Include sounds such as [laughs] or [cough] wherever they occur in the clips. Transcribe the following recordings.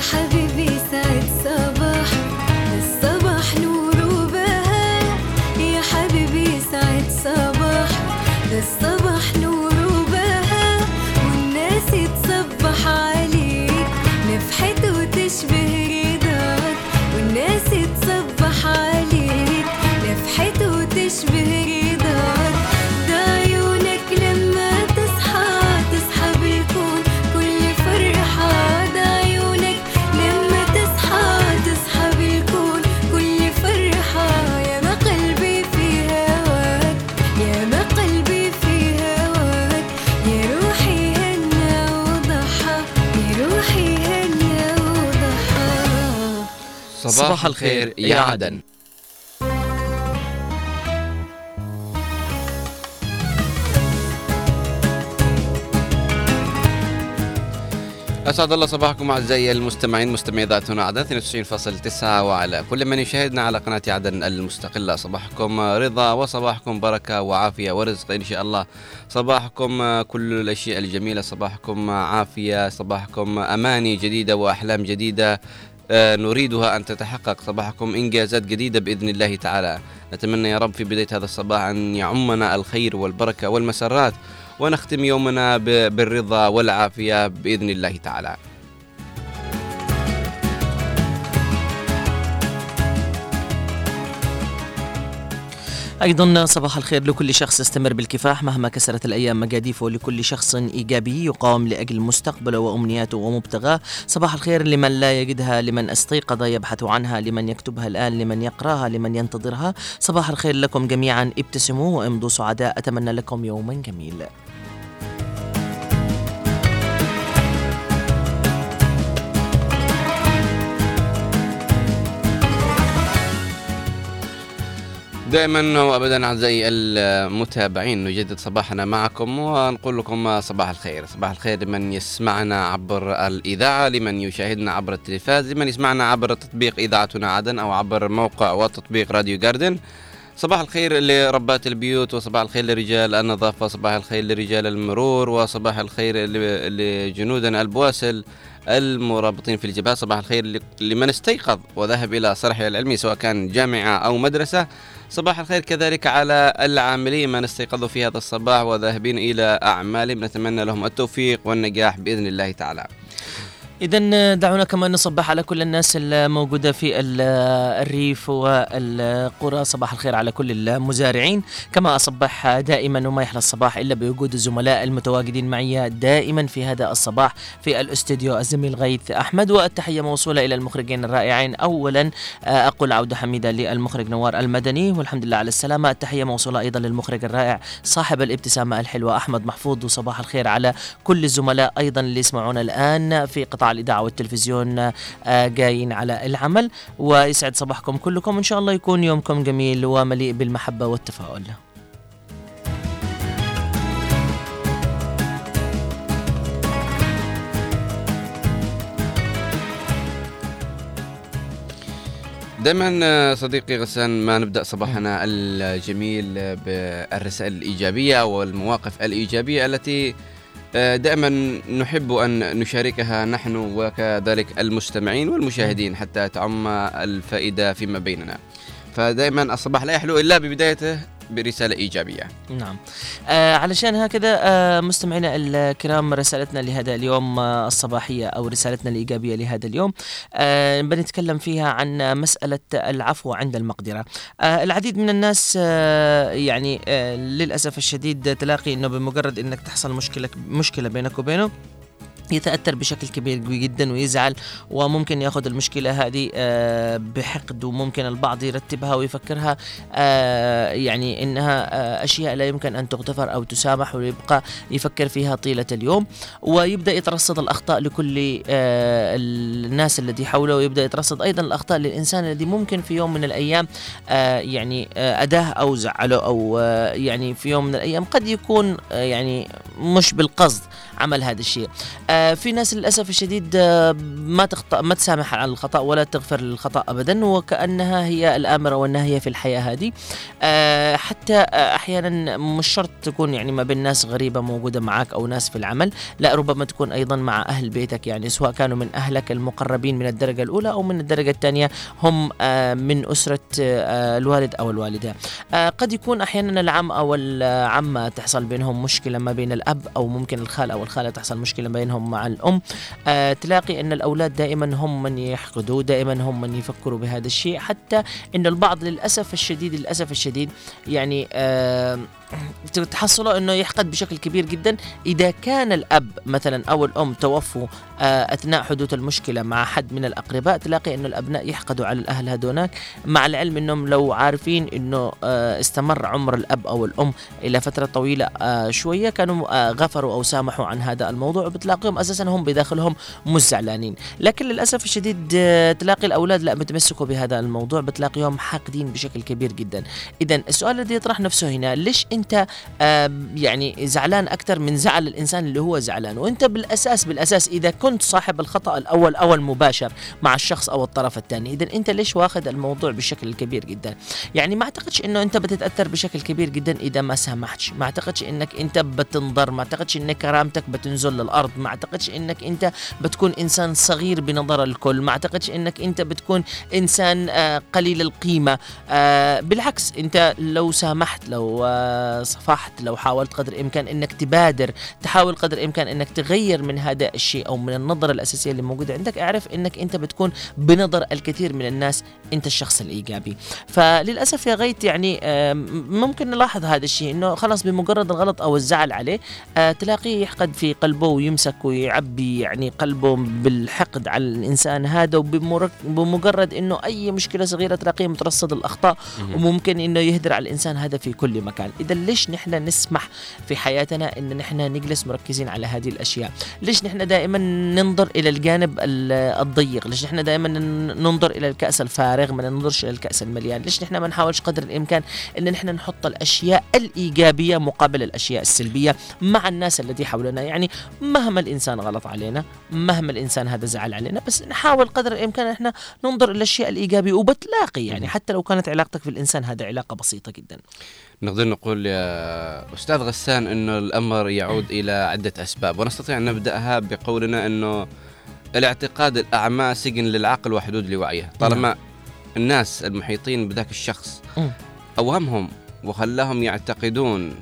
حبيبي صباح الخير يا عدن. أسعد الله صباحكم أعزائي المستمعين مستمعي ذاتنا عدن 92.9 وعلى كل من يشاهدنا على قناة عدن المستقلة. صباحكم رضا وصباحكم بركة وعافية ورزق إن شاء الله. صباحكم كل الأشياء الجميلة صباحكم عافية صباحكم أماني جديدة وأحلام جديدة. آه، نريدها أن تتحقق صباحكم إنجازات جديدة بإذن الله تعالى. نتمنى يا رب في بداية هذا الصباح أن يعمنا الخير والبركة والمسرات ونختم يومنا بالرضا والعافية بإذن الله تعالى. أيضا صباح الخير لكل شخص يستمر بالكفاح مهما كسرت الأيام مجاديفه لكل شخص إيجابي يقاوم لأجل مستقبله وأمنياته ومبتغاه. صباح الخير لمن لا يجدها لمن أستيقظ يبحث عنها لمن يكتبها الآن لمن يقرأها لمن ينتظرها. صباح الخير لكم جميعا ابتسموا وامضوا سعداء. أتمنى لكم يوما جميل. دائما وابدا أعزائي المتابعين نجدد صباحنا معكم ونقول لكم صباح الخير، صباح الخير لمن يسمعنا عبر الإذاعة، لمن يشاهدنا عبر التلفاز، لمن يسمعنا عبر تطبيق إذاعتنا عدن أو عبر موقع وتطبيق راديو جاردن. صباح الخير لربات البيوت وصباح الخير لرجال النظافة، صباح الخير لرجال المرور وصباح الخير لجنودنا البواسل المرابطين في الجبهه، صباح الخير لمن استيقظ وذهب إلى صرحه العلمي سواء كان جامعة أو مدرسة. صباح الخير كذلك على العاملين من استيقظوا في هذا الصباح وذاهبين إلى أعمالهم. نتمنى لهم التوفيق والنجاح بإذن الله تعالى. إذا دعونا كمان نصبح على كل الناس الموجودة في ال- الريف والقرى. صباح الخير على كل المزارعين. كما أصبح دائما وما يحلى الصباح إلا بوجود الزملاء المتواجدين معي دائما في هذا الصباح في الأستوديو الزميل غيث أحمد. والتحية موصولة إلى المخرجين الرائعين. أولا آه، أقول عودة حميدة للمخرج نوار المدني والحمد لله على السلامة. التحية موصولة أيضا للمخرج الرائع صاحب الابتسامة الحلوة أحمد محفوظ. وصباح الخير على كل الزملاء أيضا اللي يسمعونا الآن في قطاع الإذاعة والتلفزيون آه، جايين على العمل. ويسعد صباحكم كلكم. ان شاء الله يكون يومكم جميل ومليء بالمحبة والتفاؤل. دائما صديقي غسان ما نبدأ صباحنا الجميل بالرسائل الإيجابية والمواقف الإيجابية التي آه، دائما نحب أن نشاركها نحن وكذلك المستمعين والمشاهدين حتى تعم الفائدة فيما بيننا. فدائما الصباح لا يحلو إلا ببدايته. برسالة إيجابية. نعم. آه علشان هكذا آه مستمعينا الكرام رسالتنا لهذا اليوم آه الصباحية أو رسالتنا الإيجابية لهذا اليوم آه بنتكلم فيها عن مسألة العفو عند المقدرة. آه العديد من الناس آه يعني آه للأسف الشديد تلاقي أنه بمجرد أنك تحصل مشكلة مشكلة بينك وبينه يتأثر بشكل كبير جدا ويزعل وممكن يأخذ المشكلة هذه آه، بحقد وممكن البعض يرتبها ويفكرها آه، يعني إنها آه، أشياء لا يمكن أن تغتفر أو تسامح ويبقى يفكر فيها طيلة اليوم. ويبدأ يترصد الأخطاء لكل الناس الذي حوله ويبدأ يترصد أيضا الأخطاء للإنسان الذي ممكن في يوم من الأيام يعني أداه أو زعله أو يعني في يوم من الأيام قد يكون يعني مش بالقصد. عمل هذا الشيء. آه في ناس للأسف الشديد آه ما تخطأ ما تسامح على الخطأ ولا تغفر للخطأ ابدا وكأنها هي الامره والناهيه في الحياة هذه. آه حتى أحيانا مش شرط تكون يعني ما بين ناس غريبة موجودة معك أو ناس في العمل لا ربما تكون أيضا مع أهل بيتك يعني سواء كانوا من أهلك المقربين من الدرجة الأولى أو من الدرجة الثانية هم من أسرة الوالد أو الوالدة. قد يكون أحيانا العم أو العمة تحصل بينهم مشكلة ما بين الأب أو ممكن الخال أو الخاله تحصل مشكلة بينهم مع الأم. آه تلاقي أن الأولاد دائما هم من يحقدوا دائما هم من يفكروا بهذا الشيء حتى أن البعض للأسف الشديد للأسف الشديد يعني آه تحصلوا إنه يحقد بشكل كبير جدا. إذا كان الأب مثلا أو الأم توفوا آه، أثناء حدوث المشكلة مع حد من الأقرباء تلاقي إنه الأبناء يحقدوا على الأهل هذوناك. مع العلم إنهم لو عارفين إنه آه، استمر عمر الأب أو الأم إلى فترة طويلة آه، شوية كانوا غفروا أو سامحوا عن هذا الموضوع وبتلاقيهم أساسا هم بداخلهم مش زعلانين لكن للأسف الشديد تلاقي الأولاد لا متمسكوا بهذا الموضوع بتلاقيهم حاقدين بشكل كبير جدا. اذا السؤال الذي يطرح نفسه هنا ليش إنت يعني زعلان أكثر من زعل الإنسان اللي هو زعلان. وأنت بالأساس بالأساس إذا كنت صاحب الخطأ الأول أو المباشر مع الشخص أو الطرف الثاني إذا أنت ليش واخذ الموضوع بشكل كبير جدا؟ يعني ما أعتقدش إنه أنت بتتأثر بشكل كبير جدا إذا ما سامحتش. ما أعتقدش إنك أنت بتنضر ما أعتقدش إن كرامتك بتنزل للأرض ما أعتقدش إنك أنت بتكون إنسان صغير بنظر الكل ما أعتقدش إنك أنت بتكون إنسان آه، قليل القيمة. آه، بالعكس أنت لو سامحت لو آه، صفحت لو حاولت قدر الإمكان إنك تبادر تحاول قدر الإمكان إنك تغير من هذا الشيء أو من النظرة الأساسية اللي موجودة عندك اعرف إنك أنت بتكون بنظر الكثير من الناس أنت الشخص الإيجابي. فللأسف يا غيت يعني ممكن نلاحظ هذا الشيء إنه خلاص بمجرد الغلط أو الزعل عليه آه، تلاقيه يحقد في قلبه ويمسك ويعبي يعني قلبه بالحقد على الإنسان هذا وبمجرد إنه أي مشكلة صغيرة تلاقيه مترصد الأخطاء وممكن إنه يهدر على الإنسان هذا في كل مكان. إذا ليش نحن نسمح في حياتنا إن نحن نجلس مركزين على هذه الأشياء؟ ليش نحن دائما ننظر إلى الجانب الضيق؟ ليش نحن دائما ننظر إلى الكأس الفارغ؟ ما ننظرش إلى الكأس المليان. ليش نحن ما نحاولش قدر الإمكان إن نحن نحط الأشياء الإيجابية مقابل الأشياء السلبية مع الناس التي حولنا؟ يعني مهما الإنسان غلط علينا مهما الإنسان هذا زعل علينا بس نحاول قدر الإمكان إحنا ننظر إلى الأشياء الإيجابية وبتلاقي. يعني حتى لو كانت علاقتك في الانسان هذا علاقة بسيطة جدا. نقدر نقول يا أستاذ غسان أنه الأمر يعود إلى عدة أسباب ونستطيع أن نبدأها بقولنا أنه الاعتقاد الأعمى سجن للعقل وحدود لوعيه طالما نعم. الناس المحيطين بذاك الشخص أوهمهم وخلاهم يعتقدون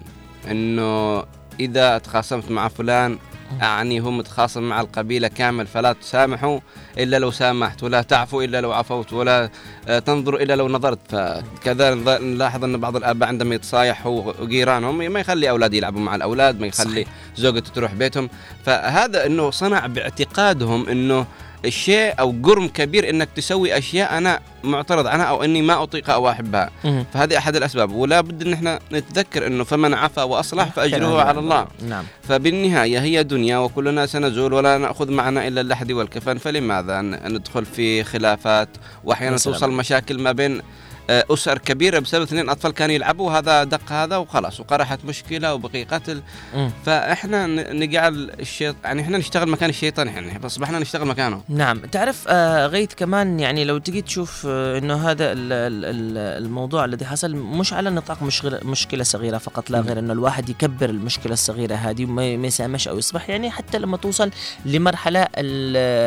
أنه إذا تخاصمت مع فلان أعني هو متخاصم مع القبيلة كامل فلا تسامحوا إلا لو سامحت ولا تعفو إلا لو عفوت ولا آه، تنظر إلا لو نظرت. فكذا نلاحظ أن بعض الآباء عندما يتصايحوا وجيرانهم ما يخلي أولاد يلعبوا مع الأولاد ما يخلي زوجته تروح بيتهم. فهذا أنه صنع باعتقادهم أنه الشيء أو جرم كبير إنك تسوي أشياء أنا معترض عنها أو إني ما اطيق أو أحبها. فهذه أحد الأسباب. ولا بد إن إحنا نتذكر إنه فمن عفا وأصلح فأجره على الله. نعم. فبالنهاية هي دنيا وكلنا سنزول ولا نأخذ معنا إلا اللحد والكفن. فلماذا ندخل في خلافات وأحيانا توصل مشاكل ما بين أسر كبيرة بسبب اثنين أطفال كانوا يلعبوا هذا دق هذا وخلاص وقرحت مشكلة وبقي قتل. م. فإحنا نجعل الشيط يعني إحنا نشتغل مكان الشيطان يعني اصبحنا نشتغل مكانه. نعم. تعرف آه غيث كمان يعني لو تجي تشوف آه إنه هذا الموضوع الذي حصل مش على نطاق مشكلة صغيرة فقط لا غير إنه الواحد يكبر المشكلة الصغيرة هذه وما يسامش أو يصبح يعني حتى لما توصل لمرحلة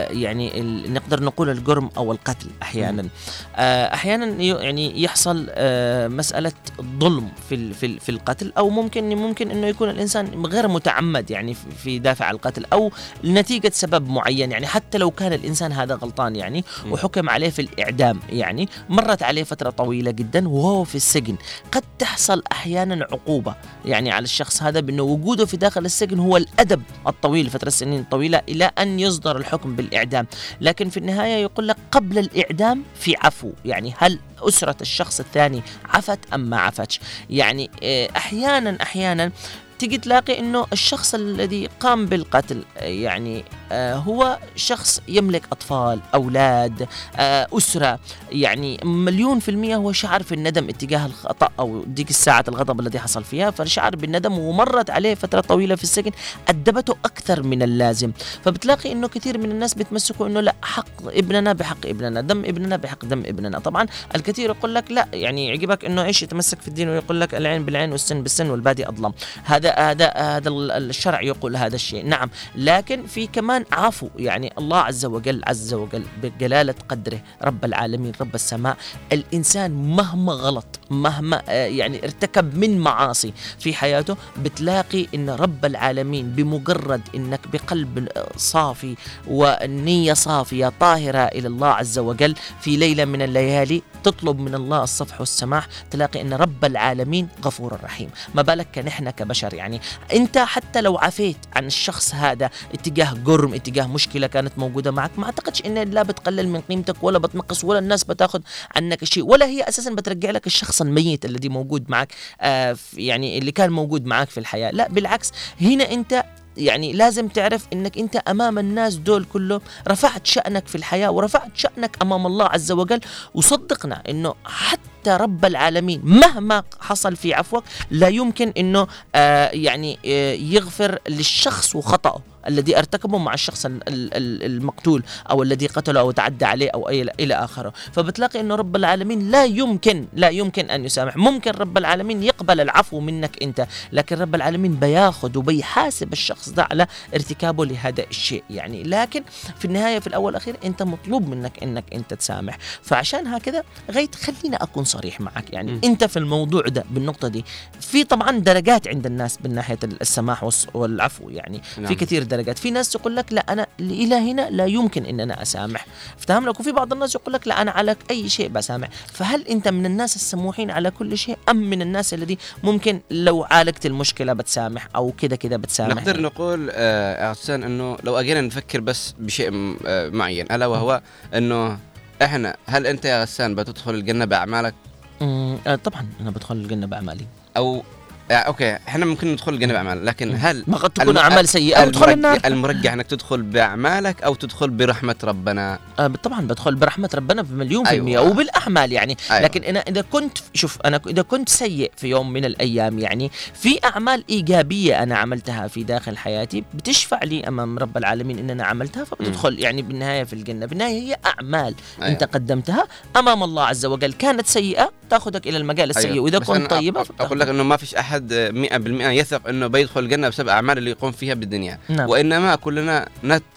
يعني نقدر نقول الجرم أو القتل أحيانا. آه أحيانا يعني يحصل آه، مسألة ظلم في في في القتل أو ممكن ممكن إنه يكون الإنسان غير متعمد يعني في دافع القتل أو نتيجه سبب معين يعني حتى لو كان الإنسان هذا غلطان يعني وحكم عليه في الإعدام يعني مرت عليه فترة طويلة جدا وهو في السجن. قد تحصل أحيانا عقوبة يعني على الشخص هذا بأنه وجوده في داخل السجن هو الأدب الطويل فترة سنين طويلة إلى أن يصدر الحكم بالإعدام. لكن في النهاية يقول لك قبل الإعدام في عفو يعني هل أسرة الشخص الثاني عفت أم ما عفتش. يعني آه، أحيانا أحيانا تيجي تلاقي إنه الشخص الذي قام بالقتل يعني آه هو شخص يملك أطفال أولاد آه أسرة. يعني مليون في المية هو شعر في الندم اتجاه الخطأ أو ديك الساعة الغضب الذي حصل فيها. فشعر بالندم ومرت عليه فترة طويلة في السجن أدبته أكثر من اللازم. فبتلاقي إنه كثير من الناس بيتمسكوا إنه لا حق ابننا بحق ابننا دم ابننا بحق دم ابننا. طبعا الكثير يقول لك لا يعني يعجبك إنه إيش يتمسك في الدين ويقول لك العين بالعين والسن بالسن والبادي أظلم. هذا هذا هذا الشرع يقول هذا الشيء. نعم. لكن في كمان عفو. يعني الله عز وجل عز وجل بجلالة قدره رب العالمين رب السماء. الإنسان مهما غلط مهما آه، يعني ارتكب من معاصي في حياته بتلاقي إن رب العالمين بمجرد إنك بقلب صافي والنية صافية طاهرة إلى الله عز وجل في ليلة من الليالي تطلب من الله الصفح والسماح تلاقي إن رب العالمين غفور رحيم. ما بالك نحن كبشر يعني؟ أنت حتى لو عفيت عن الشخص هذا اتجاه جرم اتجاه مشكلة كانت موجودة معك ما أعتقدش إن لا بتقلل من قيمتك ولا بتنقص ولا الناس بتاخذ عنك شيء ولا هي أساسا بترجع لك الشخص الميت الذي موجود معك آه يعني اللي كان موجود معك في الحياة. لا بالعكس هنا أنت يعني لازم تعرف إنك أنت أمام الناس دول كلهم رفعت شأنك في الحياة ورفعت شأنك أمام الله عز وجل. وصدقنا إنه حتى رب العالمين مهما حصل في عفوك لا يمكن إنه آه يعني آه يغفر للشخص وخطأه. الذي ارتكبه مع الشخص المقتول أو الذي قتله أو تعدى عليه أو إلى آخره. فبتلاقي إنه رب العالمين لا يمكن لا يمكن أن يسامح. ممكن رب العالمين يقبل العفو منك أنت لكن رب العالمين بياخذ وبيحاسب الشخص ده على ارتكابه لهذا الشيء. يعني لكن في النهاية في الأول والأخير أنت مطلوب منك أنك أنت تسامح. فعشان هكذا غيت خلينا أكون صريح معك. يعني م. أنت في الموضوع ده بالنقطة دي في طبعا درجات عند الناس من ناحيه السماح والعفو. يعني نعم. في كثير درجات في ناس يقول لك لا أنا إلى هنا لا يمكن إن أنا أسامح. أفتهم لك؟ وفي بعض الناس يقول لك لا أنا على أي شيء بسامح. فهل أنت من الناس السموحين على كل شيء أم من الناس الذي ممكن لو عالجت المشكلة بتسامح أو كذا كذا بتسامح؟ نقدر نقول آه حسين إنه لو أجينا نفكر بس بشيء آه معين ألا وهو إنه إحنا هل أنت يا غسان بتدخل الجنة بأعمالك؟ آه طبعا أنا بدخل الجنة بأعمالي. أو أوكي إحنا ممكن ندخل الجنة باعمال لكن هل ما قد تكون أعمال سيئة المرجح, النار المرجح إنك تدخل بأعمالك أو تدخل برحمة ربنا آه طبعا بدخل برحمة ربنا بمليون في المية أيوة. وبالأعمال يعني أيوة. لكن أنا إذا كنت شوف أنا إذا كنت سيء في يوم من الأيام يعني في أعمال إيجابية أنا عملتها في داخل حياتي بتشفع لي أمام رب العالمين إن أنا عملتها فبتدخل م. يعني بالنهاية في الجنة بالنهاية هي أعمال أيوة. انت قدمتها أمام الله عز وجل كانت سيئة تأخذك إلى المجال السيء أيوة. وإذا كنت طيبة أقول لك إنه ما فيش أحد 100% يثق إنه بيدخل الجنة بسبب أعمال اللي يقوم فيها بالدنيا. نعم. وإنما كلنا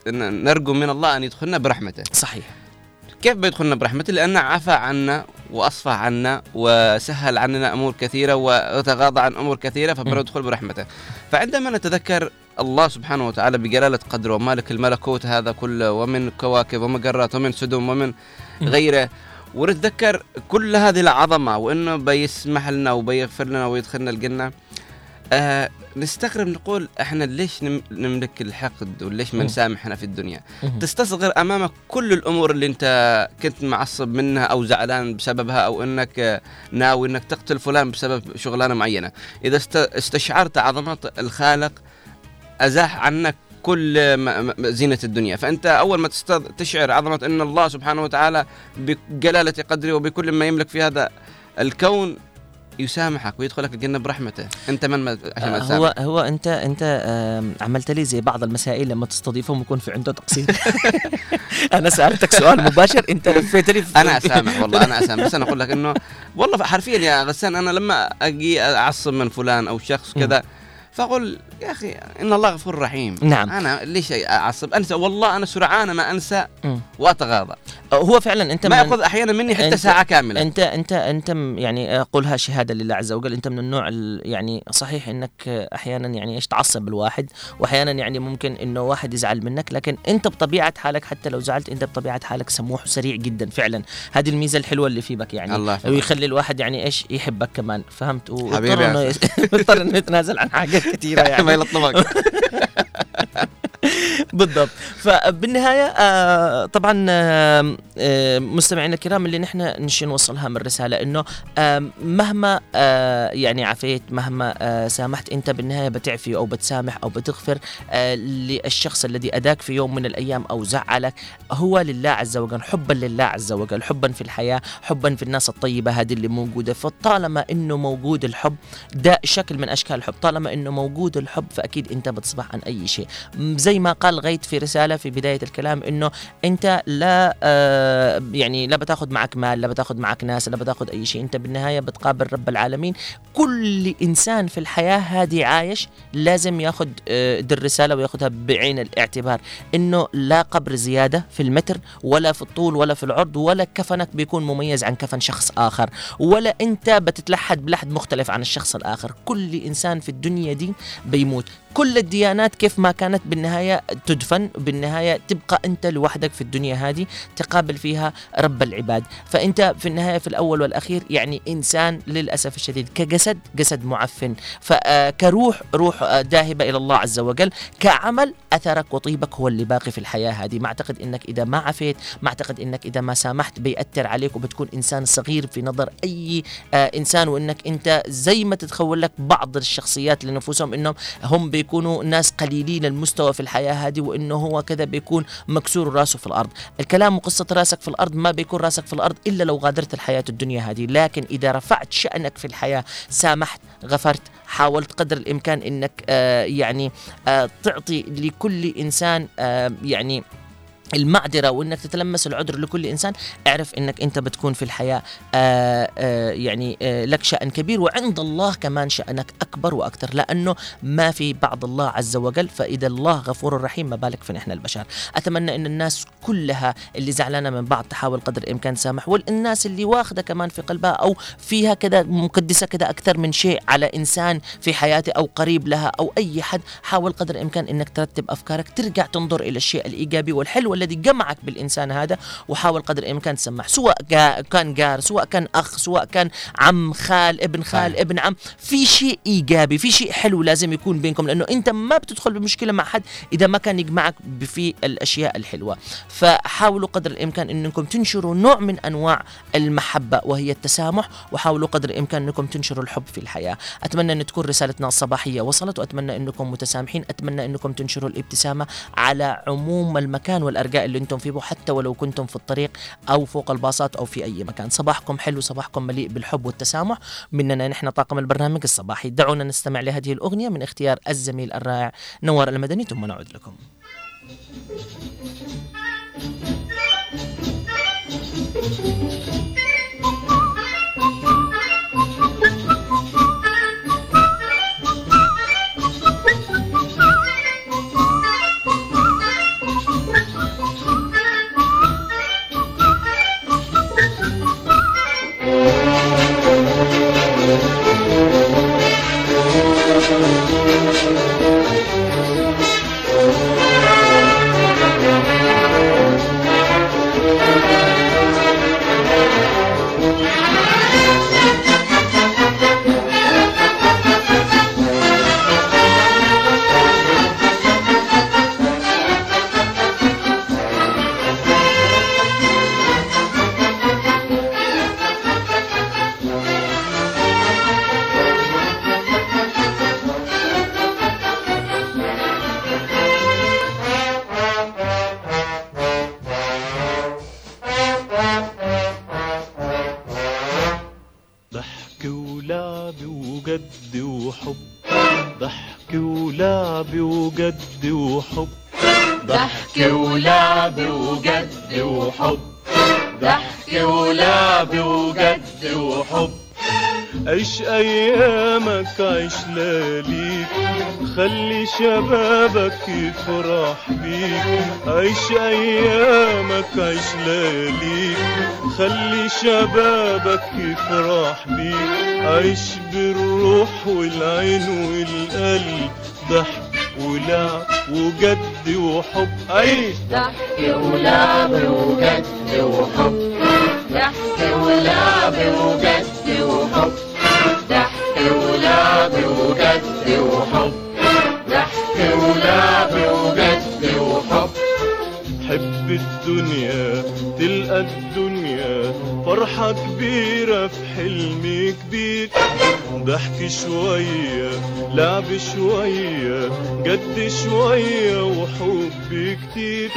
نرجو من الله أن يدخلنا برحمته. صحيح. كيف بيدخلنا برحمته؟ لأنه عفى عنا واصفح عنا وسهل عننا أمور كثيرة وتغاضى عن أمور كثيرة فبندخل برحمته. فعندما نتذكر الله سبحانه وتعالى بجلالة قدره ومالك الملكوت هذا كله ومن كواكب ومجرات ومن سدم ومن غيره ونتذكر كل هذه العظمة وإنه بيسمح لنا وبيغفر لنا ويدخلنا الجنة. آه نستغرب نقول إحنا ليش نملك الحقد وليش ما نسامحنا في الدنيا؟ تستصغر امامك كل الأمور اللي أنت كنت معصب منها أو زعلان بسببها أو إنك ناوي إنك تقتل فلان بسبب شغلانة معينة. إذا استشعرت عظمة الخالق أزاح عنك كل زينة الدنيا. فأنت أول ما تشعر عظمة أن الله سبحانه وتعالى بجلالة قدره وبكل ما يملك في هذا الكون يسامحك ويدخلك الجنة برحمته. أنت من ما عشان ما هو هو انت أنت عملت لي زي بعض المسائل لما تستضيفهم يكون في عنده تقصير. [laughs] أنا سألتك سؤال مباشر أنت لفيت لي أنا أسامح والله أنا أسامح. بس أنا أقول لك إنه والله حرفيا يا غسان أنا لما أجي أعصب من فلان أو شخص كذا فأقول يا أخي إن الله غفور رحيم. نعم. أنا ليش أعصب؟ أنسى والله أنا سرعان ما أنسى وأتغاضى. هو فعلا أنت ما يأخذ أحيانا مني حتى ساعة كاملة. أنت أنت أنت يعني قولها شهادة لله عز وجل. أنت من النوع يعني صحيح إنك أحيانا يعني إيش تعصب الواحد واحيانا يعني ممكن إنه واحد يزعل منك. لكن أنت بطبيعة حالك حتى لو زعلت أنت بطبيعة حالك سموح وسريع جدا فعلا. هذه الميزة الحلوة اللي في بك يعني. الله ويخلي الواحد يعني إيش يحبك كمان. فهمت؟ ويضطر إنه يضطر [laughs] إنه يتنازل عن حاجات كثيرة [laughs] يعني. ما يلطمك [laughs] [laughs] بالضبط. فبالنهاية آه طبعا آه آه مستمعينا الكرام اللي نحن نشي نوصلها من الرساله إنه مهما يعني عفيت مهما سامحت أنت بالنهاية بتعفي أو بتسامح أو بتغفر للشخص الذي اداك في يوم من الأيام أو زعلك. هو لله عز وجل حبا لله عز وجل حبا في الحياة حبا في الناس الطيبة هذه اللي موجودة. فطالما إنه موجود الحب ده شكل من أشكال الحب. طالما إنه موجود الحب فأكيد أنت بتصبح عن أي شيء. زي ما قال غيث في رسالة في بداية الكلام إنه أنت لا آه يعني لا بتاخذ معك مال لا بتاخذ معك ناس لا بتاخذ أي شيء. أنت بالنهاية بتقابل رب العالمين. كل إنسان في الحياة هذه عايش لازم ياخذ آه دي الرسالة وياخذها بعين الاعتبار. إنه لا قبر زيادة في المتر ولا في الطول ولا في العرض ولا كفنك بيكون مميز عن كفن شخص آخر. ولا أنت بتتلحد بلحد مختلف عن الشخص الآخر. كل إنسان في الدنيا دي بيموت. كل الديانات كيف ما كانت بالنهاية تدفن بالنهاية تبقى أنت لوحدك في الدنيا هذه تقابل فيها رب العباد. فأنت في النهاية في الأول والأخير يعني إنسان للأسف الشديد كجسد جسد معفن. فكروح روح آه، ذاهبة إلى الله عز وجل. كعمل أثرك وطيبك هو اللي باقي في الحياة هذه. ما أعتقد إنك إذا ما عفيت ما أعتقد إنك إذا ما سامحت بيأثر عليك وبتكون إنسان صغير في نظر أي آه إنسان. وإنك أنت زي ما تتخول لك بعض الشخصيات لنفوسهم إنهم هم بيكونوا ناس قليلين المستوى في الحياة هذه وإنه هو كذا بيكون مكسور راسه في الأرض. الكلام وقصة راسك في الأرض ما بيكون راسك في الأرض إلا لو غادرت الحياة الدنيا هذه. لكن إذا رفعت شأنك في الحياة سامحت غفرت حاولت قدر الإمكان إنك آه يعني آه تعطي لكل إنسان آه يعني المعذرة وإنك تتلمس العذر لكل إنسان اعرف إنك أنت بتكون في الحياة آآ آآ يعني آآ لك شأن كبير وعند الله كمان شأنك أكبر وأكثر لأنه ما في بعد الله عز وجل فإذا الله غفور رحيم ما بالك في نحن البشر. أتمنى إن الناس كلها اللي زعلانة من بعض تحاول قدر الإمكان تسامح والناس اللي واخدة كمان في قلبها أو فيها كذا مقدسة كذا أكثر من شيء على إنسان في حياتي أو قريب لها أو أي حد حاول قدر الإمكان إنك ترتب أفكارك ترجع تنظر إلى الشيء الإيجابي والحلو الذي جمعك بالإنسان هذا وحاول قدر الإمكان تسمح سواء كان جار سواء كان أخ سواء كان عم خال ابن خال صحيح. ابن عم في شيء إيجابي في شيء حلو لازم يكون بينكم لأنه أنت ما بتدخل بمشكلة مع حد إذا ما كان يجمعك في الأشياء الحلوة. فحاولوا قدر الإمكان إنكم تنشروا نوع من أنواع المحبة وهي التسامح وحاولوا قدر الإمكان إنكم تنشروا الحب في الحياة. أتمنى أن تكون رسالتنا الصباحيه وصلت وأتمنى أنكم متسامحين أتمنى أنكم تنشروا الابتسامة على عموم المكان والارجاء اللي أنتم فيه حتى ولو كنتم في الطريق أو فوق الباصات أو في أي مكان. صباحكم حلو صباحكم مليء بالحب والتسامح. مننا نحن طاقم البرنامج الصباحي. دعونا نستمع لهذه الأغنية من اختيار الزميل الرائع نوار المدني ثم نعود لكم. ضحك [laughs] خلي شبابك يفرح بيك. عيش أيامك عيش لياليك خلي شبابك يفرح بيك. عيش بالروح والعين والقلب ضحك ولعب وجد وحب. عيش. ضحك ولعب وجد وحب. ضحك ولعب وجد وحب. ضحك ولعب وجد وحب. حب الدنيا تلقى الدنيا. فرحة كبيرة في حلم كبير. ضحك شوية لعب شوية جد شوية وحب كتير.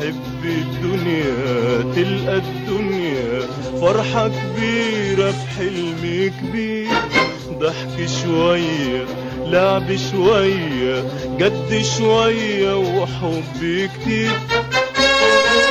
حب الدنيا تلقى الدنيا. فرحة كبيرة في حلم كبير. ضحك شوية لعب شوية جد شوية وحب كتير.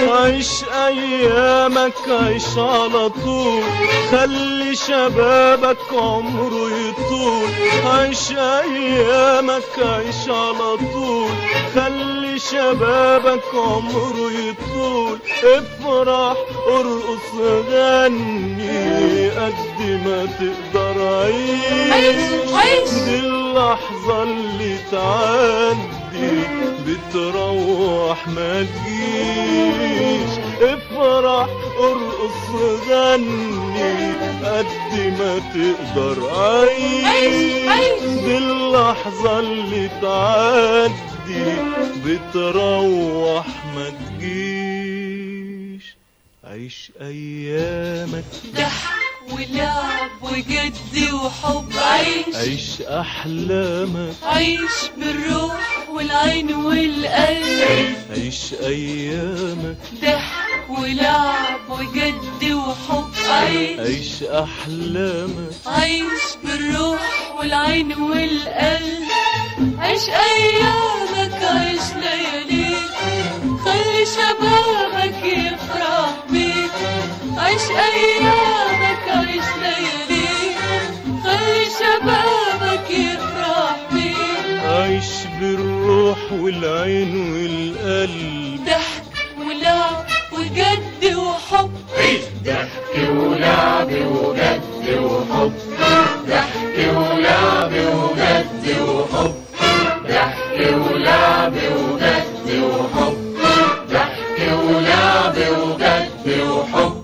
عيش أيامك عيش على طول خلي شبابك عمره يطول. عيش أيامك عيش على طول خلي شبابك عمره يطول. افرح ارقص غني قد ما تقدر عيش. عيش،. دي اللحظة اللي تعدي بتروح ما تجيش. افرح ارقص غني قد ما تقدر عيش. دي اللحظة اللي تعدي بتروح ما تجيش. عيش أيامك. ضحك ولعب وجد وحب. عيش. عيش احلامك عيش بالروح والعين والقلب. عيش ايامك ضحك ولعب وجد وحب. عيش. عيش احلامك عيش بالروح والعين والقلب. عيش أيامك عيش لياليك. خلي شبابك يفرح بيك. عيش ايامك عيش لياليك خلي شبابك يفرح بيك عيش بالروح والعين والقلب. ضحك ولعب وجد وحب. ضحك ولعب وجد وحب. ضحك ولعب وجد وحب. ضحك ولعب وجد وحب. ضحك ولعب وجد وحب.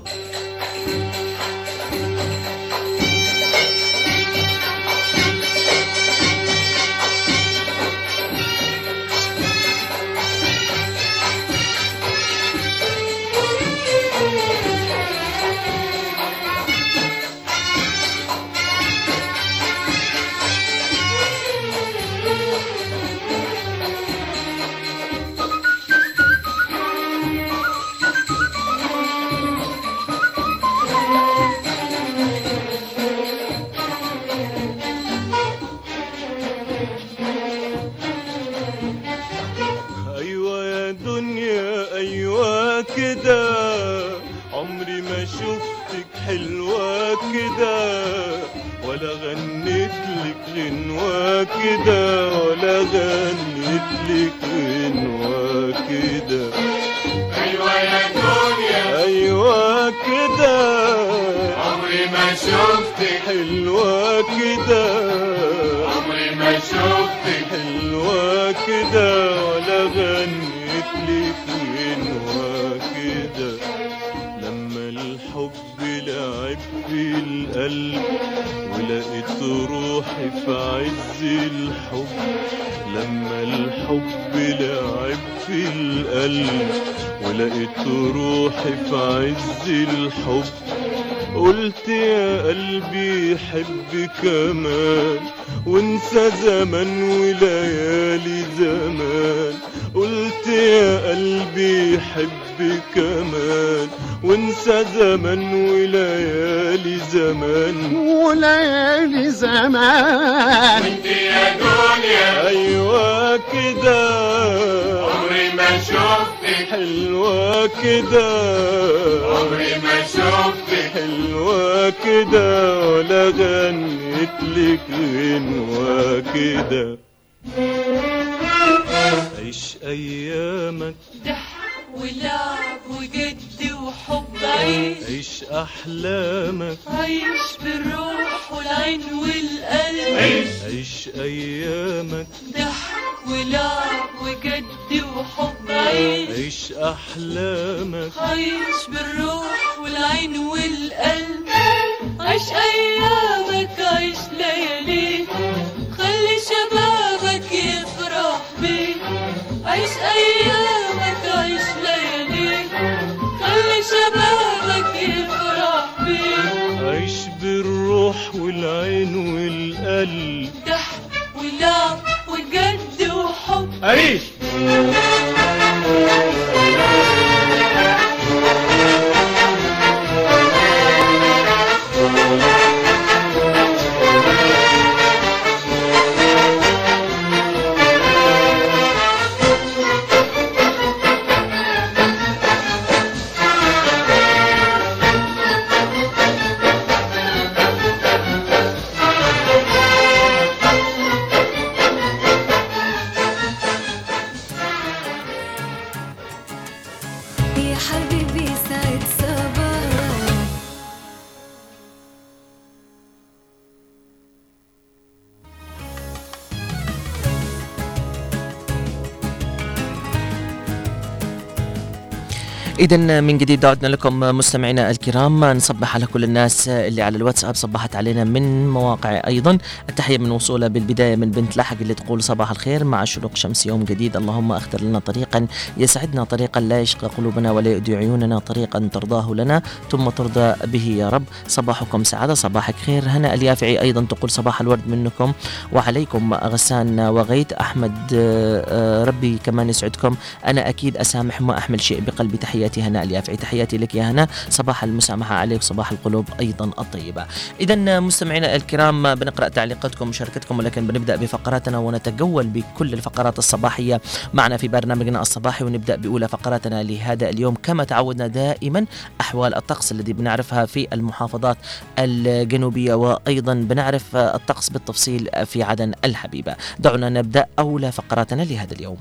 إذا من جديد عدنا لكم مستمعينا الكرام. نصبح على كل الناس اللي على الواتساب صبحت علينا من مواقع أيضا. التحية من وصولها بالبداية من بنت لحق اللي تقول صباح الخير مع شروق شمس يوم جديد. اللهم أختر لنا طريقا يسعدنا طريقا لا يشقى قلوبنا ولا يؤدي عيوننا طريقا ترضاه لنا ثم ترضى به يا رب. صباحكم سعادة صباحك خير. هنا اليافعي أيضا تقول صباح الورد منكم. وعليكم غسان وغيت أحمد آه، ربي كمان يسعدكم. أنا أكيد أسامح ما أحمل شيء بقلبي. تحياتي هنا اليافعي تحياتي لك يا هنا. صباح المسامحة عليك صباح القلوب أيضا الطيبة. إذا مستمعينا الكرام بنقرأ تعليقاتكم ومشاركتكم ولكن بنبدأ بفقراتنا ونتجول بكل الفقرات الصباحية. معنا في برنامجنا الصباحي ونبدأ بأولى فقراتنا لهذا اليوم. كما تعودنا دائما أحوال الطقس الذي بنعرفها في المحافظات الجنوبية وأيضا بنعرف الطقس بالتفصيل في عدن الحبيبة. دعونا نبدأ أولى فقراتنا لهذا اليوم.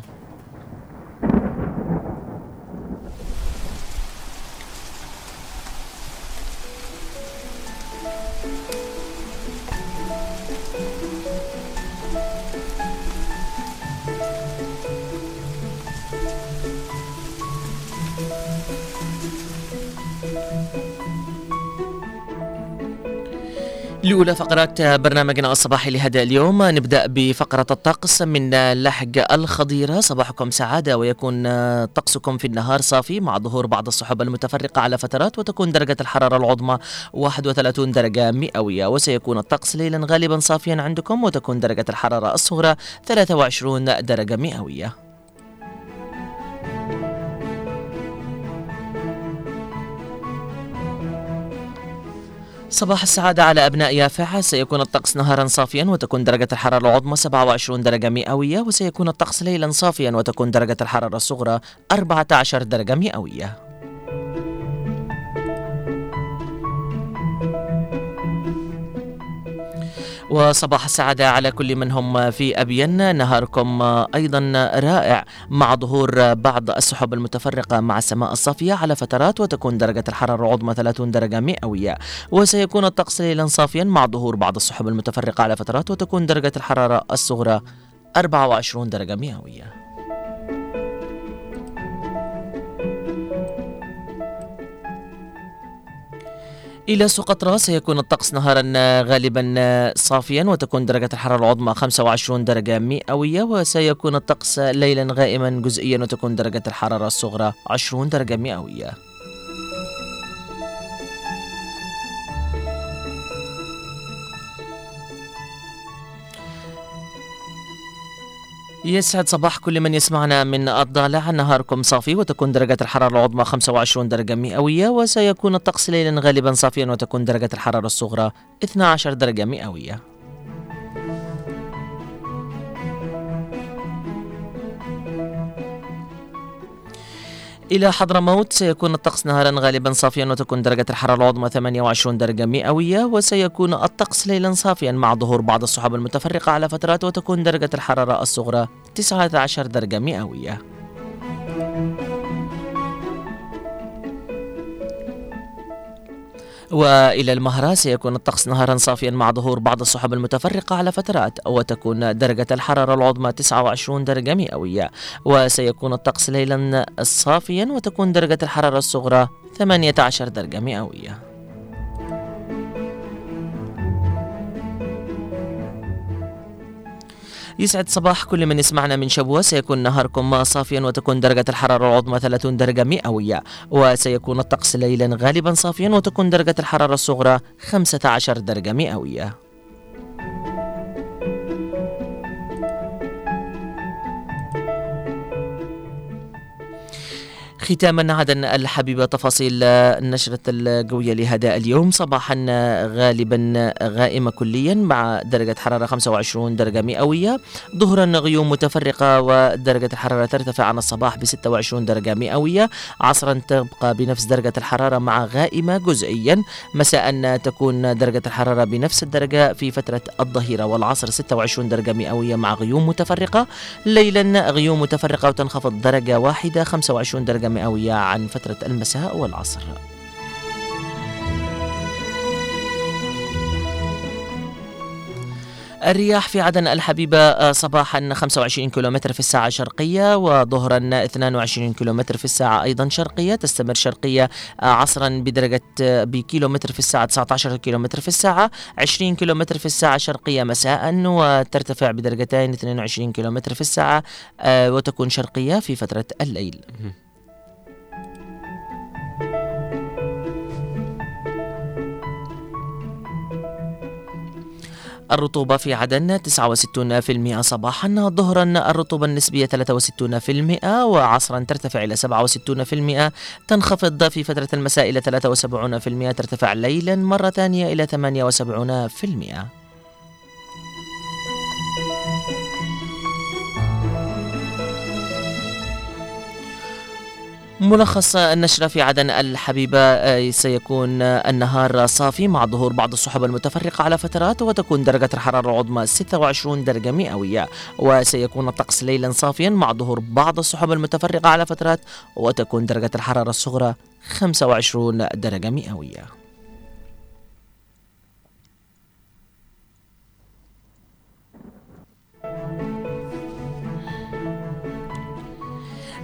لأولى فقرات برنامجنا الصباحي لهذا اليوم. نبدأ بفقرة الطقس من لحق الخضيرة. صباحكم سعادة ويكون طقسكم في النهار صافي مع ظهور بعض السحب المتفرقة على فترات وتكون درجة الحرارة العظمى 31 درجة مئوية. وسيكون الطقس ليلا غالبا صافيا عندكم وتكون درجة الحرارة الصغرى 23 درجة مئوية. صباح السعادة على أبناء يافع سيكون الطقس نهارا صافيا وتكون درجة الحرارة العظمى 27 درجة مئوية وسيكون الطقس ليلا صافيا وتكون درجة الحرارة الصغرى 14 درجة مئوية. وصباح السعادة على كل من هم في أبين. نهاركم أيضا رائع مع ظهور بعض السحب المتفرقة مع السماء الصافية على فترات وتكون درجة الحرارة العظمى 30 درجة مئوية. وسيكون الطقس ليلا صافيا مع ظهور بعض السحب المتفرقة على فترات وتكون درجة الحرارة الصغرى 24 درجة مئوية. إلى سقطرى سيكون الطقس نهارا غالبا صافيا وتكون درجة الحرارة العظمى 25 درجة مئوية وسيكون الطقس ليلا غائما جزئيا وتكون درجة الحرارة الصغرى 20 درجة مئوية. يسعد صباح كل من يسمعنا من الضالع نهاركم صافي وتكون درجة الحرارة العظمى 25 درجة مئوية وسيكون الطقس ليلا غالبا صافيا وتكون درجة الحرارة الصغرى 12 درجة مئوية. إلى حضرموت سيكون الطقس نهارا غالبا صافيا وتكون درجة الحرارة العظمى 28 درجة مئوية وسيكون الطقس ليلا صافيا مع ظهور بعض السحب المتفرقة على فترات وتكون درجة الحرارة الصغرى 19 درجة مئوية. وإلى المهرة سيكون الطقس نهارا صافيا مع ظهور بعض السحب المتفرقة على فترات وتكون درجة الحرارة العظمى 29 درجة مئوية. وسيكون الطقس ليلا صافيا وتكون درجة الحرارة الصغرى 18 درجة مئوية. يسعد صباح كل من يسمعنا من شبوة. سيكون نهاركم صافيا وتكون درجة الحرارة العظمى 30 درجة مئوية. وسيكون الطقس ليلا غالبا صافيا وتكون درجة الحرارة الصغرى 15 درجة مئوية. ختاما عدن الحبيبة تفاصيل النشرة القوية لهذا اليوم. صباحا غالبا غائمة كليا مع درجة حرارة 25 درجة مئوية. ظهرا غيوم متفرقة ودرجة الحرارة ترتفع عن الصباح ب 26 درجة مئوية. عصرا تبقى بنفس درجة الحرارة مع غائمة جزئيا. مساء تكون درجة الحرارة بنفس الدرجة في فترة الظهيرة والعصر 26 درجة مئوية مع غيوم متفرقة. ليلا غيوم متفرقة وتنخفض درجة واحدة 25 درجة مئوية عن فترة المساء والعصر. الرياح في عدن الحبيبة آه، صباحا 25 كيلومتر في الساعة شرقية وظهرا 22 كيلومتر في الساعة أيضا شرقية تستمر شرقية آه، عصرا بدرجة آه، بكيلومتر في الساعة 19 كيلومتر في الساعة 20 كيلومتر في الساعة شرقية مساء وترتفع بدرجتين 22 كيلومتر في الساعة وتكون شرقية في فترة الليل. الرطوبة في عدن 69% صباحا ظهرا الرطوبة النسبية 63% وعصرا ترتفع إلى 67% تنخفض في فترة المساء إلى 73% ترتفع ليلا مرة ثانية إلى 78% ملخص النشرة في عدن الحبيبة آه، سيكون آه، النهار صافي مع ظهور بعض السحب المتفرقة على فترات وتكون درجة الحرارة العظمى 26 درجة مئوية. وسيكون الطقس ليلا صافيا مع ظهور بعض السحب المتفرقة على فترات وتكون درجة الحرارة الصغرى 25 درجة مئوية.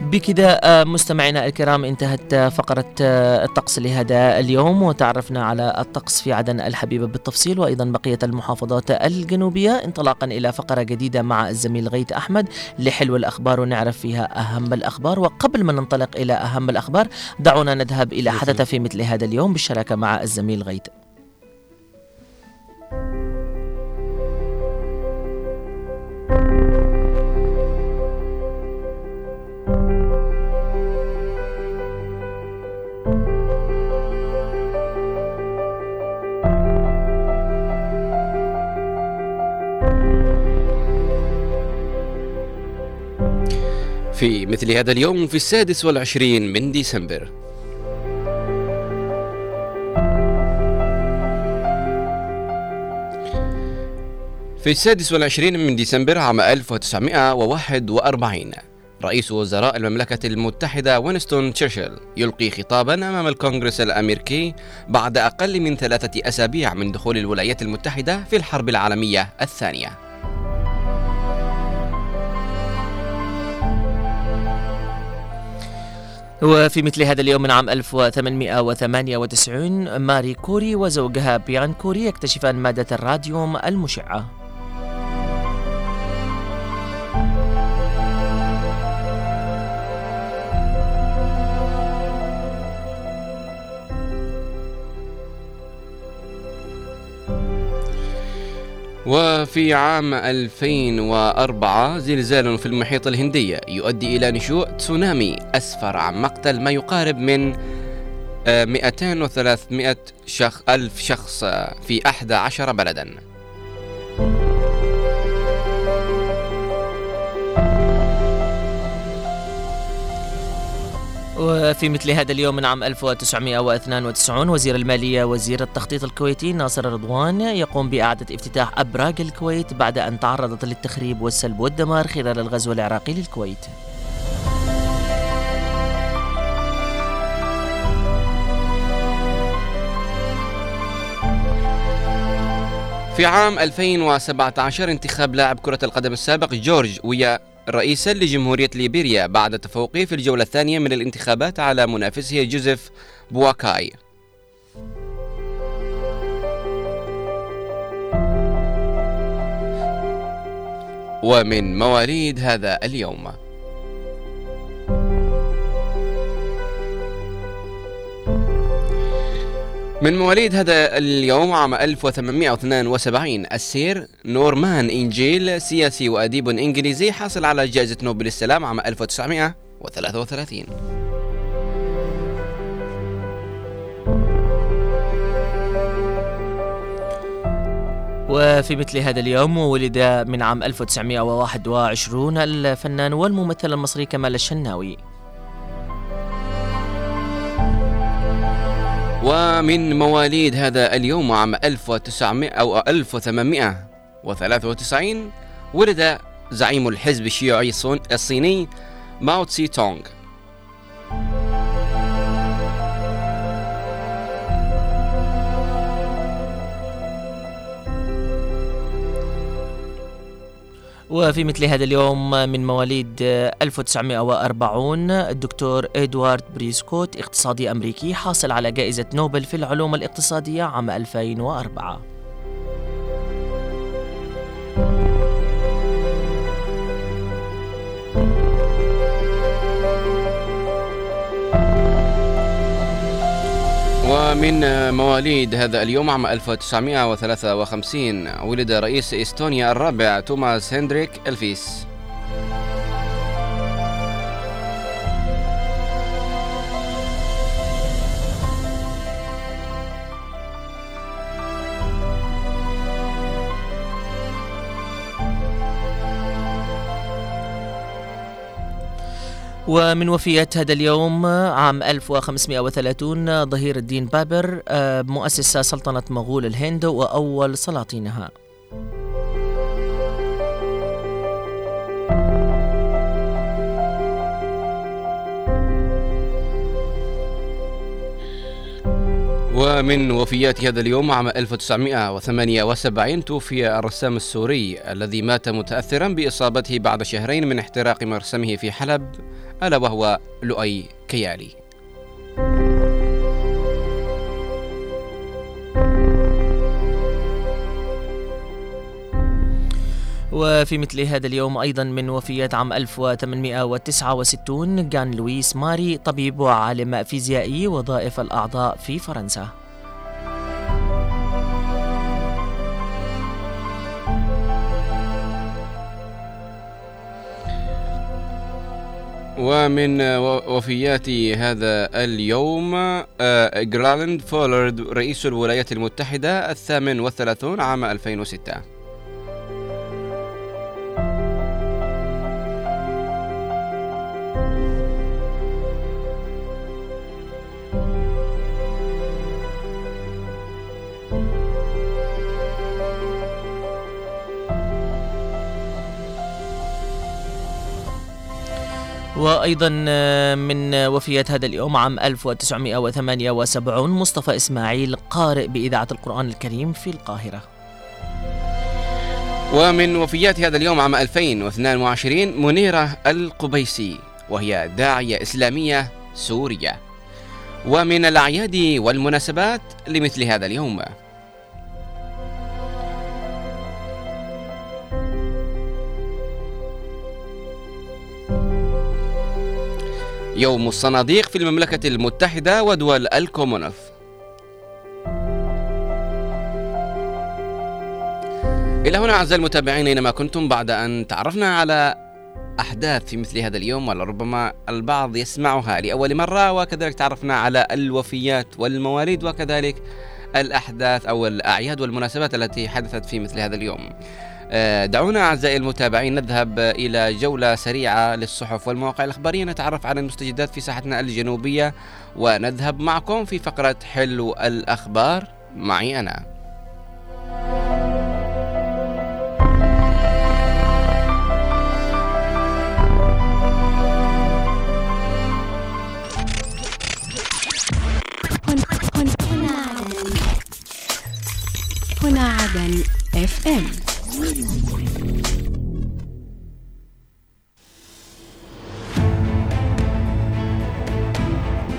بكذا آه، مستمعينا الكرام انتهت آه، فقرة آه، الطقس لهذا اليوم وتعرفنا على الطقس في عدن الحبيبة بالتفصيل وأيضا بقية المحافظات الجنوبية. انطلاقا إلى فقرة جديدة مع الزميل غيث أحمد لحلو الأخبار ونعرف فيها أهم الأخبار. وقبل ما ننطلق إلى أهم الأخبار دعونا نذهب إلى حدث في مثل هذا اليوم بالشراكة مع الزميل غيث. في مثل هذا اليوم في السادس والعشرين من ديسمبر. في السادس والعشرين من ديسمبر عام 1941 رئيس وزراء المملكة المتحدة وينستون تشرشل يلقي خطابا أمام الكونغرس الأمريكي بعد أقل من ثلاثة أسابيع من دخول الولايات المتحدة في الحرب العالمية الثانية. وفي مثل هذا اليوم من عام 1898 ماري كوري وزوجها بيان كوري يكتشفان مادة الراديوم المشعة. وفي عام 2004 زلزال في المحيط الهندي يؤدي إلى نشوء تسونامي أسفر عن مقتل ما يقارب من آه، 200 و 300 شخص ألف شخص في 11 بلدا. وفي مثل هذا اليوم من عام 1992 وزير المالية وزير التخطيط الكويتي ناصر رضوان يقوم بإعادة افتتاح أبراج الكويت بعد أن تعرضت للتخريب والسلب والدمار خلال الغزو العراقي للكويت. في عام 2017 انتخاب لاعب كرة القدم السابق جورج ويا رئيسا لجمهورية ليبيريا بعد تفوقه في الجولة الثانية من الانتخابات على منافسه جوزيف بواكاي. ومن مواليد هذا اليوم من مواليد هذا اليوم عام 1872 السير نورمان إنجيل سياسي وأديب إنجليزي حاصل على جائزة نوبل السلام عام 1933 وفي مثل هذا اليوم ولد من عام 1921 الفنان والممثل المصري كمال الشناوي. ومن مواليد هذا اليوم عام 1900 أو 1893 ولد زعيم الحزب الشيوعي الصيني ماو تسي تونغ وفي مثل هذا اليوم من مواليد 1940 الدكتور إدوارد بريسكوت اقتصادي أمريكي حاصل على جائزة نوبل في العلوم الاقتصادية عام 2004 ومن مواليد هذا اليوم عام 1953 ولد رئيس إستونيا الرابع توماس هندريك ألفيس. ومن وفيات هذا اليوم عام 1530 ظهير الدين بابر آه، مؤسس سلطنة مغول الهند وأول سلاطينها. ومن وفيات هذا اليوم عام 1978 توفي الرسام السوري الذي مات متأثرا بإصابته بعد شهرين من احتراق مرسمه في حلب. ألا وهو لؤي كيالي. وفي مثل هذا اليوم أيضا من وفيات عام 1869 كان لويس ماري طبيب وعالم فيزيائي وظائف الأعضاء في فرنسا. ومن وفيات هذا اليوم آه، جيرالد فورد رئيس الولايات المتحدة الثامن والثلاثون عام 2006 وأيضا آه، من وفيات هذا اليوم عام 1978 مصطفى إسماعيل قارئ بإذاعة القرآن الكريم في القاهرة. ومن وفيات هذا اليوم عام 2022 منيرة القبيسي وهي داعية إسلامية سورية. ومن الأعياد والمناسبات لمثل هذا اليوم يوم الصناديق في المملكة المتحدة ودول الكومونولث إلى هنا أعزائي المتابعين أينما كنتم بعد أن تعرفنا على أحداث في مثل هذا اليوم ولربما البعض يسمعها لأول مرة وكذلك تعرفنا على الوفيات والمواليد وكذلك الأحداث أو الأعياد والمناسبات التي حدثت في مثل هذا اليوم. دعونا أعزائي المتابعين نذهب إلى جولة سريعة للصحف والمواقع الإخبارية نتعرف على المستجدات في ساحتنا الجنوبية ونذهب معكم في فقرة حلو الأخبار معي أنا هنا عدن اف ام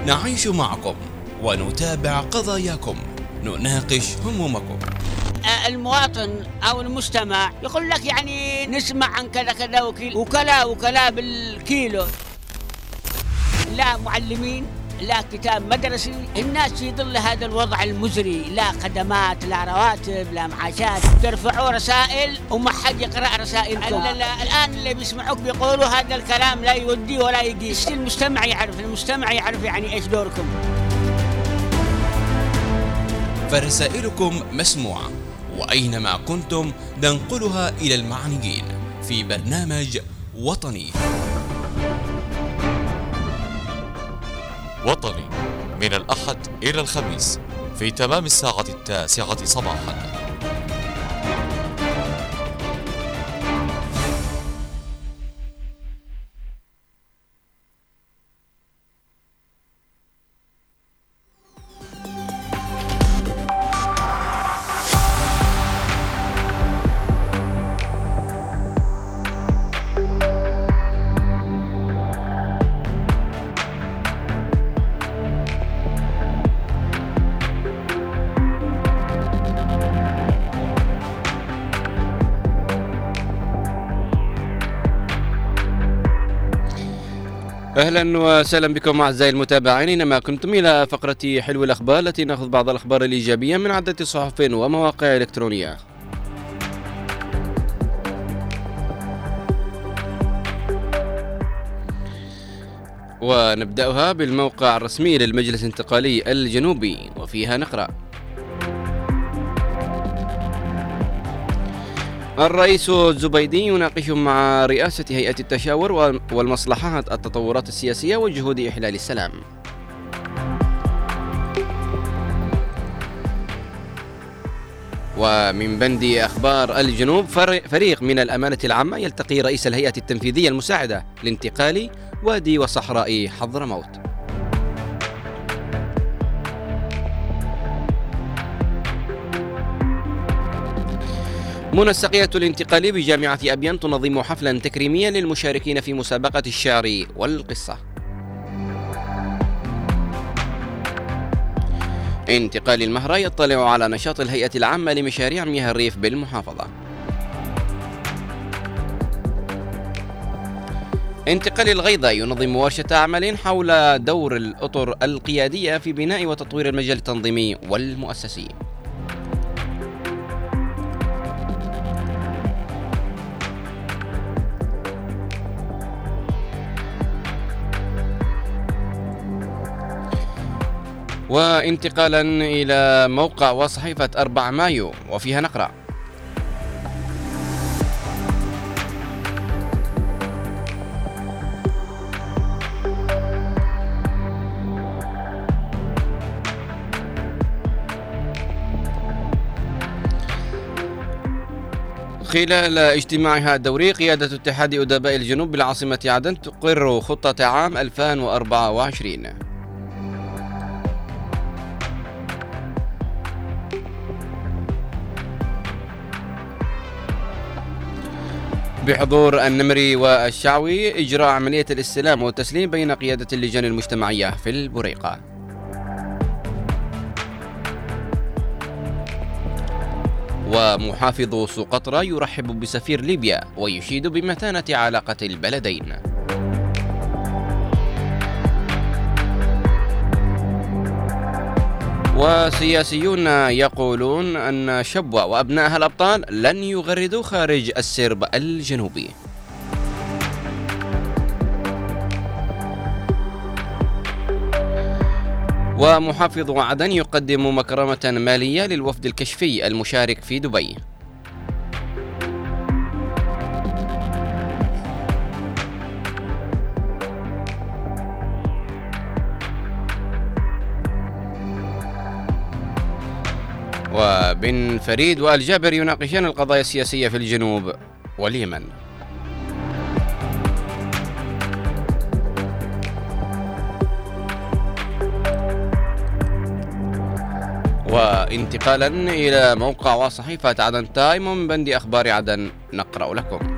نعيش معكم ونتابع قضاياكم. نناقش همومكم. المواطن أو المستمع يقول لك يعني نسمع عن كذا كذا وكيل وكلاء وكلاء بالكيلو. لا معلمين لا كتاب مدرسي الناس في ظل هذا الوضع المزري. لا خدمات لا رواتب لا معاشات. ترفعوا رسائل وما حد يقرأ رسائلكم. لا لا الآن اللي بيسمعوك بيقولوا هذا الكلام لا يودي ولا يقيس المجتمع يعرف المجتمع يعرف يعني إيش دوركم. فرسائلكم مسموعة وأينما كنتم ننقلها إلى المعنيين في برنامج وطني. وطني من الأحد إلى الخميس في تمام الساعة التاسعة صباحاً. أهلا وسهلا بكم أعزائي المتابعين اينما كنتم إلى فقرة حلو الأخبار التي نأخذ بعض الأخبار الإيجابية من عدة صحف ومواقع إلكترونية. ونبدأها بالموقع الرسمي للمجلس الانتقالي الجنوبي وفيها نقرأ الرئيس الزبيدي يناقش مع رئاسة هيئة التشاور والمصلحات التطورات السياسية وجهود إحلال السلام. ومن بند أخبار الجنوب فريق من الأمانة العامة يلتقي رئيس الهيئة التنفيذية المساعدة لانتقال وادي وصحراء حضرموت. منسقية الانتقال بجامعة أبيان تنظم حفلا تكريميا للمشاركين في مسابقة الشعر والقصة. انتقال المهرة يطلع على نشاط الهيئة العامة لمشاريع مياه الريف بالمحافظة. انتقال الغيضة ينظم ورشة عمل حول دور الأطر القيادية في بناء وتطوير المجال التنظيمي والمؤسسي. وانتقالا إلى موقع وصحيفة 4 مايو وفيها نقرأ. خلال اجتماعها الدوري قيادة اتحاد أدباء الجنوب بالعاصمة عدن تقر خطة عام 2024 بحضور النمري والشعوي إجراء عملية الاستلام والتسليم بين قيادة اللجان المجتمعية في البريقة. ومحافظ سقطرى يرحب بسفير ليبيا ويشيد بمتانة علاقة البلدين. وسياسيون يقولون أن شبوة وأبنائها الأبطال لن يغردوا خارج السرب الجنوبي. ومحافظ عدن يقدم مكرمة مالية للوفد الكشفي المشارك في دبي. وبن فريد وآل جابر يناقشان القضايا السياسية في الجنوب واليمن وانتقالا إلى موقع وصحيفة عدن تايم من بند أخبار عدن نقرأ لكم.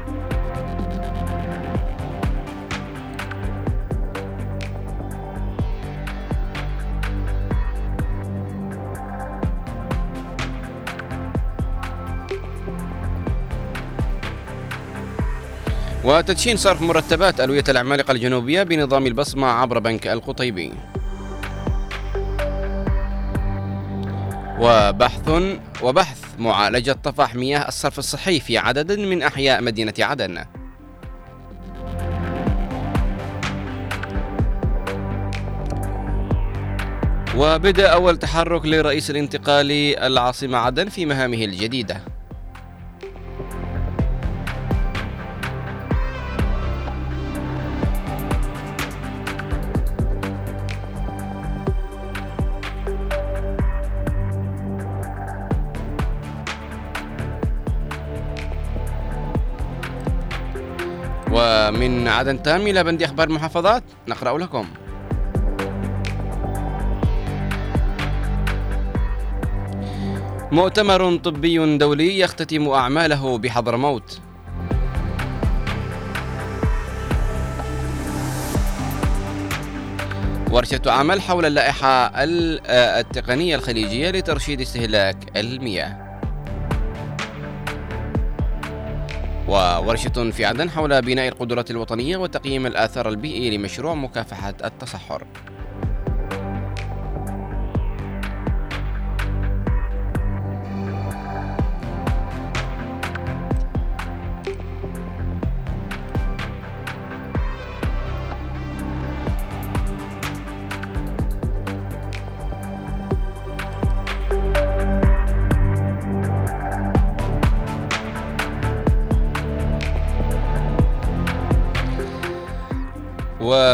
وتدشين صرف مرتبات ألوية العمالقة الجنوبية بنظام البصمة عبر بنك القطيبي. وبحث وبحث معالجة طفح مياه الصرف الصحي في عدد من أحياء مدينة عدن. وبدأ أول تحرك لرئيس الانتقالي العاصمة عدن في مهامه الجديدة. ومن عدن تام إلى بند أخبار المحافظات نقرأ لكم. مؤتمر طبي دولي يختتم أعماله بحضرموت ورشة عمل حول اللائحة ال- آه، التقنية الخليجية لترشيد استهلاك المياه. وورشة في عدن حول بناء القدرات الوطنية وتقييم الآثار البيئي لمشروع مكافحة التصحر.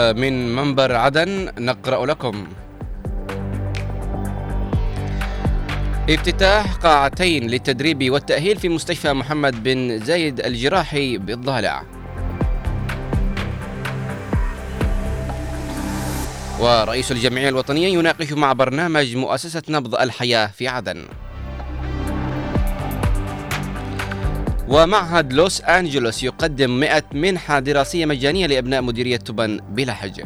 ومن منبر عدن نقرأ لكم. افتتاح قاعتين للتدريب والتأهيل في مستشفى محمد بن زايد الجراحي بالضالع ورئيس الجمعية الوطنية يناقش مع برنامج مؤسسة نبض الحياة في عدن. ومعهد لوس أنجلوس يقدم 100 منحة دراسية مجانية لأبناء مديرية تبن بلا حجة.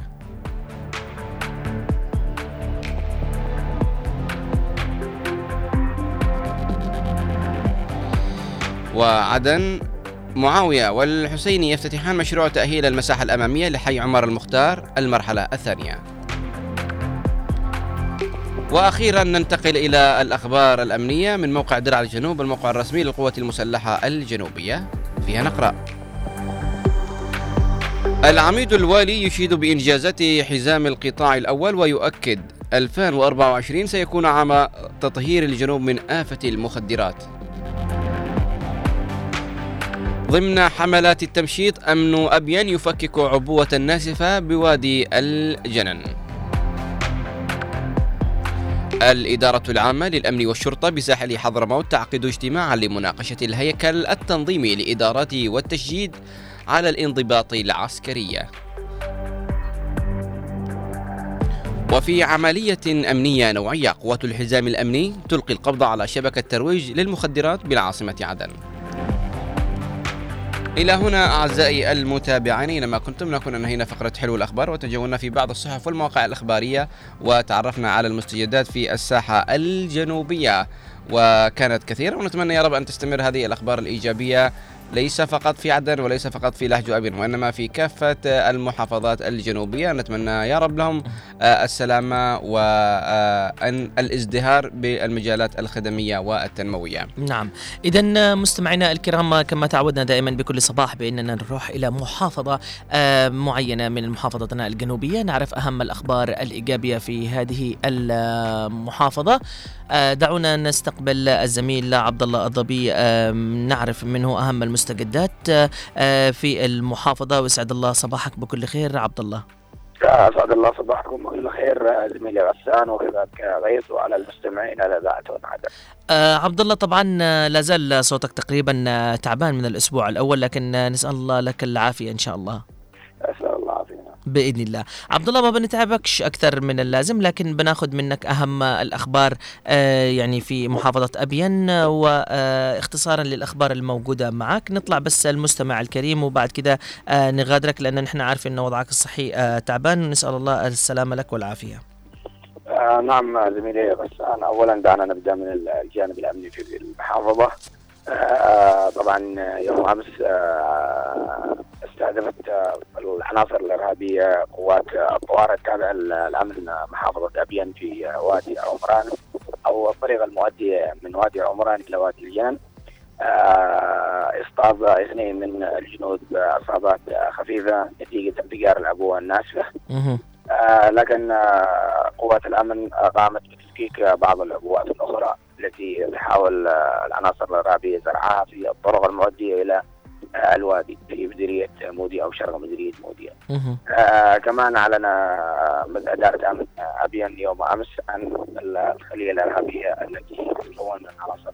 وعدن معاوية والحسيني يفتتحان مشروع تأهيل المساحة الأمامية لحي عمر المختار المرحلة الثانية. وأخيرا ننتقل إلى الأخبار الأمنية من موقع درع الجنوب الموقع الرسمي للقوات المسلحة الجنوبية. فيها نقرأ. العميد الوالي يشيد بإنجازات حزام القطاع الأول ويؤكد 2024 سيكون عام تطهير الجنوب من آفة المخدرات. ضمن حملات التمشيط أمن أبين يفكك عبوة ناسفة بوادي الجنن. الإدارة العامة للأمن والشرطة بساحل حضرموت تعقد اجتماعا لمناقشة الهيكل التنظيمي لإدارات والتشديد على الانضباط العسكري. وفي عملية أمنية نوعية قوات الحزام الأمني تلقي القبض على شبكة ترويج للمخدرات بالعاصمة عدن. إلى هنا أعزائي المتابعين أينما كنتم نكون أنهينا فقرة حلو الأخبار وتجولنا في بعض الصحف والمواقع الأخبارية وتعرفنا على المستجدات في الساحة الجنوبية وكانت كثيرة ونتمنى يا رب أن تستمر هذه الأخبار الإيجابية ليس فقط في عدن وليس فقط في لهج أبين وإنما في كافة المحافظات الجنوبية. نتمنى يا رب لهم السلامة وأن الازدهار بالمجالات الخدمية والتنموية. نعم. إذا مستمعينا الكرام كما تعودنا دائما بكل صباح بأننا نروح إلى محافظة آه، معينة من محافظتنا الجنوبية. نعرف أهم الأخبار الإيجابية في هذه المحافظة. آه، دعونا نستقبل الزميل عبد الله الضبي آه، نعرف منه أهم المستجدات آه، في المحافظة ويسعد الله صباحك بكل خير عبد الله اسعد الله صباحكم بكل خير زميلي غسان وكذلك غيث وعلى المستمعين على إذاعة ونعدل. آه عبد الله طبعا آه، لا زال صوتك تقريبا آه، تعبان من الأسبوع الأول لكن آه، نسأل الله لك العافية إن شاء الله. بإذن الله. عبد الله ما بنتعبكش أكثر من اللازم لكن بناخذ منك أهم الأخبار آه يعني في محافظة أبين واختصارا للأخبار الموجودة معك. نطلع بس المستمع الكريم وبعد كده آه نغادرك لأن نحن عارفين إن وضعك الصحي آه تعبان. ونسال الله السلامة لك والعافية. آه نعم زميلي غسان اولا دعنا نبدأ من الجانب الأمني في المحافظة. آه طبعا يوم أمس آه استهدفت آه، العناصر الإرهابية قوات الطوارئ التابعه للامن محافظة ابين في وادي عمران أو الطريق المؤدي من وادي عمران إلى وادي. آه، إصطاد اثنين من الجنود باصابات آه، خفيفة نتيجة انفجار العبوه. آه لكن قوات الأمن قامت بتفكيك بعض العبوات الأخرى التي تحاول آه، العناصر الارهابيه زرعها في الطرق المؤديه إلى الوادي في مديرية مودي أو شرق مديرية مودي. مهم. آه كمان أعلن إدارة أمن ابين يوم أمس عن الخلية الإرهابية التي تتكون من عناصر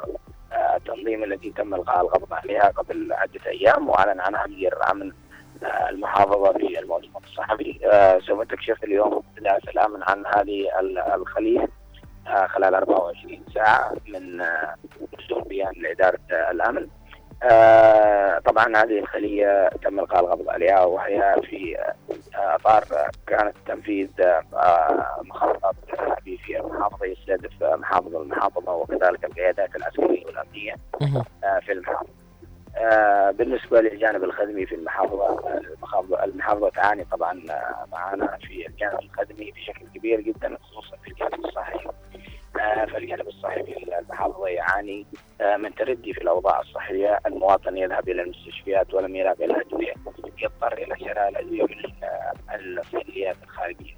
آه، التنظيم التي تم إلقاء القبض عليها قبل عدة أيام وأعلن عنها مدير امن آه، المحافظة في المؤتمر الصحفي آه، سوف تكشف اليوم اداره الامن عن هذه ال- الخلية خلال 24 ساعة من آه، بدون بيان لإدارة آه، الأمن آه، طبعا هذه الخلية تم إلقاء القبض عليها وهي في أطار كانت تنفيذ مخطط ارهابي في المحافظة يستهدف محافظ المحافظة وكذلك القيادات العسكرية والأمنية في المحافظة. بالنسبة للجانب الخدمي في المحافظة المحافظة المحافظة تعاني طبعا معنا في الجانب الخدمي بشكل كبير جدا خصوصا في الجانب الصحي. آه، فالجانب الصحي في المحافظة يعاني آه، من تردي في الأوضاع الصحية، المواطن يذهب إلى المستشفيات ولم يذهب إلى الادويه، يضطر إلى شراء الأدوية من الصيدليات الخارجية.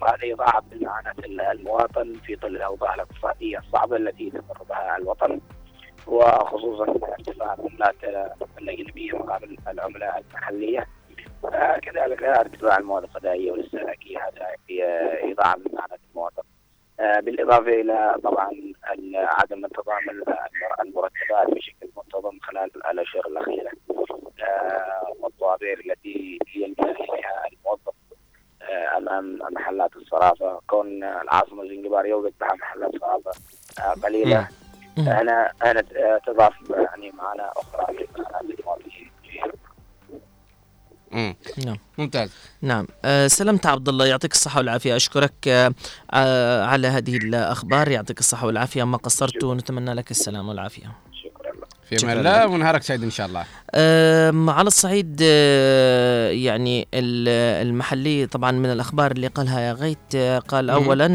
وهذا يضاعف من معاناه المواطن في ظل الأوضاع الاقتصادية الصعبة التي تمر بها الوطن وخصوصا ارتفاع العملات الأجنبية مقابل العملة المحلية. آه، كذلك ارتفاع المواد الغذائية والإستهلاكية هذا ي- يضاعف من معاناه المواطن آه، بالإضافة إلى طبعا عدم انتظام ال- المرتبات بشكل منتظم خلال الأشهر الأخيرة. آه، والطوابير التي يلجا اليها الموظف. آه، امام محلات الصرافة. كون العاصمة زنجبار يوجد بها محلات صرافة آه، قليلة. هنا هنا آه، تضاف يعني معنا أخرى لمعاناه المواطنين في مم. نعم. ممتاز. نعم. أه سلمت عبد الله يعطيك الصحة والعافية. أشكرك أه على هذه الأخبار. يعطيك الصحة والعافية. ما قصرت ونتمنى لك السلامة والعافية. شكرا. لك في أمان الله. ونهارك سعيد إن شاء الله. على الصعيد أه، يعني ال- المحلي طبعا من الأخبار اللي قالها يا غيت أه، قال. اولا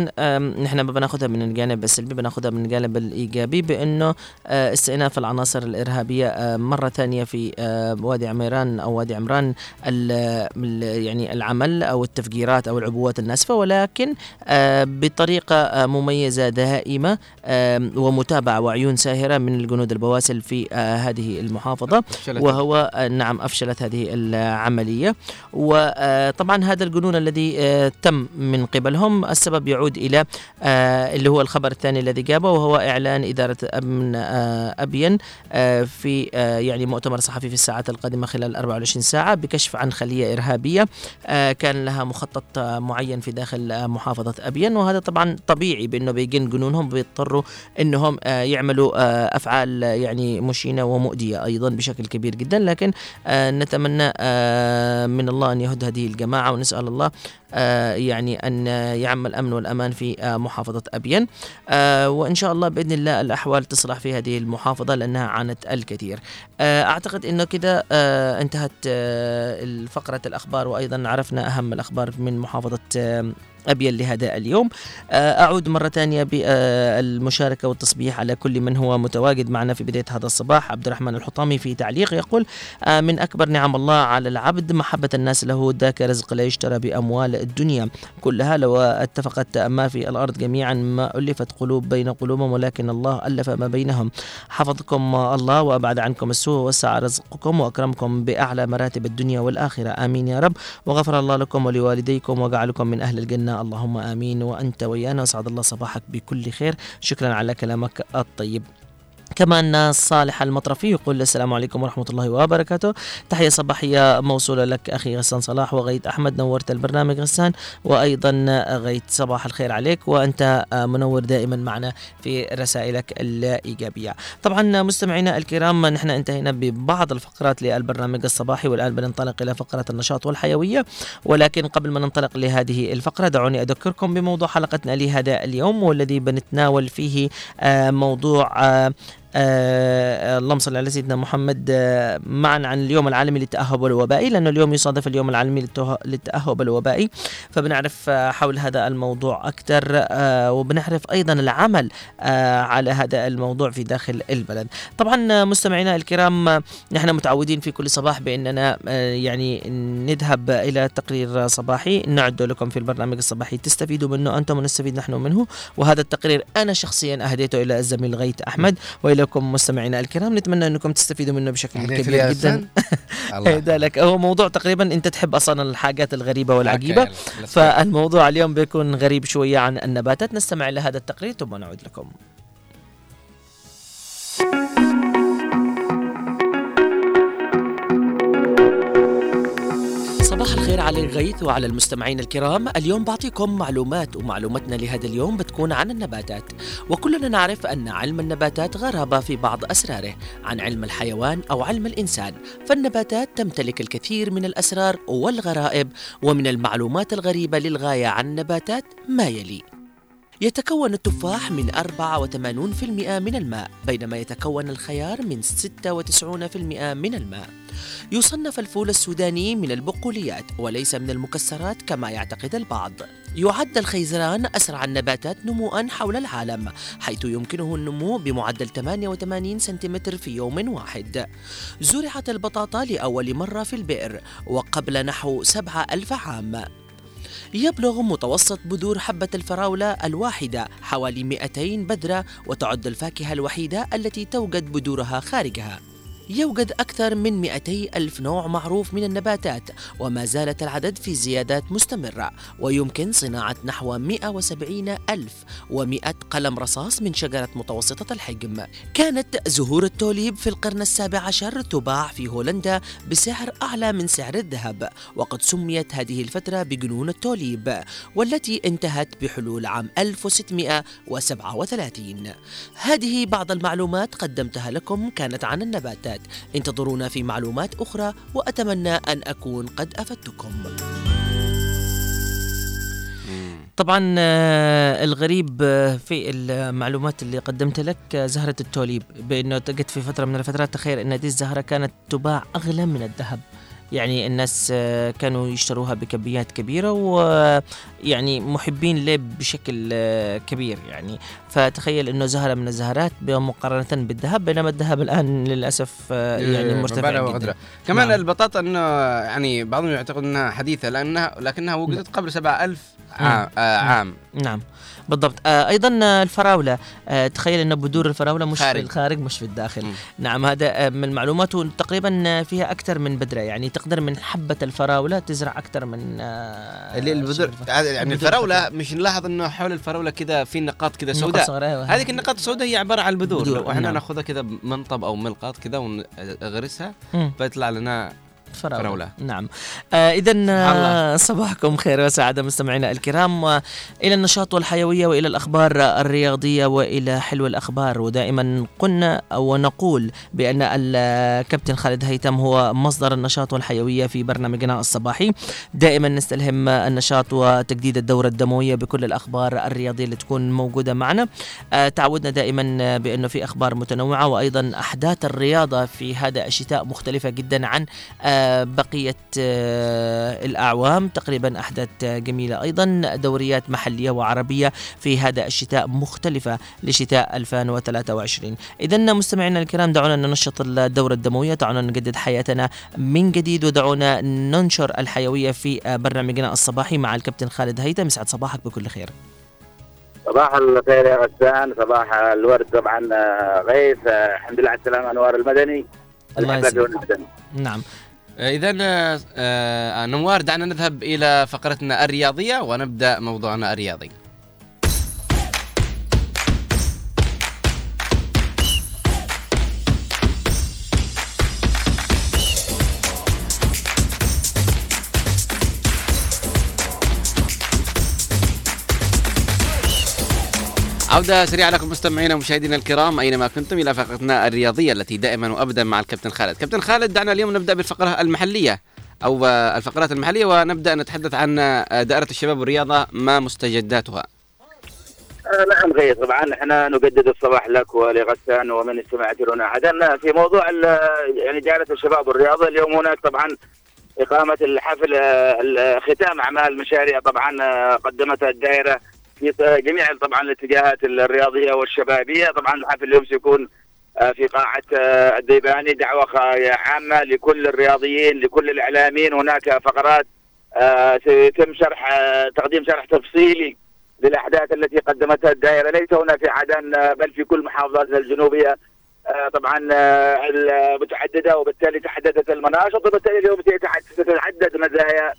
نحن ما بنأخذها من الجانب السلبي بنأخذها من الجانب الإيجابي بأنه أه، استئناف العناصر الإرهابية مرة ثانية في وادي عميران أو وادي عمران يعني العمل أو التفجيرات أو العبوات الناسفة ولكن بطريقة مميزة دائمة ومتابعة وعيون ساهرة من الجنود البواسل في هذه المحافظة. وهو آه، نعم أفشلت هذه العملية. وطبعا هذا الجنون الذي آه، تم من قبلهم السبب يعود إلى آه، اللي هو الخبر الثاني الذي جابه وهو إعلان إدارة أمن آه، ابين آه، في يعني مؤتمر صحفي في الساعات القادمة خلال 24 ساعة بكشف عن خلية إرهابية آه، كان لها مخطط معين في داخل محافظة ابين وهذا طبعا طبيعي بأنه بيجن جنونهم بيضطروا إنهم آه، يعملوا آه، يعني مشينة ومؤذيه أيضا بشكل كبير جدا لكن آه، نتمنى آه، من الله أن يهد هذه الجماعة ونسأل الله آه، يعني أن يعم الأمن والأمان في محافظة ابين آه، وإن شاء الله بإذن الله الأحوال تصلح في هذه المحافظة لأنها عانت الكثير. أعتقد إنه كذا آه، انتهت فقره الأخبار وأيضا عرفنا أهم الأخبار من محافظة أبين لهذا اليوم. آه، أعود مرة ثانية بالمشاركة والتصبيح على كل من هو متواجد معنا في بداية هذا الصباح. عبد الرحمن الحطامي في تعليق يقول آه، من أكبر نعم الله على العبد محبة الناس له ذاك رزق لا يشترى بأموال الدنيا. كلها لو اتفقت ما في الأرض جميعا ما ألفت قلوب بين قلوبهم ولكن الله ألف ما بينهم. حفظكم الله وأبعد عنكم السوء ووسع رزقكم وأكرمكم بأعلى مراتب الدنيا والآخرة. آمين يا رب. وغفر الله لكم ولوالديكم وجعلكم من أهل الجنة. اللهم آمين. وأنت ويانا وسعد الله صباحك بكل خير. شكرا على كلامك الطيب. كمان صالح المطرفي يقول السلام عليكم ورحمة الله وبركاته. تحية صباحية موصولة لك أخي غسان صلاح وغيت أحمد نورت البرنامج غسان وأيضا غيت صباح الخير عليك وأنت منور دائما معنا في رسائلك الإيجابية. طبعا مستمعينا الكرام نحن انتهينا ببعض الفقرات للبرنامج الصباحي والآن بننطلق إلى فقرة النشاط والحيوية. ولكن قبل ما ننطلق لهذه الفقرة دعوني أذكركم بموضوع حلقتنا لهذا اليوم والذي بنتناول فيه موضوع آه، اللهم صل على سيدنا محمد آه معا عن اليوم العالمي للتأهب الوبائي لأنه اليوم يصادف اليوم العالمي للتأهب الوبائي فبنعرف آه حول هذا الموضوع أكثر وبنعرف أيضا العمل على هذا الموضوع في داخل البلد. طبعا مستمعينا الكرام نحن متعودين في كل صباح بأننا يعني نذهب إلى تقرير صباحي. نعد لكم في البرنامج الصباحي. تستفيدوا منه أنتم ونستفيد نحن منه. وهذا التقرير أنا شخصيا أهديته إلى الزميل غيث أحمد. وإليكم مستمعينا الكرام. نتمنى أنكم تستفيدوا منه بشكل لي كبير جدا. هيدا [laughs] لك. هو موضوع تقريبا أنت تحب أصلا الحاجات let's go. فالموضوع اليوم بيكون غريب شوية عن النباتات نستمع إلى هذا التقرير ثم نعود لكم. الخير على غيث وعلى المستمعين الكرام. اليوم بعطيكم معلومات ومعلومتنا لهذا اليوم بتكون عن النباتات. وكلنا نعرف أن علم النباتات غرابة في بعض أسراره عن علم الحيوان أو علم الإنسان. فالنباتات تمتلك الكثير من الأسرار والغرائب ومن المعلومات الغريبة للغاية عن النباتات ما يلي. يتكون التفاح من 84% من الماء بينما يتكون الخيار من 96% من الماء. يصنف الفول السوداني من البقوليات وليس من المكسرات كما يعتقد البعض. يعد الخيزران أسرع النباتات نمواً حول العالم حيث يمكنه النمو بمعدل 88 سنتيمتر في يوم واحد. زرعت البطاطا لأول مرة في البئر وقبل نحو 7000 عام. يبلغ متوسط بذور حبة الفراولة الواحدة حوالي 200 بذرة وتعد الفاكهة الوحيدة التي توجد بذورها خارجها. يوجد أكثر من 200 ألف نوع معروف من النباتات وما زالت العدد في زيادات مستمرة ويمكن صناعة نحو 170 ألف و100 قلم رصاص من شجرة متوسطة الحجم. كانت زهور التوليب في القرن السابع عشر تباع في هولندا بسعر أعلى من سعر الذهب وقد سميت هذه الفترة بجنون التوليب والتي انتهت بحلول عام 1637 هذه بعض المعلومات قدمتها لكم كانت عن النباتات. انتظرونا في معلومات أخرى وأتمنى أن أكون قد أفدتكم. طبعا آه، الغريب آه، في المعلومات اللي قدمت لك آه، زهرة التوليب بأنه جت في فترة من الفترات تخيل أن هذه الزهرة كانت تباع أغلى من الذهب. يعني الناس آه، كانوا يشتروها بكميات كبيرة ويعني محبين له بشكل آه، كبير يعني فتخيل إنه زهرة من الزهرات مقارنة بالذهب بينما الذهب الآن للأسف آه، يعني مرتفع جدا. كمان نعم. البطاطا إنه يعني بعضهم يعتقد إنها حديثة لأنها لكنها وجدت قبل 7000 عام, آه عام. نعم بالضبط آه أيضا آه، الفراولة آه تخيل ان بذور الفراولة مش خارج. في الخارج مش في الداخل مم. نعم هذا آه، من المعلومات تقريبا آه، فيها أكثر من بذره يعني تقدر من حبة الفراولة تزرع أكثر من آه اللي البذور. يعني الفراولة مش نلاحظ إنه حول الفراولة كذا في نقاط كذا سوداء أيوة. هذيك النقاط السوداء هي عبارة عن البذور بذور، لو إحنا نعم. ناخذها كذا بمنطب أو ملقاط كذا ونغرسها. فيطلع لنا فراولة. فراولة. نعم آه إذا الله. صباحكم خير وسعادة مستمعينا الكرام آه، إلى النشاط والحيوية وإلى الأخبار الرياضية وإلى حلو الأخبار ودائما قلنا ونقول بأن الكابتن خالد هيثم هو مصدر النشاط والحيوية في برنامجنا الصباحي دائما نستلهم النشاط وتجديد الدورة الدموية بكل الأخبار الرياضية اللي تكون موجودة معنا آه، تعودنا دائما بأنه في أخبار متنوعة وأيضا أحداث الرياضة في هذا الشتاء مختلفة جدا عن آه، بقية آه، الأعوام. تقريبا أحداث آه، جميلة أيضا. دوريات محلية وعربية في هذا الشتاء مختلفة لشتاء 2023 إذا مستمعينا الكرام دعونا ننشط الدورة الدموية. دعونا نجدد حياتنا من جديد ودعونا ننشر الحيوية في آه، برنامجنا الصباحي مع الكابتن خالد هيثم. يسعد صباحك بكل خير. صباح الخير يا غسان. صباح الورد طبعا غيث. الحمد لله على السلامة أنوار المدني. الله. نعم. اذا آه نوار دعنا نذهب إلى فقرتنا الرياضية ونبدأ موضوعنا الرياضي. عودة سريعة لكم مستمعينا ومشاهدينا الكرام. أينما كنتم إلى فقرتنا الرياضية التي دائما وأبدا مع الكابتن خالد. كابتن خالد دعنا اليوم نبدأ بالفقرة المحلية أو الفقرات المحلية ونبدأ نتحدث عن دائرة الشباب والرياضة ما مستجداتها. آه، نعم الخير طبعا إحنا نجدد الصباح لك ولغسان ومن استمع ترونا عدن في موضوع يعني جالة الشباب والرياضة اليوم هناك طبعا إقامة الحفل آه، ختام أعمال مشاريع طبعا آه، قدمتها الدائرة في جميع طبعا الاتجاهات الرياضية والشبابية. طبعا الحفل اليوم سيكون آه، في قاعة آه، الديباني. دعوة عامة لكل الرياضيين لكل الإعلاميين. هناك فقرات سيتم شرح آه، تقديم شرح تفصيلي للأحداث التي قدمتها الدائرة. ليس هنا في عدن بل في كل محافظاتنا الجنوبية آه، طبعا المتعدده وبالتالي تحددت المناشط. وبالتالي اليوم ستتعدد مزايا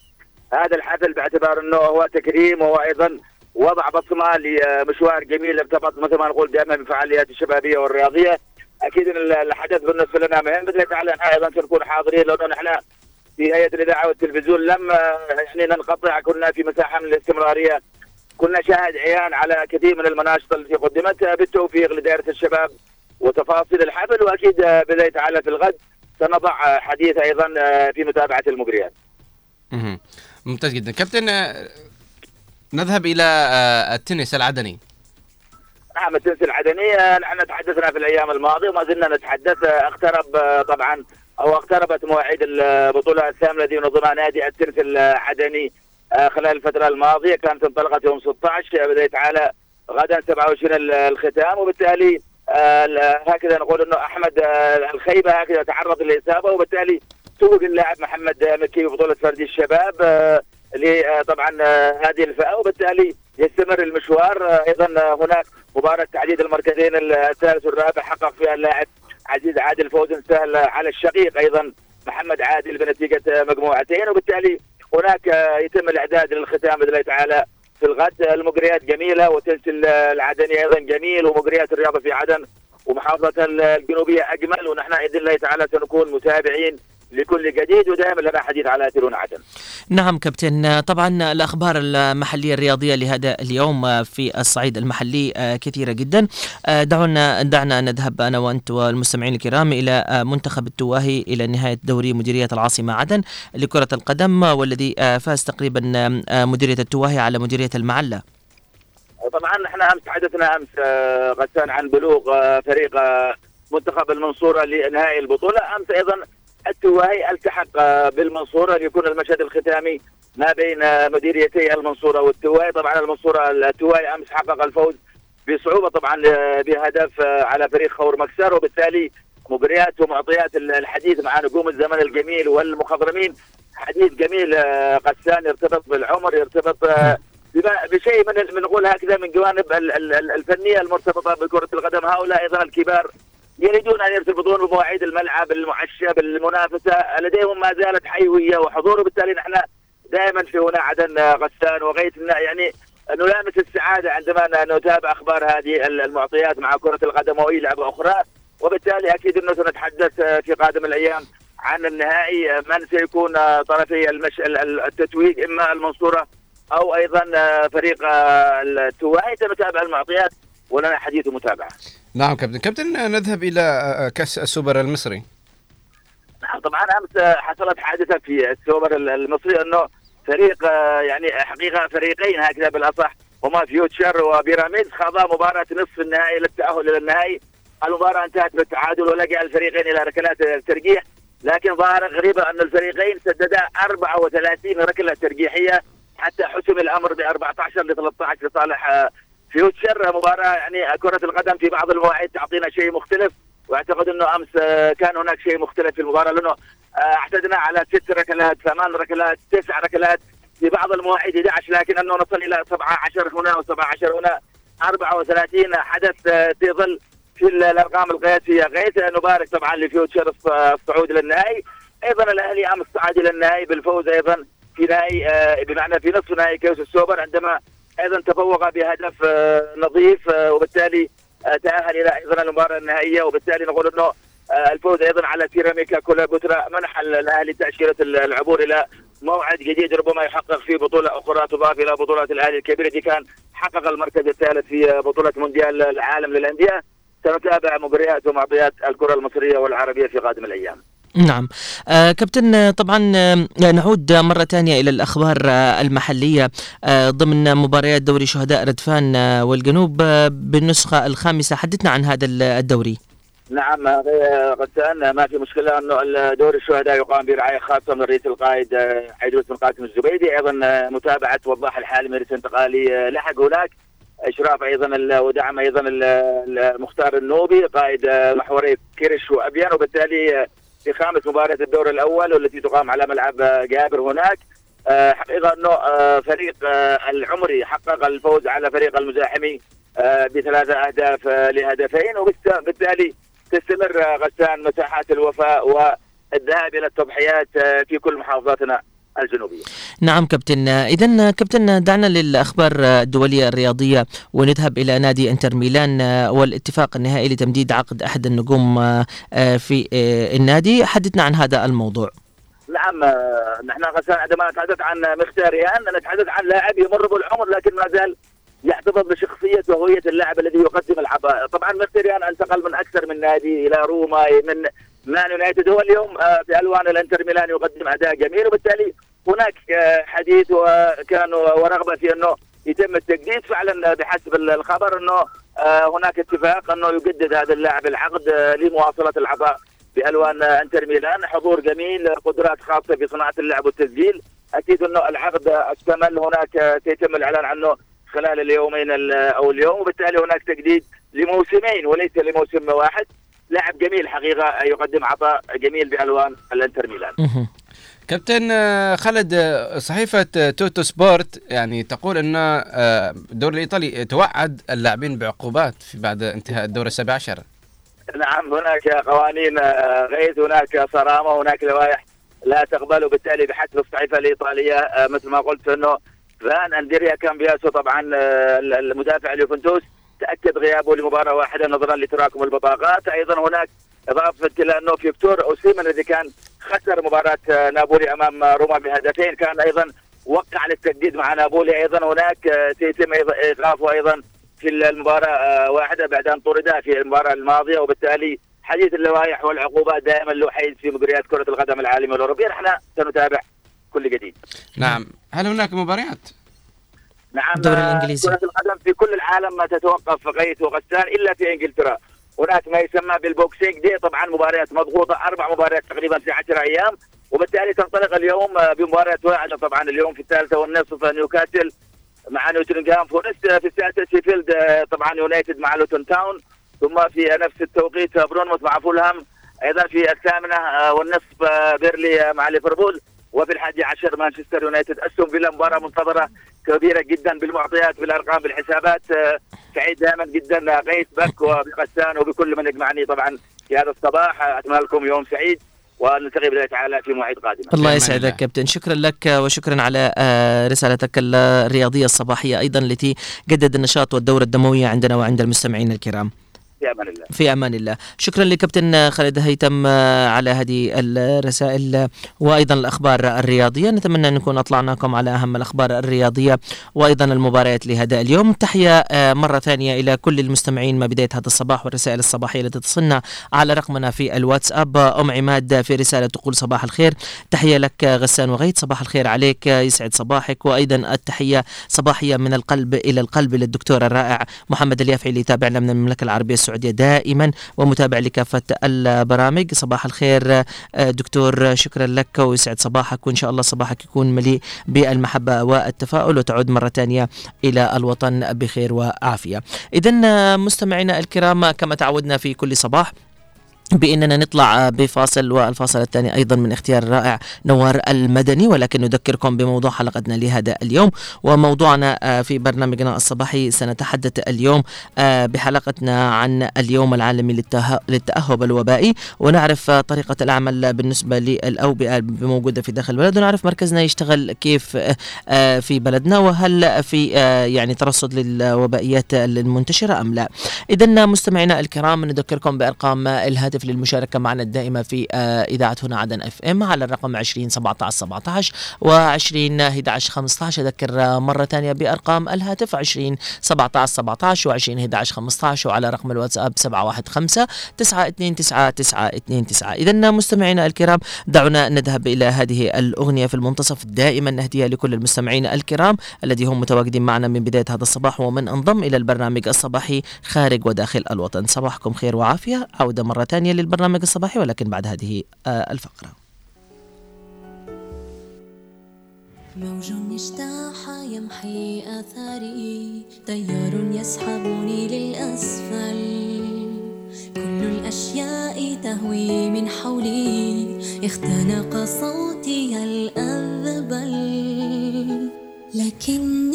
هذا الحفل باعتبار إنه هو تكريم. وهو أيضا وضع بصمه لمشوار جميل ارتبط مثل ما نقول دائما بالفعاليات الشبابية والرياضية. أكيد الحدث بالنسبة لنا مهم الله تعالى نحن أيضا سنكون حاضرين لأنه نحن في هيئة الإذاعة والتلفزيون لم آه، يعني ننقطع كنا في مساحة من الاستمرارية. كنا شاهد عيان على كثير من المناشط التي قدمت. بالتوفيق لدائرة الشباب وتفاصيل الحفل. وأكيد باذن تعالى في الغد سنضع حديث أيضا في متابعة المجريات. ممتاز جدا. كابتن آه، نذهب إلى آه، التنس العدني. نعم التنس العدني نحن تحدثنا في الأيام الماضية وما زلنا نتحدث اقترب آه، طبعا أو اقتربت مواعيد البطوله الثامنه التي ينظمها نادي التنس العدني آه، خلال الفترة الماضية. كانت انطلقت يوم 16 باذن تعالى غدا 27 ال- الختام. وبالتالي آه، ال- هكذا نقول إنه أحمد آه، الخيبة هكذا تعرض للإصابة. وبالتالي توج اللاعب محمد مكي في بطولة فردي الشباب آه، ل- آه، هذه الفئة وبالتالي يستمر المشوار. آه، أيضا آه، هناك مباراة تعديد المركزين الثالث والرابع حقق فيها اللاعب عزيز عادل فوز سهل على الشقيق أيضا محمد عادل بنتيجة مجموعتين. وبالتالي هناك يتم الإعداد للختام باذن الله تعالى في الغد. المجريات جميلة وتنس العدني أيضا جميل ومجريات الرياضة في عدن ومحافظة الجنوبية أجمل. ونحن باذن الله تعالى سنكون متابعين لكل جديد ودائما لنا حديث على تيرون عدن. نعم كابتن. طبعا الأخبار المحلية الرياضية لهذا اليوم في الصعيد المحلي آه، كثيرة جدا. آه، دعونا دعنا نذهب أنا وأنت والمستمعين الكرام إلى آه، منتخب التواهي إلى نهاية دوري مديرية العاصمة عدن لكرة القدم والذي فاز تقريبا مديرية التواهي على مديرية المعلة. طبعا إحنا أمس تحدثنا أمس غسان عن بلوغ فريق منتخب المنصورة لنهائي البطولة. أمس أيضا التواهي التحق بالمنصورة ليكون المشهد الختامي ما بين مديريتي المنصورة والتواهي طبعا المنصورة التواهي أمس حقق الفوز بصعوبة طبعا بهدف على فريق خور مكسر وبالتالي مباريات ومعطيات الحديث مع نجوم الزمن الجميل والمخضرمين. حديث جميل آه، غسان يرتبط بالعمر يرتبط آه، بشيء من نقول هكذا من جوانب ال- ال- ال- الفنية المرتبطة بكرة القدم. هؤلاء أيضا الكبار يريدون أن يرتبطون بمواعيد الملعب المعشب المنافسة لديهم ما زالت حيوية وحضور وبالتالي نحن دائما في هنا عدن غسان وغيتنا يعني نلامس السعادة عندما نتابع أخبار هذه المعطيات مع كرة القدم وأي لعبة أخرى. وبالتالي أكيد أنه سنتحدث في قادم الأيام عن النهائي من سيكون طرفي المش... التتويج إما المنصورة أو أيضا فريق التواهي سنتابع المعطيات. ولنا حديث متابعة. نعم كابتن. كابتن نذهب إلى آه، كأس السوبر المصري. نعم طبعا أمس حصلت حادثة في السوبر المصري أنه فريق آه، يعني حقيقة فريقين هكذا بالأصح هما فيوتشر وبيراميدز خاضا مباراة نصف النهائي للتأهل إلى النهائي. المباراة انتهت بالتعادل ولجا الفريقين إلى ركلات الترجيح لكن ظاهره غريبه أن الفريقين سددا 34 ركلة ترجيحية حتى حسم الأمر ب 14 ل 13 لصالح آه، فيوتشر مباراة يعني كرة القدم في بعض المواعيد تعطينا شيء مختلف وأعتقد إنه أمس آه، كان هناك شيء مختلف في المباراة لأنه آه، اعتدنا على ست ركلات ثمان ركلات تسع ركلات في بعض المواعيد 11 لكن أنه نصل إلى 17 هنا و17 هنا 34 حدث آه، في ظل في ال- الأرقام القياسية. غيث نبارك طبعا لفيوتشر الص- الصعود إلى النهائي. أيضا الأهلي أمس صعد إلى النهائي بالفوز أيضا في نهائي بمعنى في نصف نهائي كاس السوبر عندما أيضا تفوق بهدف آه، نظيف آه، وبالتالي آه، تأهل إلى أيضا المباراة النهائية وبالتالي نقول إنه الفوز أيضا على سيراميكا كولابوترا منح ال- الأهلي تأشيرة ال- العبور إلى موعد جديد ربما يحقق فيه بطولة أخرى تضاف إلى بطولات الأهلي الكبيرة التي كان حقق المركز الثالث في بطولة مونديال العالم للأندية سنتابع مباريات ومعطيات الكرة المصرية والعربية في قادم الأيام. نعم. آه كابتن طبعا آه نعود مرة ثانية إلى الأخبار آه المحلية ضمن مباريات دوري شهداء ردفان والجنوب بالنسخة الخامسة. حدثنا عن هذا الدوري. نعم غسان ما في مشكلة أنه دور الشهداء يقام برعاية خاصة من رئيس القائد عيدروس بن قاسم الزبيدي. أيضا متابعة وضاح الحالي من رئيس انتقالي لحق. هناك إشراف أيضا ودعم أيضا ال- المختار النوبي قائد محوري كرش وأبيان. وبالتالي في خامس مباريات الدور الأول والتي تقام على ملعب جابر هناك. آه، حقيقة أنه آه، فريق آه، العمري حقق الفوز على فريق المزاحمي بثلاثة أهداف آه، لهدفين وبالتالي تستمر غسان مساحات الوفاء والذهاب إلى التضحيات في كل محافظاتنا. الجنوبية. نعم كابتن. إذا كابتن دعنا للأخبار الدولية الرياضية ونذهب إلى نادي إنتر ميلان والاتفاق النهائي لتمديد عقد أحد النجوم آه، في آه، النادي. حدثنا عن هذا الموضوع. نعم آه، نحن عندما نتحدث عن مختاريان نتحدث عن لاعب يمر بالعمر لكن ما زال يحتفظ بشخصية وهوية اللاعب الذي يقدم العطاء طبعا مختاريان انتقل من أكثر من نادي إلى روما من مان يونايتد. هو اليوم في ألوان الإنتر ميلان يقدم أداء جميل وبالتالي هناك آه، حديث وكان ورغبة في أنه يتم التجديد. فعلا بحسب الخبر أنه آه، هناك اتفاق أنه يجدد هذا اللاعب العقد آه، لمواصلة العطاء بألوان آه، إنتر ميلان. حضور جميل قدرات خاصة في صناعة اللعب والتسجيل. أكيد أنه العقد أكتمل هناك آه، سيتم الإعلان عنه خلال اليومين ال- أو اليوم. وبالتالي هناك تجديد لموسمين وليس لموسم واحد. لاعب جميل حقيقة يقدم عطاء جميل بألوان الإنتر ميلان. كابتن آه، خالد آه، صحيفة آه، توتو سبورت يعني تقول أن الدوري الإيطالي توعد اللاعبين بعقوبات في بعد انتهاء الدور السابع عشر. نعم هناك قوانين غيث هناك صرامة هناك لوائح لا تقبل وبالتالي بحسب الصحيفة الإيطالية مثل ما قلت أنه فإن أندريا كامبياسو طبعا المدافع اليوفنتوس تأكد غيابه لمباراة واحدة نظرا لتراكم البطاقات. أيضا هناك إضافة إلى أنه فيكتور أوسيمن الذي كان خسر مباراة آه، نابولي أمام روما بهدفين. كان أيضا وقع للتجديد مع نابولي أيضا. هناك آه، سيتم أيضا- إيقافه أيضا في المباراة آه، واحدة بعد أن طرد في المباراة الماضية. وبالتالي حديث اللوائح والعقوبات دائما له حيز في مباريات كرة القدم العالمية والأوروبية نحن سنتابع كل جديد. نعم. هل هناك مباريات؟ نعم الدوري الإنجليزي. كرة القدم في كل العالم ما تتوقف غيث وغسان إلا في إنجلترا. هناك ما يسمى بال Boxing Day طبعا مباريات مضغوطة أربع مباريات تقريبا في 10 أيام. وبالتالي تنطلق اليوم بمباراة واحدة طبعا اليوم في الثالثة والنصف نيوكاسل مع نوتنغهام فورست في السادسة شيفيلد طبعا يونايتد مع لوتون تاون ثم في نفس التوقيت بورنموث مع فولهام أيضا في الثامنة آه، والنصف آه، بيرلي آه، مع ليفربول. وفي الحادي عشر مانشستر يونايتد أستون فيلا مباراة منتظرة كبيرة جدا بالمعطيات بالأرقام بالحسابات آه، سعيد دائما جدا قيس بك وبغسان وبكل من يجمعني طبعا في هذا الصباح. أتمنى لكم يوم سعيد ونلتقي باذن الله تعالى في مواعيد قادمه الله يسعدك. كابتن. شكرا لك وشكرا على آه، رسالتك الرياضية الصباحية أيضا التي جدد النشاط والدورة الدموية عندنا وعند المستمعين الكرام. في أمان الله. في أمان الله. شكرا لكابتن خالد هيثم آه، على هذه الرسائل. وأيضا الأخبار الرياضية نتمنى أن نكون أطلعناكم على أهم الأخبار الرياضية وأيضا المباريات لهذا اليوم. تحية آه، مرة ثانية إلى كل المستمعين ما بدايه هذا الصباح والرسائل الصباحية التي تصلنا على رقمنا في الواتساب. أم عماد في رسالة تقول صباح الخير. تحية لك غسان وغيث صباح الخير عليك آه، يسعد صباحك. وأيضا التحية صباحية من القلب إلى القلب للدكتور الرائع محمد اليافعي اللي يتابعنا من المملكة العربية السعودية. دائما ومتابع لكافة البرامج صباح الخير آه، دكتور شكرا لك ويسعد صباحك وإن شاء الله صباحك يكون مليء بالمحبة والتفاؤل وتعود مرة ثانية إلى الوطن بخير وعافية. اذا مستمعينا الكرام كما تعودنا في كل صباح بإننا نطلع بفاصل والفاصل الثاني أيضا من اختيار الرائع نوار المدني ولكن نذكركم بموضوع حلقتنا لهذا اليوم. وموضوعنا آه، في برنامجنا الصباحي سنتحدث اليوم آه، بحلقتنا عن اليوم العالمي للتأهب الوبائي. ونعرف آه، طريقة العمل بالنسبة للأوبئة الموجوده في داخل البلد. ونعرف مركزنا يشتغل كيف في بلدنا وهل في يعني ترصد للوبائيات المنتشرة أم لا. اذا مستمعينا الكرام نذكركم بأرقام الهاتف الهاتف للمشاركة معنا الدائمة في آه، إذاعة هنا عدن إف إم على الرقم 20 17 17 و20 11 15 أذكر آه، مرة ثانية بأرقام الهاتف 20 17 17 و20 11 15 وعلى رقم الواتساب 715 929 929 إذا مستمعينا الكرام دعونا نذهب إلى هذه الأغنية في المنتصف دائما نهديها لكل المستمعين الكرام الذي هم متواجدين معنا من بداية هذا الصباح ومن أنضم إلى البرنامج الصباحي خارج وداخل الوطن. صباحكم خير وعافية. عودة مرة ثانية. للبرنامج الصباحي ولكن بعد هذه آه، الفقرة. موج اجتاح يمحي آثاري تيار يسحبني للأسفل. كل الأشياء تهوي من حولي اختنق صوتي الأذبل. لكني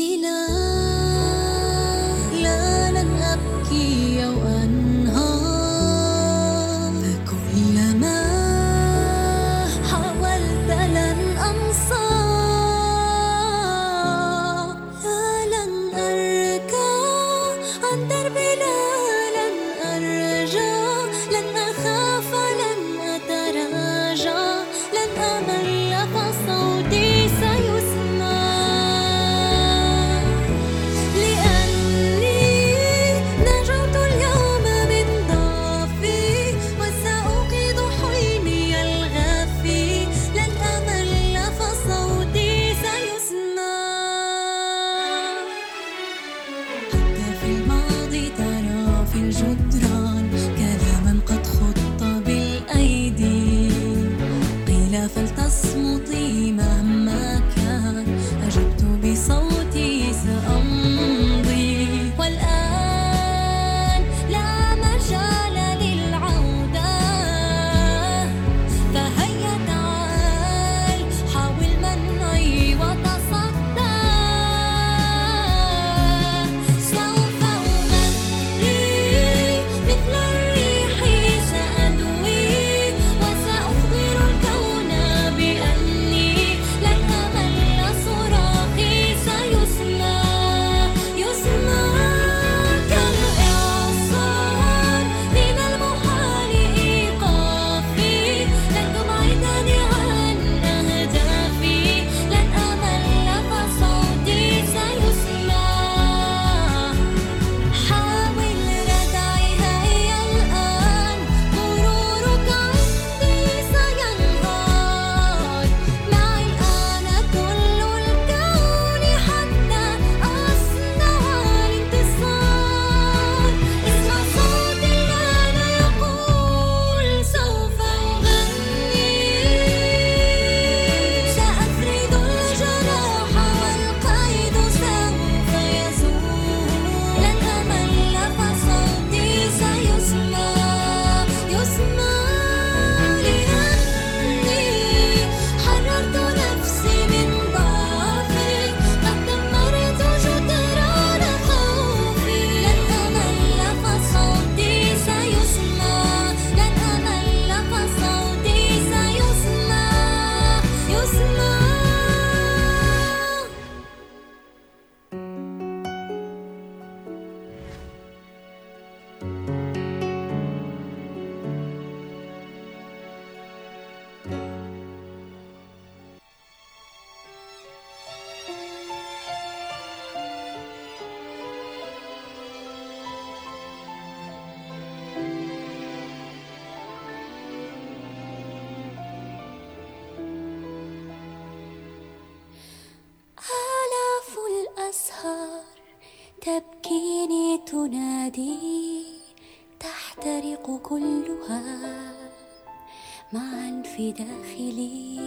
معا في داخلي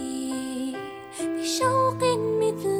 بشوق مثل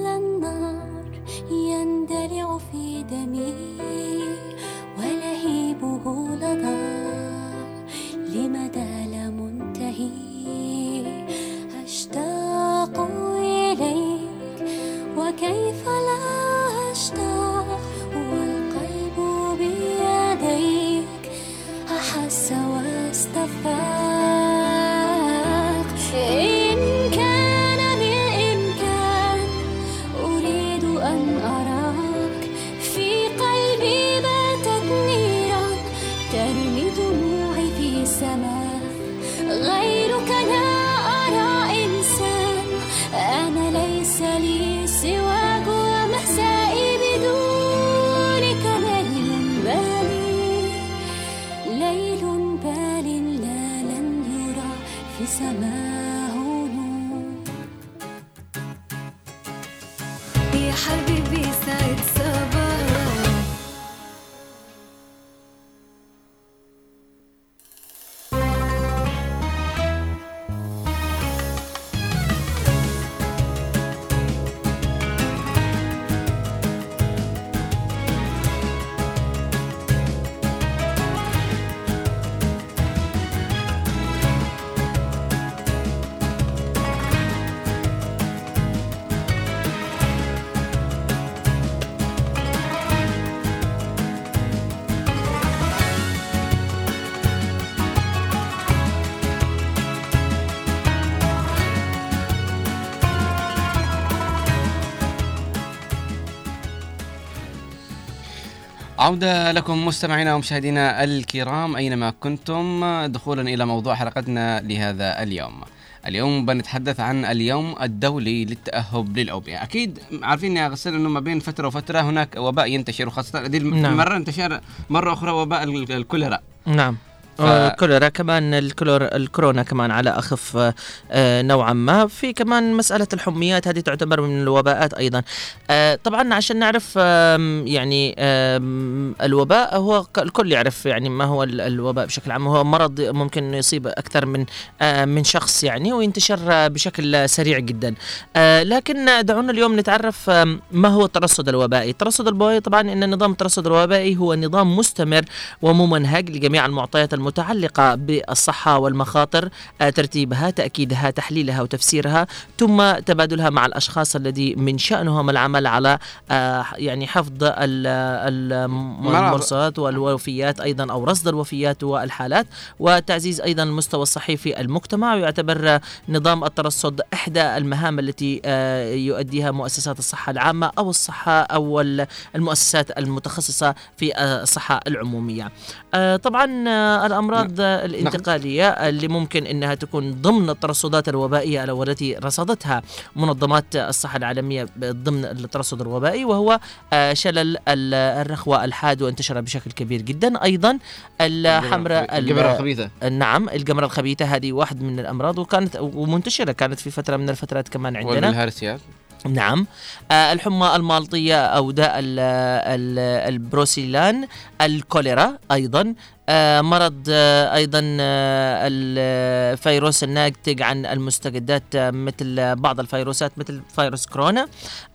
عودة لكم مستمعينا ومشاهدينا الكرام أينما كنتم. دخولا إلى موضوع حلقتنا لهذا اليوم. اليوم بنتحدث عن اليوم الدولي للتأهب للأوبئة. أكيد عارفين يا غسان أنه ما بين فترة وفترة هناك وباء ينتشر وخاصة هذه نعم. انتشر مرة أخرى وباء ال- الكوليرا نعم. ف- الكوليرا كمان الكلور الكورونا كمان على أخف آه، آه، نوعا ما. في كمان مسألة الحميات هذه تعتبر من الوباءات أيضا. آه، طبعا عشان نعرف يعني الوباء هو الكل يعرف يعني ما هو ال- الوباء بشكل عام. هو مرض ممكن إنه يصيب أكثر من آه، من شخص يعني وينتشر آه، بشكل سريع جدا. آه، لكن دعونا اليوم نتعرف ما هو الترصد الوبائي. الترصد الوبائي طبعا إن نظام الترصد الوبائي هو نظام مستمر وممنهج لجميع المعطيات المتعلقة بالصحة والمخاطر آه، ترتيبها تأكيدها تحليلها وتفسيرها ثم تبادلها مع الأشخاص الذي من شأنهم العمل على آه، يعني حفظ. المرصات والوفيات أيضا أو رصد الوفيات والحالات وتعزيز أيضا المستوى الصحي في المجتمع ويعتبر نظام الترصد إحدى المهام التي آه، يؤديها مؤسسات الصحة العامة أو الصحة أو ال- المؤسسات المتخصصة في الصحة العمومية طبعا الأمراض آه، الانتقالية اللي ممكن أنها تكون ضمن الترصدات الوبائية التي رصدتها منظمات الصحة العالمية ضمن الترصد الوبائي وهو آه، شلل ال- الرخوة الحاد وانتشر بشكل كبير جدا. أيضا الحمراء ال- الجبرة الخبيثة. نعم الجمرة الخبيثة هذه واحد من الأمراض وكانت ومنتشرة كانت في فترة من الفترات كمان عندنا. والهرسيات. نعم. آه الحمى المالطية أو داء ال- ال- البروسيلان الكوليرا أيضا. مرض آه أيضا آه الفيروس الناتج عن المستجدات آه مثل بعض الفيروسات مثل فيروس كورونا.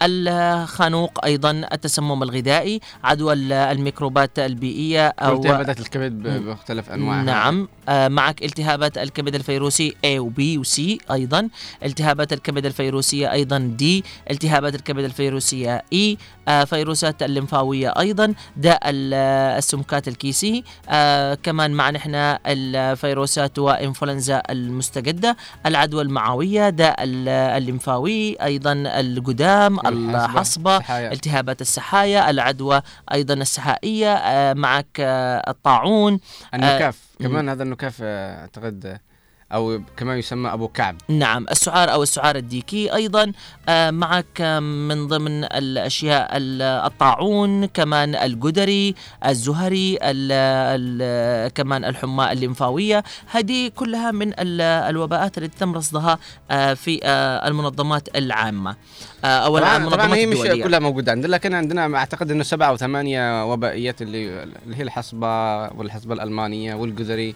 الخانوق أيضا التسمم الغذائي عدوى ال- الميكروبات البيئية أو والتهابات الكبد بمختلف أنواعها. نعم. آه معك التهابات الكبد الفيروسي A و B و C أيضا. التهابات الكبد الفيروسية أيضا D. التهابات الكبد الفيروسية E. آه فيروسات الليمفاوية أيضا داء ال- السمكات الكيسي آه كمان معنا إحنا الفيروسات وإنفلونزا المستجدة العدوى المعوية داء ال- الليمفاوي أيضا الجدام الحصبة السحايا. التهابات السحايا العدوى أيضا السحائية آه معك آه الطاعون النكاف آه، كمان هذا النكاف آه، أعتقد آه، أو كمان يسمى أبو كعب. نعم السعار أو السعار الديكي أيضا آه، معك من ضمن الأشياء ال- الطاعون كمان الجدري الزهري ال ال كمان الحمى الليمفاوية. هذه كلها من ال- الوباءات التي تم رصدها آه، في آه، المنظمات العامة. آه، أو طبعا, طبعا هي مش الدولية. كلها موجودة عندنا لكن عندنا أعتقد إنه سبعة أو ثمانية وبائيات اللي اللي هي الحصبة والحصبة الألمانية والجزري.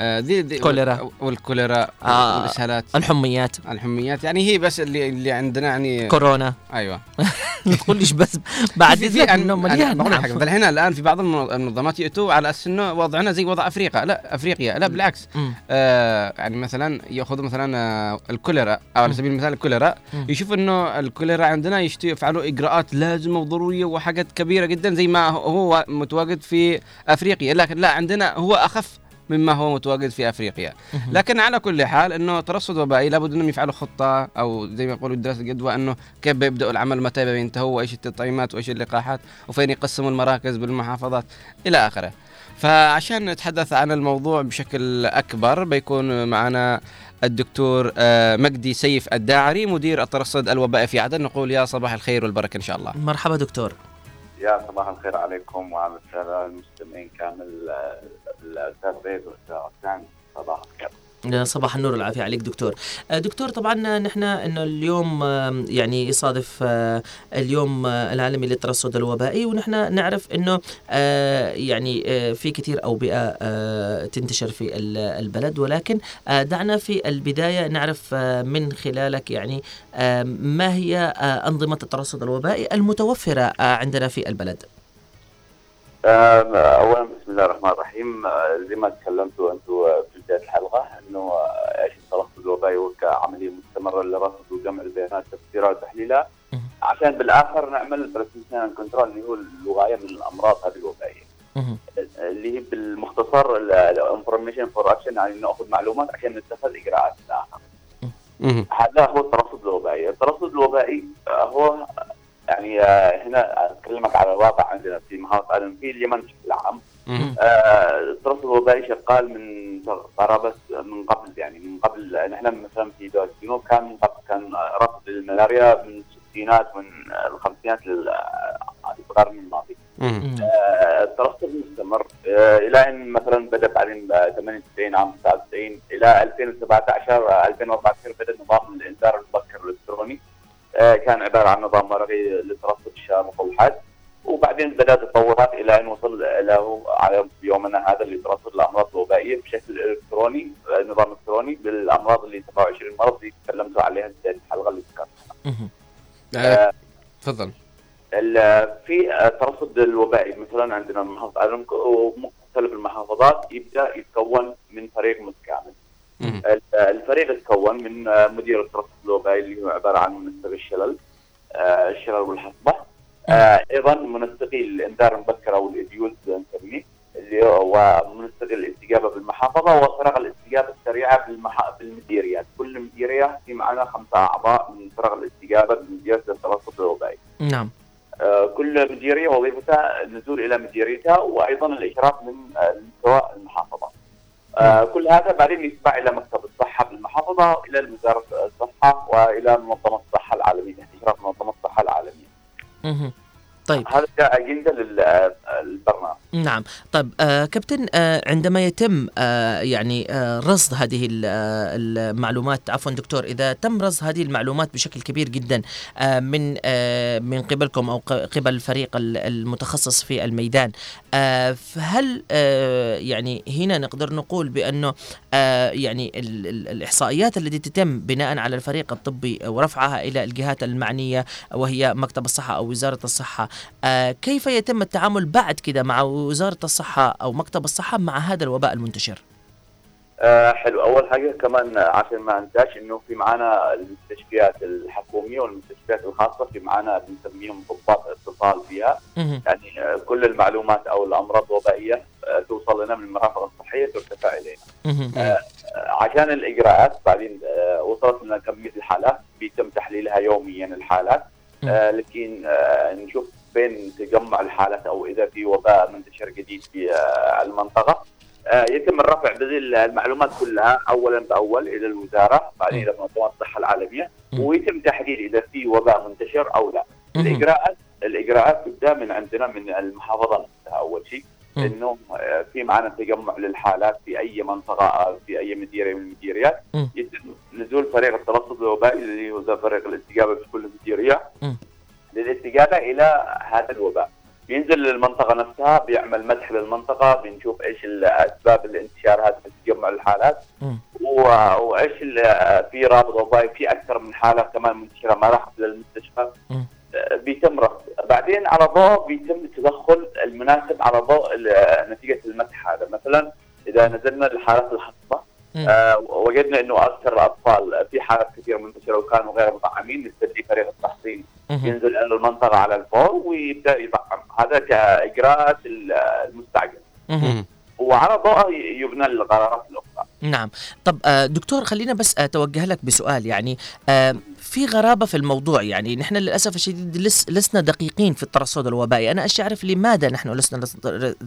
آه دي, دي كوليرا. والكوليرا آه، والإسهالات. الحميات. الحميات. يعني هي بس اللي اللي عندنا يعني كورونا. أيوه. [laughs] لا تقوليش بس بعد أن- انه مليان بقول لك الآن في بعض المن- المنظمات يأتوا على أساس إنه وضعنا زي وضع أفريقيا. لا أفريقيا. لا بالعكس. آه يعني مثلا يأخذوا مثلا آه الكوليرا أو على سبيل المثال الكوليرا. يشوف إنه الكوليرا عندنا يشتي يفعلوا إجراءات لازمة وضرورية وحاجات كبيرة جدا زي ما هو متواجد في أفريقيا. لكن لا عندنا هو أخف مما هو متواجد في أفريقيا. لكن على كل حال إنه ترصد وبائي لابد إنهم يفعلوا خطة أو زي ما يقولوا دراسة جدوى إنه كيف بيبدأوا العمل متى بينتهوا وإيش التطعيمات وإيش اللقاحات وفين يقسموا المراكز بالمحافظات إلى آخره. فعشان نتحدث عن الموضوع بشكل أكبر بيكون معنا الدكتور آه، مجدي سيف الداعري مدير الترصد الوبائي في عدن. نقول يا صباح الخير والبركة إن شاء الله. مرحبا دكتور. يا صباح الخير عليكم وعلى المستمعين كامل آه، الأستاذ بيد صباح الخير. صباح النور والعافية عليك دكتور. آه، دكتور طبعا نحن انه اليوم آه، يعني يصادف آه، اليوم آه، العالمي للترصد الوبائي ونحن نعرف إنه آه، يعني آه، في كثير أوبئة آه، تنتشر في ال- البلد. ولكن آه، دعنا في البداية نعرف آه، من خلالك يعني آه، ما هي آه، أنظمة الترصد الوبائي المتوفرة آه، عندنا في البلد؟ اولا بسم الله الرحمن الرحيم. آه، زي ما تكلمتوا أنتم آه، في بداية الحلقة إنه إيش الترصد الوبائي هو كعمليه مستمرة لرصد وجمع البيانات تفسيرها وتحليلها. عشان بالآخر نعمل prevention control اللي هو الوقايه من الأمراض هذه الوبائيه اللي هي بالمختصر ال information for action يعني ناخذ معلومات عشان نتخذ إجراءات بالاخر هذا هو الترصد الوبائي، الترصد الوبائي آه، هو يعني آه، هنا اكلمك على الواقع عندنا في محافظه عدن في اليمن بشكل عام. الترصد الوبائي شغال من قرابه من قبل يعني من قبل نحن مثلا في دول الجنوب كان من قبل كان رصد الملاريا من الستينات من الخمسينات للقرن الماضي. آه، الترصد مستمر آه، إلى إن مثلا بدأ بعدين آه، 98 عام 99 إلى 2017 آه، 2014 بدأ نظام الإنذار المبكر الإلكتروني. آه، كان عبارة عن نظام ورقي لترصد الشامخ والحاد وبعدين بدأت تطورات إلى أن وصل له على يومنا هذا اللي ترصد الأمراض الوبائية بشكل إلكتروني آه، نظام إلكتروني بالأمراض اللي 27 مرض اللي تكلمتوا عليها في الحلقة اللي ذكرتها. آه، تفضل ال- في الترصد الوبائي مثلا عندنا محافظة ومختلف المحافظات يبدأ يتكون من فريق متكامل. ال- الفريق يتكون من آه، مدير الترصد الوبائي اللي هو عبارة عن منسق الشلل آه، الشلل والحصبة آه، أيضا منسقي الإنذار المبكر أو الإديوز نسميه اللي هو منسقي الاستجابة بالمحافظة وفرق الاستجابة السريعة بالمح... بالمديريات، كل مديريه في معنا خمسة أعضاء من فرق الاستجابة بمديريه الترصد الوبائي. نعم. آه، كل مديريه وظيفتها النزول إلى مديريتها وأيضا الإشراف من آه، مستوى المحافظة. آه، كل هذا بعدين يتبع إلى مكتب الصحة بالمحافظة والى وزاره الصحة وإلى منظمة الصحة العالمية. إشراف منظمة الصحه العالميه. مهم. طيب هذا اجنده للبرنامج. نعم طيب آه كابتن آه عندما يتم آه يعني آه رصد هذه آه المعلومات عفوا دكتور إذا تم رصد هذه المعلومات بشكل كبير جدا آه من آه من قبلكم أو قبل الفريق ال- المتخصص في الميدان آه فهل آه يعني هنا نقدر نقول بأنه آه يعني ال ال الإحصائيات التي تتم بناء على الفريق الطبي ورفعها إلى الجهات المعنية وهي مكتب الصحة أو وزارة الصحة كيف يتم التعامل بعد كده مع وزارة الصحة أو مكتب الصحة مع هذا الوباء المنتشر؟ آه حلو أول حاجة كمان عشان ما أنساش إنه في معانا المستشفيات الحكومية والمستشفيات الخاصة في معانا بنسميهم ضباط اتصال فيها. يعني آه، كل المعلومات أو الأمراض الوبائية آه، توصل لنا من المرافق الصحية ترتفع إلينا. آه، عشان الإجراءات بعدين آه، وصلت لنا كمية الحالات بيتم تحليلها يوميا الحالات آه، لكن آه، نشوف بين تجمع الحالات أو إذا في وباء منتشر جديد في آه، المنطقة. آه، يتم الرفع بهذه المعلومات كلها اولا بأول إلى الوزاره بعدين إلى منظمه الصحة العالمية ويتم تحديد إذا في وباء منتشر أو لا. الاجراءات الإجراءات تبدأ من عندنا من المحافظة نفسها أول شيء إنه آه، في معنا تجمع للحالات في أي منطقة في أي مديرية من المديريات. يتم نزول فريق الترصد الوبائي اللي هو فريق الاستجابه في كل مديرية. للاستجابه إلى هذا الوباء. بينزل للمنطقة نفسها بيعمل مسح للمنطقة بنشوف إيش الأسباب الانتشار هذا تجمع الحالات. وإيش في رابط وظائفي في أكثر من حالة كمان منتشرة ما راحت للمستشفى. بيتم رصد بعدين على ضوء بيتم التدخل المناسب على ضوء نتيجة المسح هذا. مثلا إذا نزلنا للحالات الحصبة آه وجدنا إنه أكثر الاطفال في حالات كثير منتشرة وكانوا غير مطعمين نستدعي فريق التحصين. ينزل إلى المنطقة على الفور ويبدأ يطعم. هذا كإجراءات ال- المستعجل. وعلى ضوء يبنى القرارات الأخرى. نعم. طب آه، دكتور خلينا بس أتوجه لك بسؤال. يعني آه، في غرابة في الموضوع. يعني نحن للأسف الشديد لس لسنا دقيقين في الترصد الوبائي. أنا أشي أعرف لماذا نحن لسنا لس-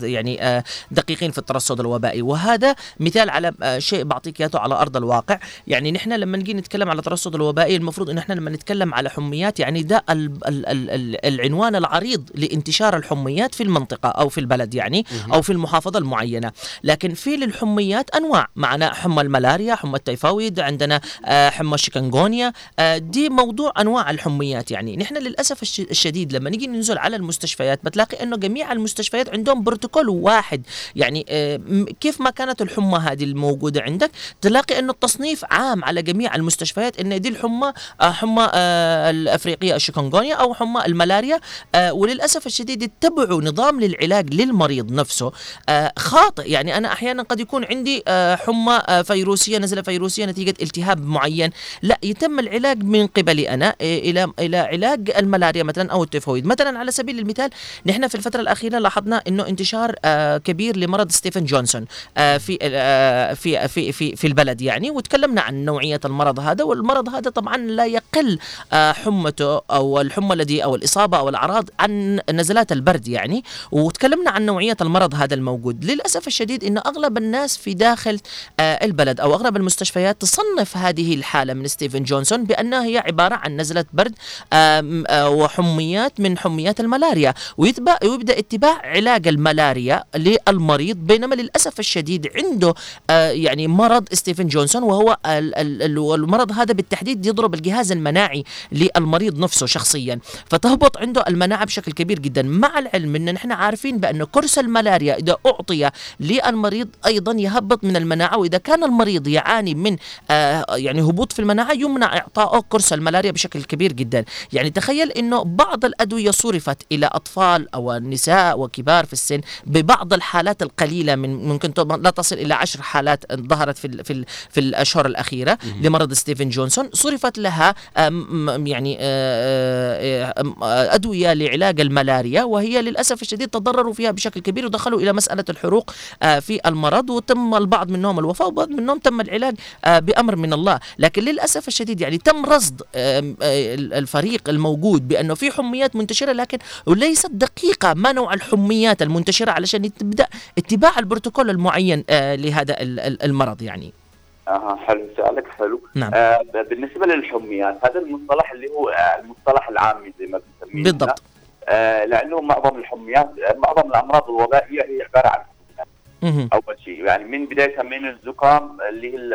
يعني آه، دقيقين في الترصد الوبائي. وهذا مثال على آه، شيء بعطيك إياه على أرض الواقع. يعني نحن لما نجي نتكلم على الترصد الوبائي المفروض إن إحنا لما نتكلم على حميات يعني ده ال ال ال ال العنوان العريض لانتشار الحميات في المنطقة أو في البلد يعني أو في المحافظة المعينة. لكن في للحميات أنواع. معنا حمى الملاريا حمى التيفويد عندنا آه، حمى الشيكنغونيا دي موضوع أنواع الحميات يعني. نحن للأسف الش- الشديد لما نيجي ننزل على المستشفيات بتلاقي إنه جميع المستشفيات عندهم بروتوكول واحد. يعني آه، كيف ما كانت الحمى هذه الموجودة عندك تلاقي إنه التصنيف عام على جميع المستشفيات إن دي الحمى آه، حمى آه، الأفريقية الشيكنغونيا أو حمى الملاريا. وللأسف الشديد اتبعوا نظام للعلاج للمريض نفسه. خاطئ. يعني أنا أحيانا قد يكون عندي حمى فيروسية نزلة فيروسية نتيجة التهاب معين. لا يتم العلاج من قبلي أنا إلى إلى علاج الملاريا مثلا أو التيفويد. مثلا على سبيل المثال نحن في الفترة الأخيرة لاحظنا إنه انتشار آه، كبير لمرض ستيفن جونسون آه، في آه، في في في في البلد يعني. وتكلمنا عن نوعية المرض هذا والمرض هذا طبعا لا يقل حمته أو الحمى الذي أو الإصابة أو الأعراض عن نزلات البرد يعني. وتكلمنا عن نوعية المرض هذا الموجود. للأسف الشديد إن أغلب الناس في داخل البلد أو أغلب المستشفيات تصنف هذه الحالة من ستيفن جونسون بأنها هي عبارة عن نزلة برد آم، آه، وحميات من حميات الملاريا. ويبدأ اتباع علاج الملاريا للمريض بينما للأسف الشديد عنده آه، يعني مرض ستيفن جونسون وهو ال- ال- ال- المرض هذا بالتحديد يضرب الجهاز المناعي للمريض نفسه شخصيا. فتهبط عنده المناعة بشكل كبير جدا. مع العلم إن نحن عارفين بأن كورس الملاريا إذا أعطي للمريض أيضا يهبط من المناعة وإذا كان المريض يعاني من آه يعني هبوط في المناعة يمنع اعطائه كورس الملاريا بشكل كبير جدا. يعني تخيل إنه بعض الأدوية صرفت إلى أطفال أو نساء وكبار في السن ببعض الحالات القليلة من ممكن لا تصل إلى عشر حالات ظهرت في في في الأشهر الأخيرة لمرض ستيفن جونسون. صرفت لها م- يعني آه، آه، آه، أدوية لعلاج الملاريا وهي للأسف الشديد تضرروا فيها بشكل كبير ودخلوا إلى مسألة الحروق آه، في المرض وتم البعض منهم الوفاة وبعض منهم تم العلاج آه، بأمر من الله. لكن للأسف الشديد يعني تم رصد آم، آه، الفريق الموجود بأنه في حميات منتشرة لكن وليست دقيقة ما نوع الحميات المنتشرة علشان تبدا اتباع البروتوكول المعين آه، لهذا ال- ال- المرض يعني أها حلو سؤالك حلو نعم. آه بالنسبة للحميات هذا المصطلح اللي هو آه المصطلح العامي زي ما بنسميه بالضبط. آه لأنه معظم الحميات معظم الأمراض الوبائية هي عبارة عن. أول شيء يعني من بدايتها من الزكام اللي هي ال-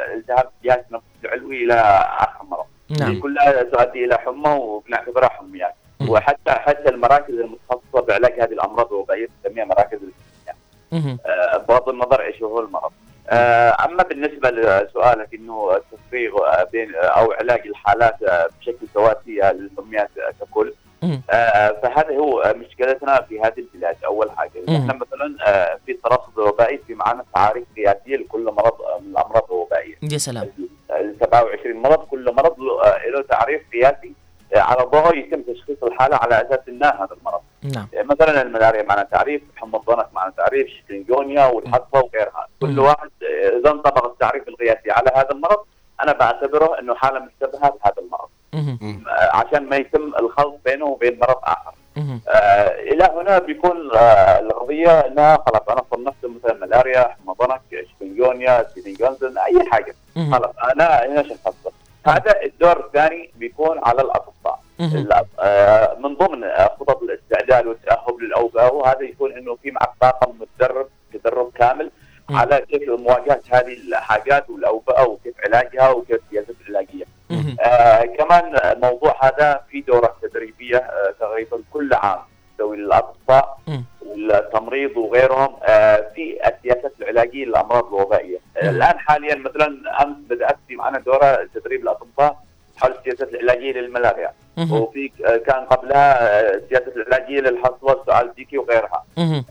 الالتهاب الجهاز التنفسي العلوي إلى آخر مرض نعم. كلها تؤدي إلى حمى وبنعتبرها حميات مم. وحتى حتى المراكز المتخصصة بعلاج هذه الأمراض الوبائيه تسميها مراكز مهم. آه، بغض النظر إيش هو المرض. آه، أما بالنسبة لسؤالك إنه التفريغ بين أو علاج الحالات بشكل تواتي للحميات ككل فهذا هو آه، مشكلتنا في هذه البلاد. أول حاجة. إحنا مثلا آه، في الترصد الوبائي في معنا تعاريف قياسيه لكل مرض آه، من الأمراض الوبائية. يا سلام. ال 27 مرض كل مرض له آه، تعريف قياسي آه، على ضوء يتم تشخيص الحالة على أساس إنه هذا المرض. نعم. مثلا الملاريا معنا تعريف حمى الضنك معنا تعريف شكنجونيا والحصبه وغيرها. كل واحد آه، إذا انطبق التعريف القياسي على هذا المرض أنا بعتبره إنه حالة مشتبهة بهذا المرض. آه، عشان ما يتم الخلط بينه وبين مرض آخر. آه، إلى هنا بيكون آه، القضية إنها خلاص أنا صنفت مثلا ملاريا حمى ضنك شكنجونيا سيدنجونزن أي حاجة. خلاص أنا هنا شخصته هذا الدور الثاني بيكون على الأطباء آه، من ضمن خطط الاستعداد والتأهب للأوبئة وهذا يكون إنه في معك طاقم متدرب تدرب كامل. على كيف مواجهه هذه الحاجات والأوبئة وكيف علاجها وكيف. آه كمان الموضوع هذا في دورات تدريبية آه تقريبا كل عام تسوي للأطباء مم. والتمريض وغيرهم آه في السياسات العلاجية للأمراض الوبائية. آه الآن حاليا مثلا أمس بدأت في معنا دورة تدريب الأطباء حول السياسات العلاجية للملاريا. وفي آه كان قبلها آه، السياسات العلاجية للحصوه السؤال الديكي وغيرها. مهم.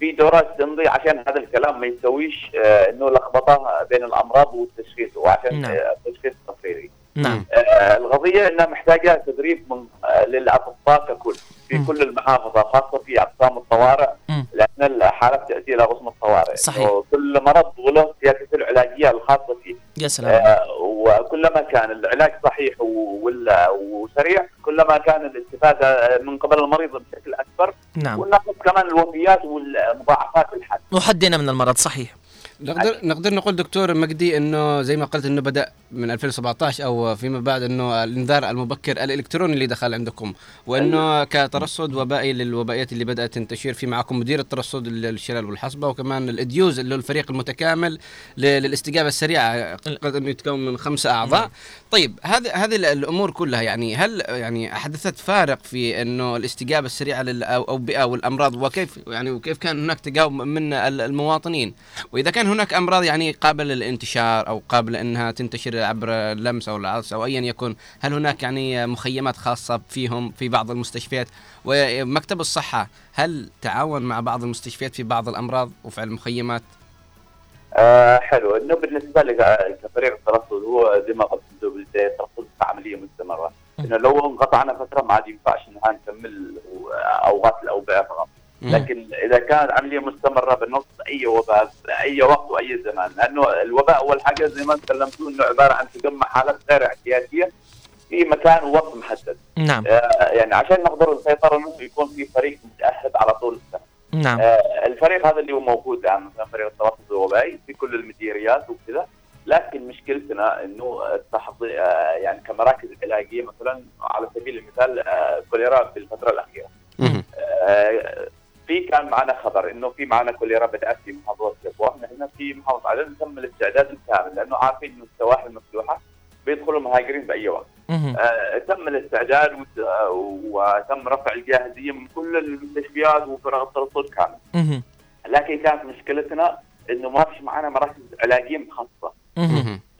في دورات تمضي عشان هذا الكلام ما يسويش آه، إنه لخبطة بين الأمراض والتشخيص وعشان نعم. التشخيص التفريغي. نعم. آه، القضية إنها محتاجة تدريب من آه، للأطباء ككل في مم. كل المحافظة خاصة في أقسام الطوارئ. لأن الحالات تاتي إلى قسم الطوارئ. صحيح. وكل مرض وله سياسته العلاجية الخاصة فيه. يا سلام. آه، وكلما كان العلاج صحيح وسريع كلما كان الاستفادة من قبل المريض بشكل أكبر. نعم. وناخذ كمان الوفيات والمضاعفات الحاد وحدنا من المرض صحيح. نقدر نقدر نقول دكتور مجدي إنه زي ما قلت إنه بدأ من 2017 أو فيما بعد إنه الإنذار المبكر الإلكتروني اللي دخل عندكم وإنه كترصد وبائي للوبائيات اللي بدأت تنتشر في معكم مدير الترصد للشلال والحصبة وكمان الإديوز اللي هو الفريق المتكامل للاستجابة السريعة قد انه يتكون من خمسة أعضاء. طيب هذه هذه الأمور كلها يعني هل يعني حدثت فارق في إنه الاستجابة السريعة للاوبئه والأمراض وكيف يعني وكيف كان هناك تجاوب من ال- المواطنين؟ وإذا كان هناك أمراض يعني قابله للانتشار أو قابله أنها تنتشر عبر اللمس أو العطس أو ايا يكن هل هناك يعني مخيمات خاصة فيهم في بعض المستشفيات؟ ومكتب الصحة هل تعاون مع بعض المستشفيات في بعض الأمراض وفعل مخيمات آه حلو. إنه بالنسبة لك آه، كفريق الترصد هو زي ما قلت بالبدايه الترصد عملية مستمرة. إنه لو انقطعنا فترة ما عاد ينفعش إنها نكمل اوقات الاوبئه فقط. لكن إذا كانت عملية مستمرة بنص أي وباء باي وقت وأي زمان. لأنه الوباء اول حاجة زي ما تكلمتوا إنه عبارة عن تجمع حالات غير احتياطيه في مكان ووقت محدد. نعم. آه يعني عشان نقدر نسيطر انه يكون في فريق متاهب على طول السنة. نعم. آه، الفريق هذا اللي هو موجود يعني مثلا فريق الترصد الوبائي في كل المديريات وكذا. لكن مشكلتنا إنه التحضير آه، يعني كمراكز علاجية مثلا على سبيل المثال آه، كوليرا في الفترة الأخيرة. في كان معنا خبر إنه في معنا كوليرا بدات في محافظه جبوه إحنا هنا في محافظه عدن تم الاستعداد الكامل لأنه عارفين إنه السواحل مفتوحه بيدخلوا مهاجرين باي وقت. آه، تم الاستعداد وت- آه، وتم رفع الجاهزية من كل المستشفيات وفرق الترصد كامل. لكن كانت مشكلتنا إنه ما فيش معنا مراكز علاجية مخصصة.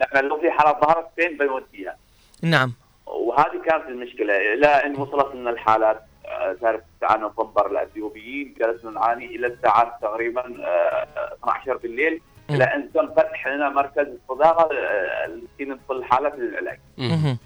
نحن لو في حالة ظهرت فين بنوديها نعم. وهذه كانت المشكلة. إلى إن وصلت لنا الحالات. تعرف تعانوا فنبر الأثيوبيين جلسنا نعاني إلى الساعات تقريبا آه، 12 بالليل إلى أن تم فتح لنا مركز الصداقه آه، التي ندخل حالات للعلاج مهم.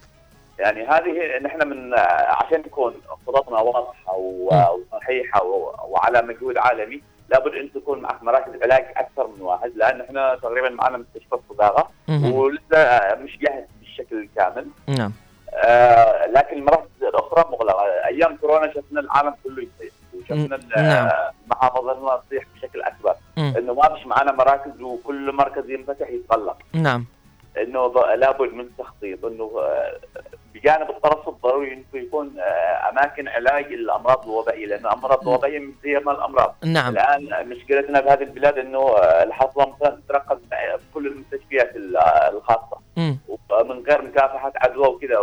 يعني هذه نحن من عشان يكون خططنا واضحة وصحيحة وعلى مجهود عالمي لابد أن تكون معك مراكز علاج أكثر من واحد لأن إحنا تقريبا معنا مستشفى الصداقه. ولسه مش جاهز بالشكل الكامل. نعم. آه لكن المراكز الاخرى مغلقة أيام كورونا شفنا العالم كله يصيح وشفنا نعم. محافظتنا تصيح بشكل أكبر. إنه ما فيش معنا مراكز وكل مركز ينفتح يتغلق نعم إنه لابد من تخطيط إنه بجانب الترصد ضروري أنه يكون آه، أماكن علاج الامراض الوبائية لأن الأمراض الوبائية من هي الأمراض نعم. الآن مشكلتنا بهذه البلاد أنه آه، الحصوه مثلا في كل المستشفيات ال- آه، الخاصة مم. من غير مكافحة عدوى وكذا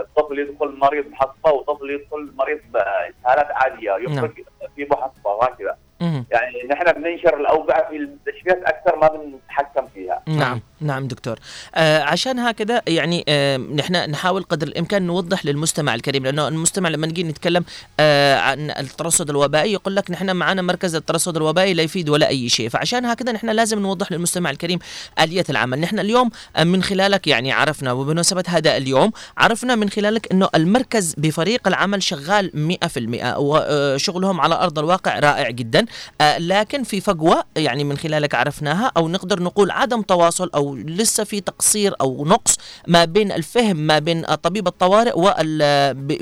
الطفل يدخل مريض بحصبه وطفل يدخل مريض بإسهالات عادية يخرج في بحصبه وهكذا. يعني نحن بننشر الاوبئه في المستشفيات أكثر ما بنتحكم فيها. نعم نعم دكتور. آه عشان هكذا يعني آه نحن نحاول قدر الإمكان نوضح للمستمع الكريم لأنه المستمع لما نجي نتكلم آه عن الترصد الوبائي يقول لك نحن معنا مركز الترصد الوبائي لا يفيد ولا أي شيء. فعشان هكذا نحن لازم نوضح للمستمع الكريم آلية العمل. نحن اليوم آه من خلالك يعني عرفنا وبمناسبة هذا اليوم عرفنا من خلالك إنه المركز بفريق العمل شغال 100% وشغلهم على أرض الواقع رائع جدا. آه لكن في فجوه يعني من خلالك عرفناها أو نقدر نقول عدم تواصل أو لسه في تقصير أو نقص ما بين الفهم ما بين طبيب الطوارئ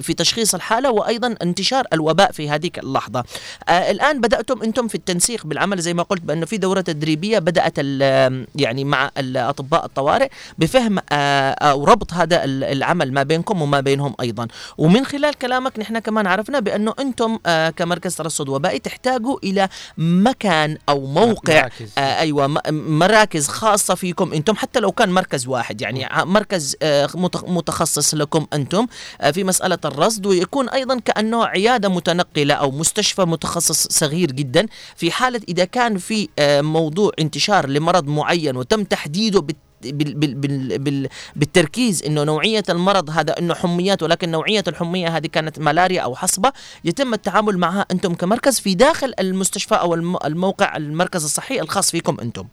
في تشخيص الحالة وأيضا انتشار الوباء في هذه اللحظة. آه الآن بدأتم أنتم في التنسيق بالعمل زي ما قلت بأنه في دورة تدريبية بدأت ال- يعني مع الأطباء الطوارئ بفهم آه أو ربط هذا ال- العمل ما بينكم وما بينهم أيضا. ومن خلال كلامك نحن كمان عرفنا بأنه أنتم آه كمركز ترصد وبائي تحتاجوا إلى مكان أو موقع مراكز. آه أيوه مراكز خاصة فيكم أنتم حتى لو كان مركز واحد يعني مركز آه متخ- متخصص لكم أنتم آه في مسألة الرصد ويكون أيضا كأنه عيادة متنقلة أو مستشفى متخصص صغير جدا في حالة إذا كان في آه موضوع انتشار لمرض معين وتم تحديده بال بال بال بال بال بالتركيز إنه نوعية المرض هذا إنه حميات ولكن نوعية الحمية هذه كانت ملاريا أو حصبة يتم التعامل معها أنتم كمركز في داخل المستشفى أو الم- الموقع المركز الصحي الخاص فيكم أنتم.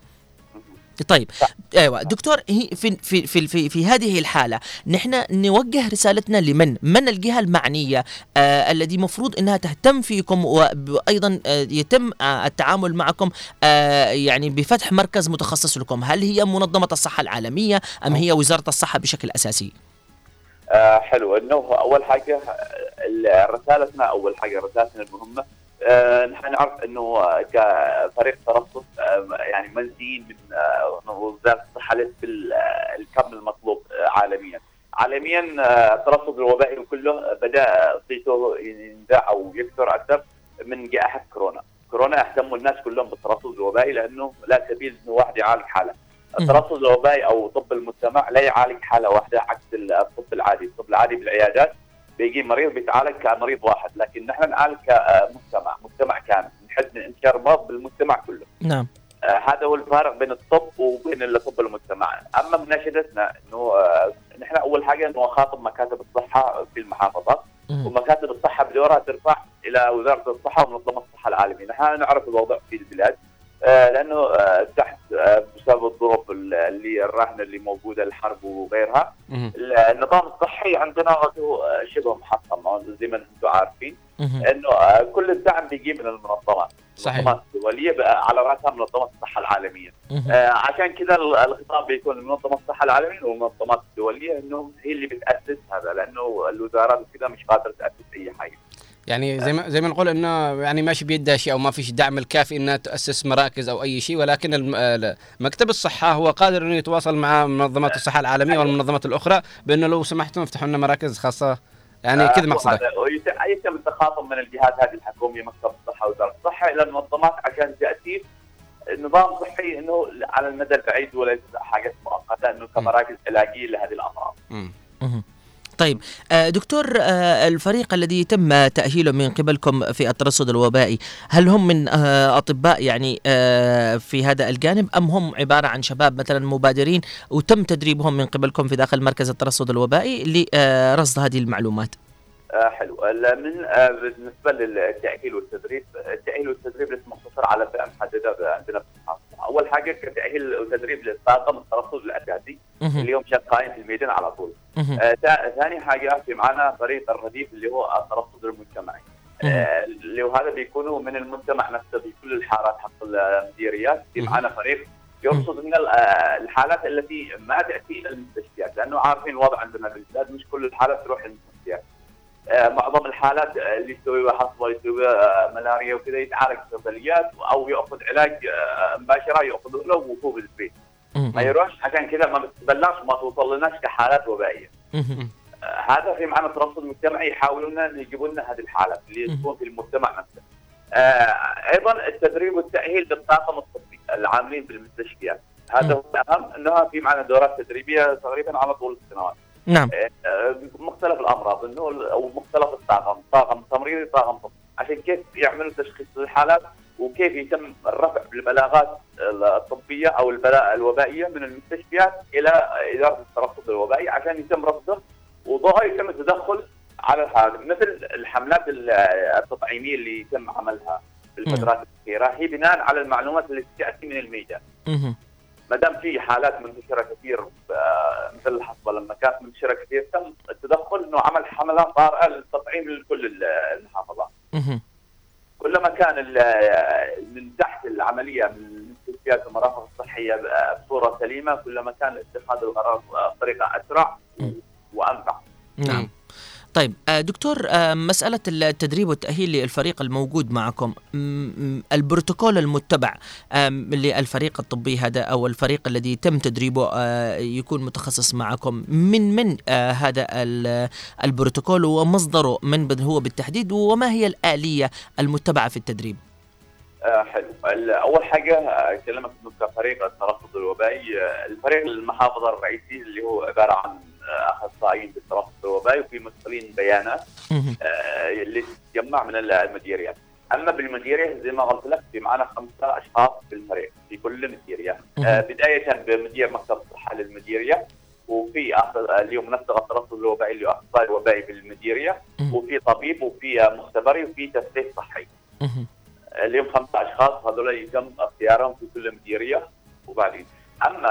طيب أيوه. دكتور في في في في, في هذه الحالة نحن نوجه رسالتنا لمن؟ من الجهة المعنية آه الذي مفروض إنها تهتم فيكم وأيضا آه يتم آه التعامل معكم آه يعني بفتح مركز متخصص لكم. هل هي منظمة الصحة العالمية أم هي وزارة الصحة بشكل أساسي؟ آه حلو. إنه أول حاجة ال- رسالتنا أول حاجة رسالتنا المهمة نحن نعرف إنه كفريق ترصد آه يعني منزين من آه وزارة الصحة ليس بالكم المطلوب آه عالميا. عالميا آه الترصد الوبائي كله بدأ صيته يندع أو يكثر أكثر من جائحة كورونا. كورونا اهتموا الناس كلهم بالترصد الوبائي لأنه لا سبيل إنه واحد يعالج حالة. الترصد الوبائي أو طب المجتمع لا يعالج حالة واحدة عكس الطب العادي، الطب العادي بالعيادات بيجي مريض بيتعالج كمريض واحد لكن نحن نعالج كمجتمع مجتمع كامل نحد من انتشار المرض بالمجتمع كله. نعم. آه هذا هو الفارق بين الطب وبين الطب المجتمع. أما مناشدتنا إنه آه نحن أول حاجة إنه خاطب مكاتب الصحة في المحافظات. ومكاتب الصحة بدورها ترفع إلى وزارة الصحة ومنظمه الصحة العالمية. نحن نعرف الوضع في البلاد. لأنه آه تحت آه بسبب الظروف اللي الراهنه اللي موجوده الحرب وغيرها النظام الصحي عندنا شبه محطم زي ما أنتم عارفين إنه آه، كل الدعم بيجي من المنظمات. صحيح. المنظمات الدولية على رأسها منظمة الصحة العالمية. آه عشان كذا ال- الخطاب بيكون لمنظمه الصحة العالمية والمنظمات الدولية انه هي اللي بتاسس هذا لأنه الوزارات كذا مش قادرة تأسس أي حاجة. يعني زي ما زي ما نقول إنه يعني ماشي بيدها شيء أو ما فيش دعم الكافي إنها تأسس مراكز أو أي شيء ولكن آه، مكتب الصحة هو قادر إنه يتواصل مع منظمات الصحة العالمية والمنظمات الأخرى بأنه لو سمحتم افتحوا لنا مراكز خاصة. يعني كذا مقصدك وهذا- ويت- يتم التخاطب من الجهات هذه الحكومية مكتب الصحة وزارة الصحة إلى المنظمات عشان تاسيس نظام صحي إنه على المدى البعيد وليس حاجة مؤقتة إنه كمراكز علاجية لهذه الأمراض. طيب آه، دكتور آه، الفريق الذي يتم تأهيله من قبلكم في الترصد الوبائي هل هم من آه، أطباء يعني في هذا الجانب أم هم عبارة عن شباب مثلا مبادرين وتم تدريبهم من قبلكم في داخل مركز الترصد الوبائي لرصد هذه المعلومات؟ آه حلو. من آه بالنسبة للتأهيل والتدريب التأهيل والتدريب لسه مقتصر على فئة محددة عندنا في المحافظه أول حاجة كتأهيل وتدريب للطاقم الترصد الأساسي. اللي هم شغالين في الميدان على طول. آه ثاني حاجة في معنا فريق الرديف اللي هو الترصد المجتمعي. آه، اللي هو هذا بيكونوا من المجتمع نفسه في كل الحالات حق المديريات. في معنا فريق يرصد من آه، الحالات التي ما تأتي إلى المستشفيات لأنه عارفين الوضع عندنا بالبلاد مش كل الحالات تروح للمستشفيات معظم الحالات اللي يسوي حصوه يسوي ملاريا وكذا يتعالج في أو يأخذ علاج مباشرة ياخذه له وهو بالبيت ما يروحش عشان كذا ما بتبلغش ما توصل لناش كحالات وبائية. آه، هذا في معنا ترصد مجتمعي يحاولون ان يجيبوا لنا هذه الحالات اللي تكون في المجتمع نفسه. آه، أيضا التدريب والتأهيل للطاقم الطبي العاملين بالمستشفيات. هذا هو الأهم انها في معنا دورات تدريبية تقريبا على طول السنوات. نعم. آه، مختلف الأمراض إنه أو مختلف الطاقم، طاقم تمريضي طاقم طبي، عشان كيف يعملوا تشخيص للحالات وكيف يتم الرفع بالبلاغات الطبية أو البلاء الوبائية من المستشفيات إلى إدارة الترصد الوبائي عشان يتم رصده وضوءها يتم التدخل على هذا مثل الحملات ال- التطعيمية اللي يتم عملها في الفترات الأخيرة هي بناء على المعلومات التي تأتي من الميدان. ما دام في حالات منتشرة كثير آه، مثل الحصبة لما كانت منتشرة كثير تم التدخل إنه عمل حملات طارئة للتطعيم لكل ال- المحافظات. كلما كان ال- من تحت العملية من المستشفيات والمرافق الصحية بصورة سليمة كلما كان اتخاذ القرار بطريقة أسرع وأنفع. نعم. طيب آه، دكتور آه، مسألة التدريب والتأهيل للفريق الموجود معكم البروتوكول المتبع للفريق الطبي هذا أو الفريق الذي تم تدريبه آه، يكون متخصص معكم من من هذا ال- البروتوكول ومصدره من هو بالتحديد وما هي الآلية المتبعة في التدريب؟ حلو. أول حاجة أكلمك كفريق الترصد الوبائي الفريق المحافظة الرئيسي اللي هو عبارة عن أخصائيين بالترصد الوبائي وفي مسؤولين بيانات آه، اللي تتجمع من المديريات أما بالمديريه زي ما قلت لك في معنا خمسة أشخاص في الفريق في كل مديريه آه، بداية بمدير مكتب الصحه للمديريه وفي اللي هو منسق الترصد الوبائي اللي هو أخصائي وبائي بالمديريه وفي طبيب وفي مختبري وفي تفتيش صحي. اليوم خمسة أشخاص هذول يتم اختيارهم في كل مديرية وبعدين. أما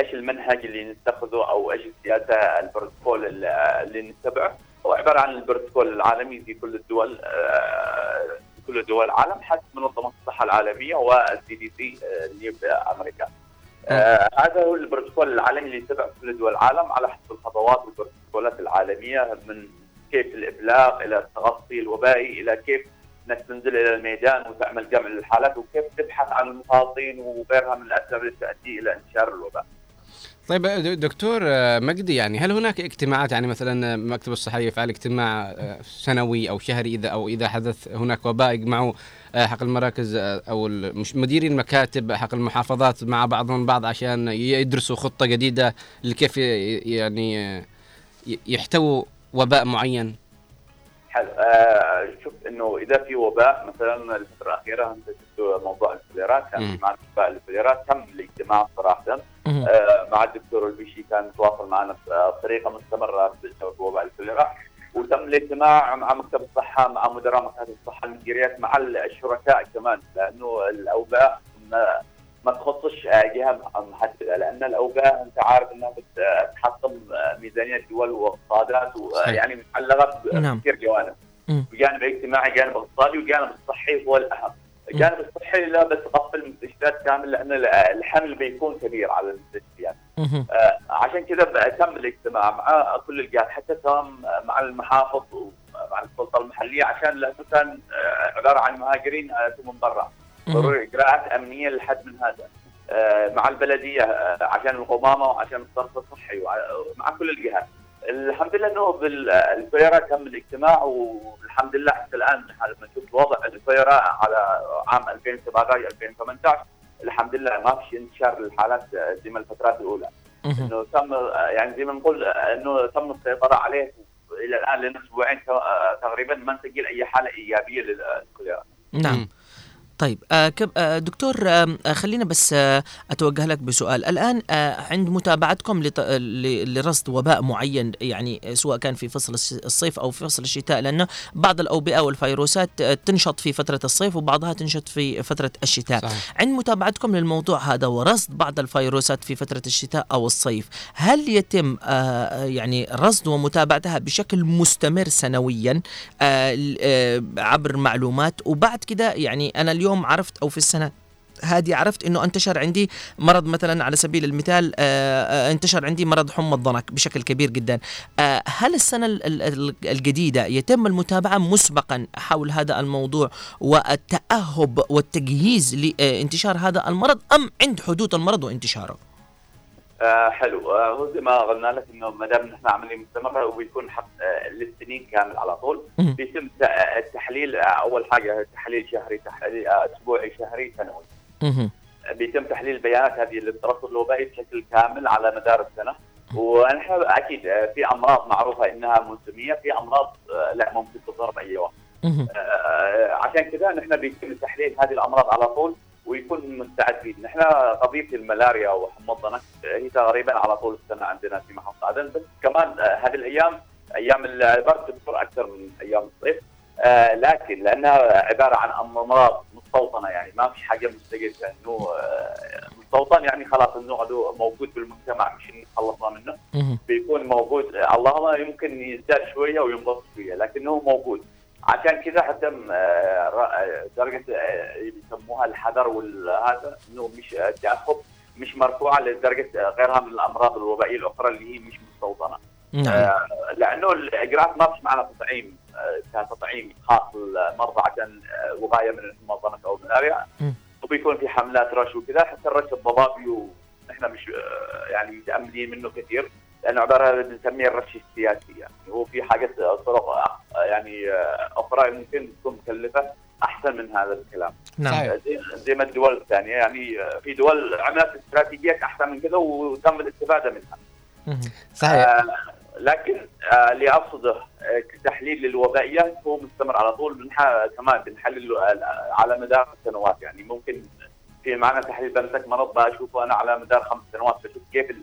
إيش المنهج اللي نتخذه أو إيش السياسة البروتوكول اللي نتبعه هو عبارة عن البروتوكول العالمي في كل الدول آه، في كل دول العالم حسب منظمة الصحة العالمية وال CDC اللي في أمريكا. آه، هذا هو البروتوكول العالمي اللي يتبع كل دول العالم على حسب الخطوات والبروتوكولات العالمية من كيف الإبلاغ إلى التغطي الوبائي إلى كيف إنك تنزل إلى الميدان وتعمل جمع للحالات وكيف تبحث عن المخالطين وغيرها من الأسباب التي تؤدي إلى انتشار الوباء. طيب دكتور آه، مجدي يعني هل هناك اجتماعات يعني مثلا مكتب الصحة يفعل اجتماع آه، سنوي أو شهري إذا أو إذا حدث هناك وباء يجمعوا آه، حق المراكز آه، أو مديري المكاتب حق المحافظات مع بعضهم بعض عشان يدرسوا خطة جديدة لكيف يعني آه، يحتووا وباء معين حلو. آه شوف إنه إذا في وباء مثلا الفترة الأخيرة أنت شفت موضوع الفليرات كان معنا وباء الفليرات تم الاجتماع صراحة. آه مع الدكتور البشي كان يتواصل معنا بطريقه مستمرة بسبب وباء الفليرات وتم الاجتماع مع مكتب الصحة مع مدراء مكاتب الصحة المديريات مع الشركاء كمان لأنه الأوباء ما تخصش آه، جهة محددة لأن الاوباء أنت عارف إنها بت- بتحطم آه، ميزانية دول واقتصادات. ويعني متعلقة نعم. بكثير جوانب مم. جانب اجتماعي جانب اقتصادي وجانب الصحي هو الأهم الجانب الصحي لا بس تغطي المستشفيات كامل لأن الحمل بيكون كبير على المستشفيات. آه، عشان كذا تم الاجتماع مع كل الجهات حتى تم مع المحافظ ومع السلطة المحلية عشان لأنه كان آه، عبارة عن مهاجرين اتوا من برا. ضروري اجراءات أمنية لحد من هذا. آه، مع البلدية آه، عشان القمامة وعشان الصرف الصحي ومع كل الجهات. الحمد لله إنه بالفيرا تم الاجتماع والحمد لله حتى الآن لما نشوف وضع الفيرا على عام 2017 2018 الحمد لله ما فيش انتشار للحالات زي ما الفترات الأولى. إنه تم يعني زي ما نقول إنه تم السيطرة عليه إلى الآن لنا أسبوعين تقريبا ما نسجل أي حالة إيجابية للكوليرا نعم. طيب آه آه دكتور آه خلينا بس أتوجه لك بسؤال. الآن عند متابعتكم لرصد وباء معين يعني سواء كان في فصل الص- الصيف أو في فصل الشتاء لأنه بعض الأوبئة والفيروسات تنشط في فترة الصيف وبعضها تنشط في فترة الشتاء. صحيح. عند متابعتكم للموضوع هذا ورصد بعض الفيروسات في فترة الشتاء أو الصيف هل يتم يعني رصد ومتابعتها بشكل مستمر سنويا عبر معلومات؟ وبعد كده يعني أنا اليوم عرفت أو في السنة هذه عرفت إنه انتشر عندي مرض مثلا على سبيل المثال آه، آه، انتشر عندي مرض حمى الضنك بشكل كبير جدا. آه، هل السنة ال- ال- ال- الجديدة يتم المتابعة مسبقا حول هذا الموضوع والتأهب والتجهيز لانتشار هذا المرض أم عند حدوث المرض وانتشاره؟ آه حلو. آه هو زي ما قلنا لك إنه ما دام نحن عمليه مستمره وبيكون حق آه للسنين كامل على طول. بيتم آه، التحليل آه أول حاجة تحليل شهري تحليل آه أسبوعي شهري سنوي. بيتم تحليل البيانات هذه للترصد الوبائي بشكل كامل على مدار السنة. ونحن أكيد في أمراض معروفة إنها موسمية في أمراض لا ممكن تظهر بأي وقت. عشان كذا نحن بيتم تحليل هذه الأمراض على طول. ويكون مستعدين، نحن قضيه الملاريا آه، هي تقريبا على طول السنة عندنا في محافظه عدن. بس كمان آه، هذه الأيام أيام البرد تكثر أكثر من أيام الصيف. آه، لكن لأنها عبارة عن أمراض مستوطنة يعني ما في حاجة مستقلة. إنه آه، مستوطن يعني خلاص إنه موجود بالمجتمع مش خلصنا منه. بيكون موجود اللهم يمكن يزداد شوية وينقص شوية لكنه موجود. عشان كذا حتى آه، آه، درجة آه، يسموها الحذر والهذا إنه مش التاهب مش مرفوعة لدرجة غيرها من الأمراض الوبائية الأخرى اللي هي مش مستوطنة. نعم. لأنه الإجراءات ما فيش معنا تطعيم كتطعيم خاص للمرضى عشان وقايه من المنظمة أو الملاريا مم. وبيكون في حملات رش وكذا حتى الرش الضبابي ونحن مش يعني متأملين منه كثير. لأنه عبارة بنسميه الرش السياسي يعني هو في حاجات طرق يعني أخرى ممكن تكون مكلفة أحسن من هذا الكلام نعم. زي, زي ما الدول الثانية يعني في دول عملت استراتيجيات أحسن من كذا وتم الاستفادة منها. صحيح آه لكن آه اللي أقصده آه كتحليل للوبائيات هو مستمر على طول بنح... كمان بنحلل آه، على مدار سنوات يعني ممكن في معنا تحليل بمسك مرض بشوفه أنا على مدار خمس سنوات بشوف كيف.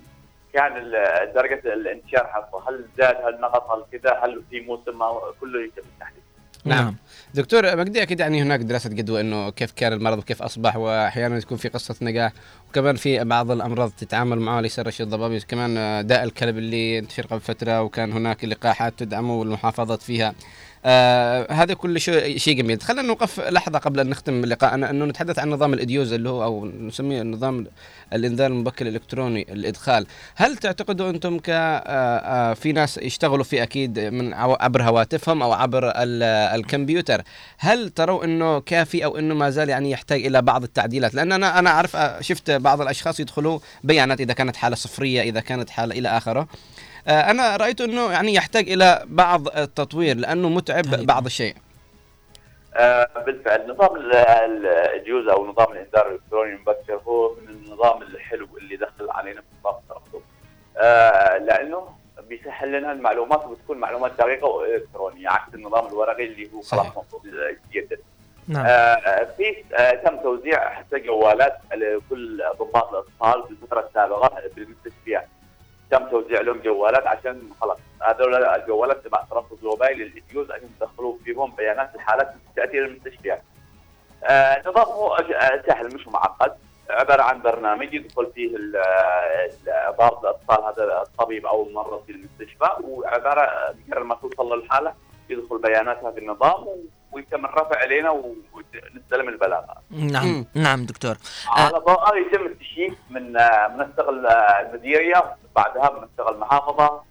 كان درجة الانتشار حقه. هل زاد؟ هل نقص؟ هل كذا؟ هل في موسم كله يتم التحليل نعم. دكتور مجدي أكيد يعني هناك دراسة جدوى إنه كيف كان المرض وكيف أصبح وأحيانا تكون في قصة نجاح وكمان في بعض الأمراض تتعامل معها ليس رشيد الضبابي كمان داء الكلب اللي انتشر قبل فترة وكان هناك لقاحات تدعمه والمحافظات فيها. آه هذا كل شيء جميل. خلينا نوقف لحظة قبل أن نختم لقاءنا أنه نتحدث عن نظام الإديوز اللي هو أو نسميه نظام الإنذار المبكر الإلكتروني الإدخال. هل تعتقدوا أنتم ك آه، آه، في ناس يشتغلوا فيه أكيد من عبر هواتفهم أو عبر ال- الكمبيوتر. هل تروا أنه كافي أو أنه ما زال يعني يحتاج إلى بعض التعديلات؟ لأن أنا أنا أعرف شفت بعض الأشخاص يدخلوا بيانات إذا كانت حالة صفرية إذا كانت حالة إلى آخره. أنا رأيت إنه يعني يحتاج إلى بعض التطوير لأنه متعب بعض الشيء. آه، بالفعل. نظام ال- ال- ال eDEWS أو نظام الإنذار الإلكتروني المبكر هو من النظام الحلو اللي دخل علينا في نظام الترقب آه، لأنه بيسهل لنا المعلومات وبتكون معلومات دقيقة وإلكترونية عكس النظام الورقي اللي هو خلاص مفروض يتجدد. نعم. آه، في آه، تم توزيع حتى جوالات لكل ضباط الأطفال في الفترة السابقة بالمستشفيات تم توزيع لهم جوالات عشان خلاص هذول الجوالات تبع ترصد الوبائي للإديوز عشان يدخلوا فيهم بيانات الحالات تأتي للمستشفيات. آه نظام هو آه، سهل مش معقد عبارة عن برنامج يدخل فيه ال- ال- ضابط الأطفال هذا الطبيب أو الممرض في المستشفى وعبارة مجرد ما توصل للحاله يدخل بيانات هذا النظام ويتم الرفع علينا ونستلم البلاغات. نعم نعم دكتور على ضوء يتم التشييك من آه، منسق آه، المديرية بعدها منسق المحافظة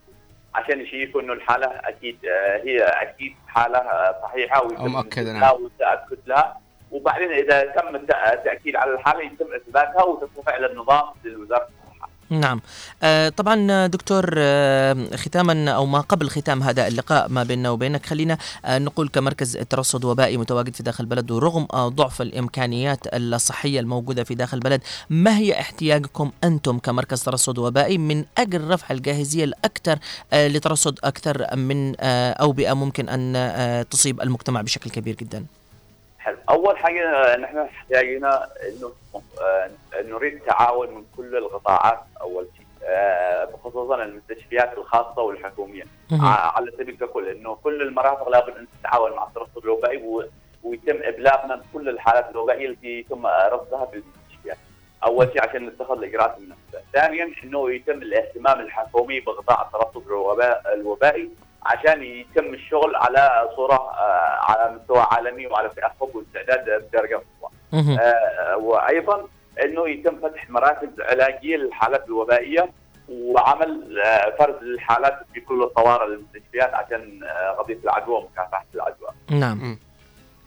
عشان يشيكوا إنه الحالة أكيد آه، هي أكيد حالة آه، صحيحة ويتم لها نعم. والتاكد لها وبعدين إذا تم الت- التأكيد على الحالة يتم إثباتها وترفع إلى النظام للوزاره نعم. آه طبعا آه، دكتور آه ختاما أو ما قبل ختام هذا اللقاء ما بيننا وبينك خلينا نقول كمركز ترصد وبائي متواجد في داخل البلد ورغم ضعف الإمكانيات الصحية الموجودة في داخل البلد ما هي احتياجكم أنتم كمركز ترصد وبائي من أجل رفع الجاهزية الأكثر لترصد أكثر من اوبئه ممكن أن تصيب المجتمع بشكل كبير جدا؟ حلو أول حاجة آه، نحن احتاجنا إنه آه، نريد التعاون من كل القطاعات أول شيء آه، خصوصا المستشفيات الخاصة والحكومية. ع- على سبيل ككل إنه كل المرافق لابد أن تتعاون مع الترصد الوبائي ويتم إبلاغنا بكل الحالات الوبائيه التي يتم رصدها في المستشفيات. أول شيء عشان نتخذ الإجراءات المناسبه. ثانيا إنه يتم الاهتمام الحكومي بقطاع الترصد الوباء- الوبائي عشان يتم الشغل على صورة آه، على مستوى عالمي وعلى تاهب واستعداد بدرجه قصوى. مهم. آه، وأيضا إنه يتم فتح مراكز علاجية للحالات الوبائية وعمل آه، فرز الحالات في كل الطوارئ للمستشفيات عشان آه، قضية العدوى ومكافحة العدوى. نعم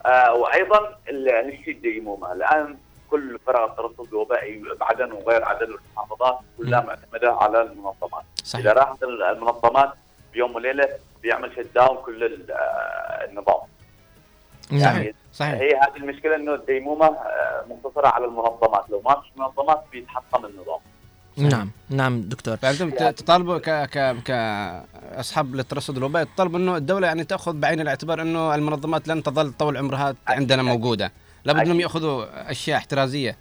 آه، وأيضا نشيد الديمومه الآن كل فرق الترصد الوبائي بعدن وغير عدن والمحافظات كلها معتمدة على المنظمات. صحيح. إذا راحت المنظمات بيوم وليلة بيعمل شت داون كل ال- آه، النظام. نعم صحيح هي هذه المشكلة إنه الديمومة آه، مقتصرة على المنظمات، لو ما فيش منظمات بيتحطم النظام. نعم نعم دكتور فانتم ت- تطالبوا ك ك كاصحاب للترصد الوبائي تطالبوا إنه الدولة يعني تأخذ بعين الاعتبار إنه المنظمات لن تظل طول عمرها عندنا موجودة لابد إنهم يأخذوا أشياء احترازية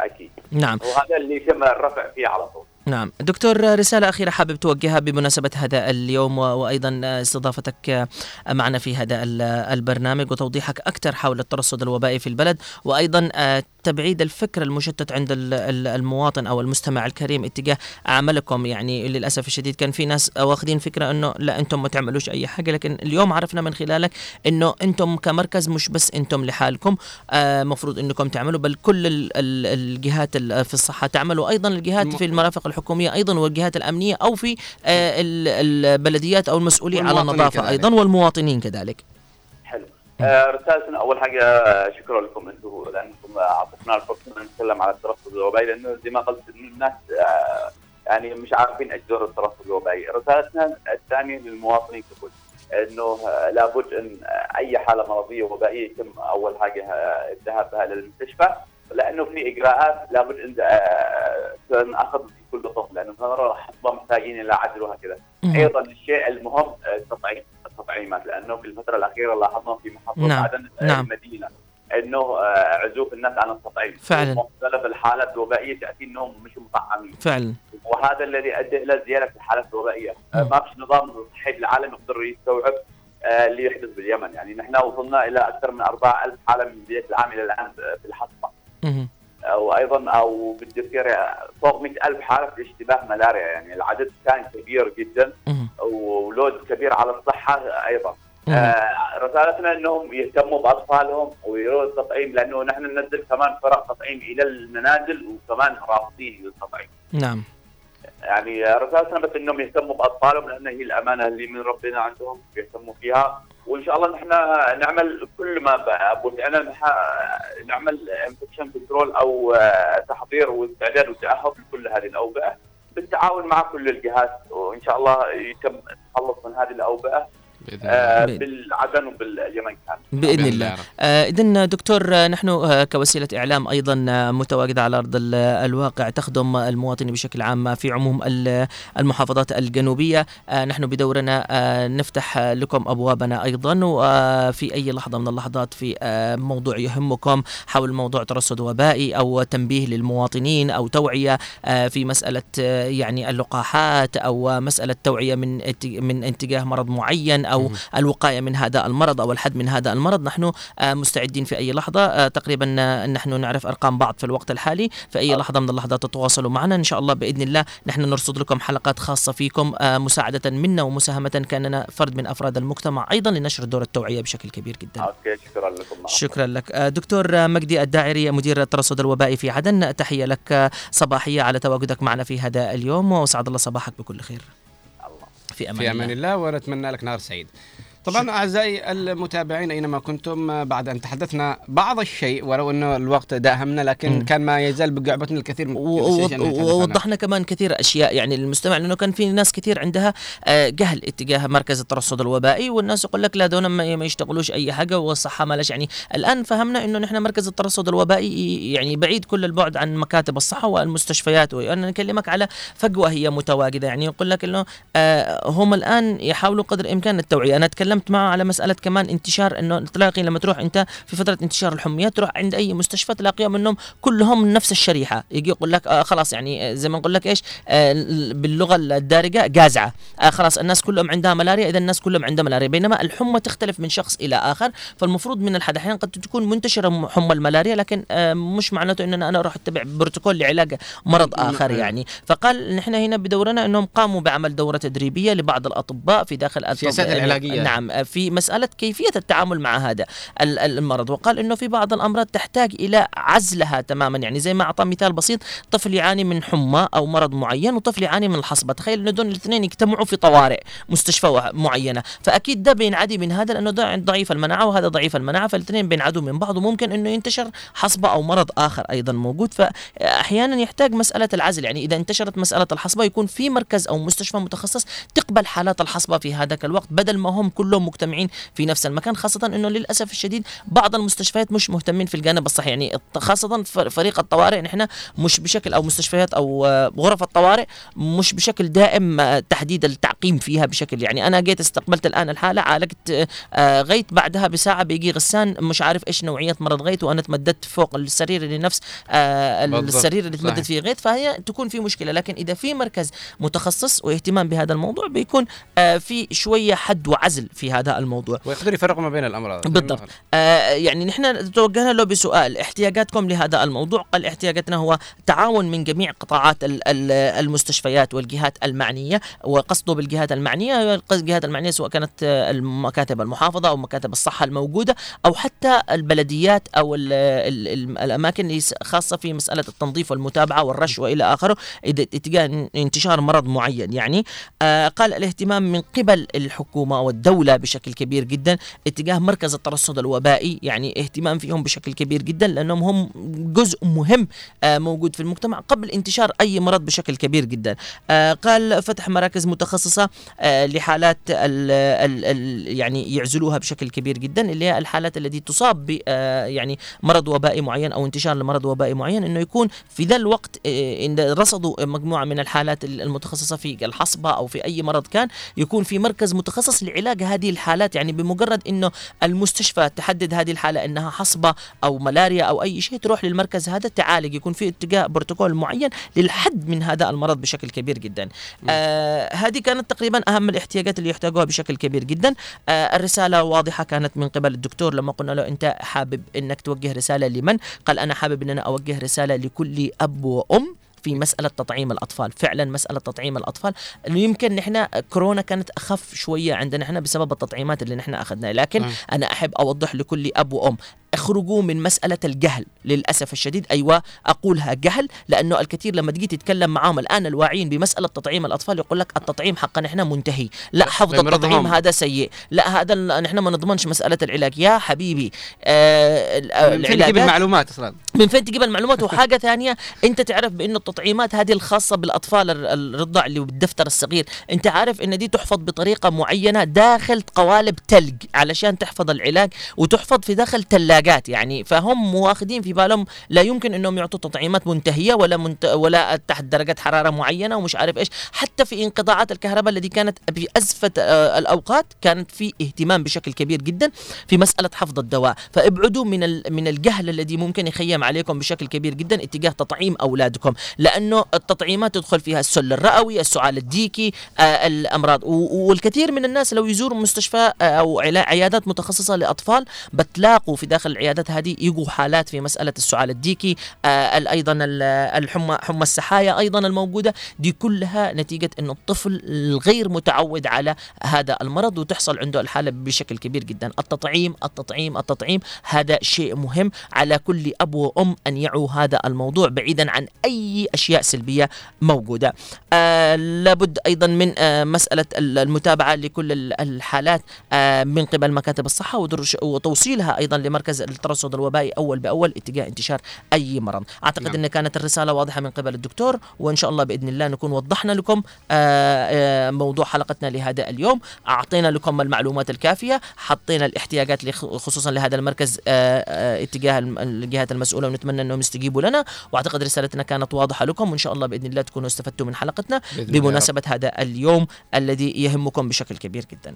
أكيد. نعم وهذا اللي يتم الرفع فيه على طول. نعم. دكتور رسالة أخيرة حابب توجهها بمناسبة هذا اليوم وأيضا استضافتك معنا في هذا ال- البرنامج وتوضيحك أكثر حول الترصد الوبائي في البلد وأيضا تبعيد الفكر المشتت عند ال- ال- المواطن أو المستمع الكريم اتجاه عملكم يعني للأسف الشديد كان في ناس واخذين فكرة أنه لا أنتم ما تعملوش أي حاجة لكن اليوم عرفنا من خلالك أنه أنتم كمركز مش بس أنتم لحالكم آه، مفروض أنكم تعملوا بل كل ال- ال- الجهات ال- في الصحة تعمل وأيضا الجهات في المرافق الحكومية أيضا والجهات الأمنية أو في آه، ال- البلديات أو المسؤولين على النظافة كذلك. أيضا والمواطنين كذلك. آه، رسالتنا أول حاجة آه، شكرا لكم أنتم لأنكم اعطيتونا الفرصه ان نتكلم على الترصد الوبائي لأنه زي ما قلت الناس آه، يعني مش عارفين إيش دور الترصد الوبائي، رسالتنا الثانية للمواطنين ككل إنه آه، لابد إن آه، أي حالة مرضية وبائية يتم أول حاجة آه، الذهاب بها للمستشفى لأنه في إجراءات لابد إن آه، تنأخذ في كل طفل لأنه هذول حصبه محتاجين إلى عدل وهكذا. أيضا الشيء المهم آه، التطعيم. التطعيمات لأنه في الفترة الأخيرة لاحظنا في محافظه نعم، عدن نعم. المدينة إنه آه، عزوف الناس عن التطعيم. فعلاً. مختلف الحالات الوبائية تأتي إنهم مش مطعمين. فعلا. وهذا الذي أدى إلى زيادة الحالات الوبائية. آه، ما فيش نظام صحي بالعالم يقدر يستوعب آه، اللي يحدث باليمن. يعني نحن وصلنا إلى أكثر من 4000 حالة من بدايه العام إلى الآن في الحصبه. وأيضا أو بالتذكير فوق 100000 حالة في اشتباه ملاريا يعني العدد كان كبير جدا. ولود كبير على الصحة أيضا. آه رسالتنا إنهم يهتموا بأطفالهم ويروا التطعيم لأنه نحن ننزل كمان فرق تطعيم إلى المنازل وكمان رافضين للتطعيم نعم يعني رسالتنا بس إنهم يهتموا بأطفالهم لأن هي الأمانة اللي من ربنا عندهم يهتموا فيها وإن شاء الله نحن نعمل كل ما بوسعنا نعمل infection control أو آه، تحضير واستعداد وتاهب لكل هذه الأوبئة بالتعاون مع كل الجهات وإن شاء الله يتم التخلص من هذه الأوبئة. آه، بالعدن وباليمن كان. بإذن الله. اذا دكتور آه، نحن آه، كوسيلة إعلام أيضا آه، متواجدة على أرض ال- الواقع تخدم المواطن بشكل عام في عموم ال- المحافظات الجنوبية. آه، نحن بدورنا آه، نفتح آه، لكم أبوابنا أيضا وفي أي لحظة من اللحظات في آه، موضوع يهمكم حول موضوع ترصد وبائي أو تنبيه للمواطنين أو توعية آه، في مسألة آه، يعني اللقاحات أو مسألة توعية من من اتجاه مرض معين أو الوقاية من هذا المرض أو الحد من هذا المرض. نحن آه، مستعدين في أي لحظة. آه، تقريبا آه، نحن نعرف أرقام بعض في الوقت الحالي. في أي لحظة من اللحظات تتواصلوا معنا. إن شاء الله بإذن الله نحن نرصد لكم حلقات خاصة فيكم مساعدة منا ومساهمة كأننا فرد من أفراد المجتمع. أيضا لنشر دور التوعية بشكل كبير جدا. أوكي شكرا لكم. شكرا لك. دكتور مجدي الداعري مدير الترصد الوبائي في عدن تحية لك. صباحية على تواجدك معنا في هذا اليوم وأسعد الله صباحك بكل خير. في أمان, في أمان الله ونتمنى لك نهار سعيد. طبعا أعزائي المتابعين أينما كنتم آه، بعد أن تحدثنا بعض الشيء ولو أنه الوقت داهمنا لكن مم. كان ما يزال بقعبتنا الكثير من. ووضحنا كمان كثير أشياء يعني للمستمع لأنه كان في ناس كثير عندها آه، جهل اتجاه مركز الترصد الوبائي والناس يقول لك لا دون ما ما يشتغلوش أي حاجة والصحه مالش يعني الآن فهمنا إنه نحن مركز الترصد الوبائي يعني بعيد كل البعد عن مكاتب الصحة والمستشفيات وأنا نكلمك على فجوة هي متواجدة يعني يقول لك إنه آه، هم الآن يحاولوا قدر الإمكان التوعية أنا تكلمت معه على مسألة كمان انتشار إنه تلاقي لما تروح أنت في فترة انتشار الحميات تروح عند أي مستشفى تلاقيهم انهم كلهم من نفس الشريحة. يجي يقول لك آه خلاص يعني آه، زي ما نقول لك إيش آه باللغة الدارجة جازعة. آه خلاص الناس كلهم عندها ملاريا إذا الناس كلهم عندها ملاريا. بينما الحمى تختلف من شخص إلى آخر. فالمفروض من الحد أحيانا قد تكون منتشرة حمى الملاريا لكن آه مش معناته ان أنا أروح أتبع بروتوكول لعلاج مرض آخر يعني. فقال نحن هنا بدورنا إنهم قاموا بعمل دورة تدريبية لبعض الأطباء في داخل السياسات العلاجية. نعم. آه، في مسألة كيفية التعامل مع هذا ال- ال- المرض. وقال إنه في بعض الأمراض تحتاج إلى عزلها تماما. يعني زي ما أعطى مثال بسيط طفل يعاني من حمى أو مرض معين وطفل يعاني من الحصبة. تخيل إنه دول الاثنين يجتمعوا في طوارئ مستشفى معينة. فأكيد ده بينعدي من هذا لأنه ده ضعيف المناعة وهذا ضعيف المناعة فالاثنين بينعدوا من بعض وممكن إنه ينتشر حصبة أو مرض آخر أيضا موجود. فاحيانا يحتاج مسألة العزل. يعني إذا انتشرت مسألة الحصبة يكون في مركز أو مستشفى متخصص تقبل حالات الحصبة في هذاك الوقت بدل ما هم كلهم مجتمعين في نفس المكان خاصة إنه للأسف الشديد بعض المستشفيات مش مهتمين في الجانب الصحي يعني خاصة فريق الطوارئ نحن مش بشكل أو مستشفيات أو آه، غرف الطوارئ مش بشكل دائم آه، تحديد التعقيم فيها بشكل يعني أنا جيت استقبلت الآن الحالة عالجت آه، غيت بعدها بساعة بيجي غسان مش عارف إيش نوعية مرض غيت وأنا تمددت فوق السرير اللي نفس. السرير اللي تمدد. فيه غيت فهي تكون في مشكلة لكن إذا في مركز متخصص واهتمام بهذا الموضوع بيكون في شوية حد وعزل في هذا الموضوع. ويقدروا يفرقوا ما بين الامراض بالضبط. آه يعني نحن توجهنا له بسؤال احتياجاتكم لهذا الموضوع؟ قال احتياجاتنا هو تعاون من جميع قطاعات ال- ال- المستشفيات والجهات المعنية وقصده بالجهات المعنية الجهات المعنية سواء كانت المكاتب المحافظة أو مكاتب الصحة الموجودة أو حتى البلديات أو ال ال ال الأماكن اللي خاصة في مسألة التنظيف والمتابعة والرش وإلى آخره اتجاه انتشار مرض معين يعني. آه قال الاهتمام من قبل الحكومة والدولة بشكل كبير جدا اتجاه مركز الترصد الوبائي يعني اهتمام فيهم بشكل كبير جدا لأنهم هم جزء مهم آه موجود في المجتمع قبل انتشار أي مرض بشكل كبير جدا. آه قال فتح مراكز متخصصة آه لحالات ال ال ال يعني يعزلوها بشكل كبير جدا اللي هي الحالات التي تصاب ب يعني مرض وبائي معين أو انتشار لمرض وبائي معين إنه يكون في ذا الوقت إن رصدوا مجموعة من الحالات المتخصصة في الحصبة أو في أي مرض كان يكون في مركز متخصص لعلاج هذه هذه الحالات يعني بمجرد إنه المستشفى تحدد هذه الحالة إنها حصبة أو ملاريا أو أي شيء تروح للمركز هذا تعالج يكون في اتجاه بروتوكول معين للحد من هذا المرض بشكل كبير جدا. آه هذه كانت تقريبا أهم الاحتياجات اللي يحتاجوها بشكل كبير جدا. آه الرسالة واضحة كانت من قبل الدكتور لما قلنا له أنت حابب إنك توجه رسالة لمن؟ قال أنا حابب إن أنا أوجه رسالة لكل أب وأم. في مسألة تطعيم الأطفال فعلا مسألة تطعيم الأطفال. إنه يمكن نحن كورونا كانت أخف شوية عندنا نحن بسبب التطعيمات اللي نحن أخذناها. لكن مم. أنا أحب أوضح لكل أب وأم اخرجوا من مسألة الجهل للأسف الشديد. أيوة أقولها جهل لأنه الكثير لما تجي تتكلم معاهم الآن الواعيين بمسألة تطعيم الأطفال يقول لك التطعيم حقا نحن منتهي. لا حفظ. التطعيم هذا سيء. لا هذا نحن ما نضمنش مسألة العلاج. يا حبيبي آه ال- من فين تجيب المعلومات أصلا؟ من فين تجيب المعلومات؟ وحاجة [laughs] ثانية أنت تعرف بانه التطعيمات هذه الخاصة بالأطفال ال- الرضع اللي بالدفتر الصغير. أنت عارف إن دي تحفظ بطريقة معينة داخل قوالب تلج علشان تحفظ العلاج وتحفظ في داخل ثلاجات يعني. فهم واخدين في بالهم لا يمكن إنهم يعطوا تطعيمات منتهية ولا منت ولا تحت درجه حرارة معينة ومش عارف إيش. حتى في انقطاعات الكهرباء التي كانت في أزفة آه، الأوقات كانت في اهتمام بشكل كبير جدا في مسألة حفظ الدواء. فابعدوا من ال- من الجهل الذي ممكن يخيم عليكم بشكل كبير جدا اتجاه تطعيم أولادكم. لأنه التطعيمات تدخل فيها السل الرئوي السعال الديكي آه الأمراض. والكثير من الناس لو يزوروا مستشفى آه، أو عيادات متخصصة لأطفال بتلاقوا في داخل العيادات هذه يجوا حالات في مسألة السعال الديكي آه أيضا ال- الحمى حمى السحايا أيضا الموجودة. دي كلها نتيجة إنه الطفل الغير متعود على هذا المرض وتحصل عنده الحالة بشكل كبير جدا. التطعيم التطعيم التطعيم هذا شيء مهم. على كل أب وأم أن يعوا هذا الموضوع بعيدا عن أي أشياء سلبية موجودة. آه لابد أيضا من آه مسألة ال- المتابعة لكل ال- الحالات آه من قبل مكاتب الصحة ودرش- وتوصيلها أيضا لمركز الترصد الوبائي أول بأول اتجاه انتشار أي مرض. أعتقد نعم. إن كانت الرسالة واضحة من قبل الدكتور وإن شاء الله بإذن الله نكون وضحنا لكم آه، آه، موضوع حلقتنا لهذا اليوم. أعطينا لكم المعلومات الكافية حطينا الاحتياجات خصوصا لهذا المركز آه، آه، اتجاه الجهات المسؤولة ونتمنى أنهم يستجيبوا لنا. وأعتقد رسالتنا كانت واضحة لكم وإن شاء الله بإذن الله تكونوا استفدتوا من حلقتنا. بمناسبة هذا اليوم الذي يهمكم بشكل كبير جدا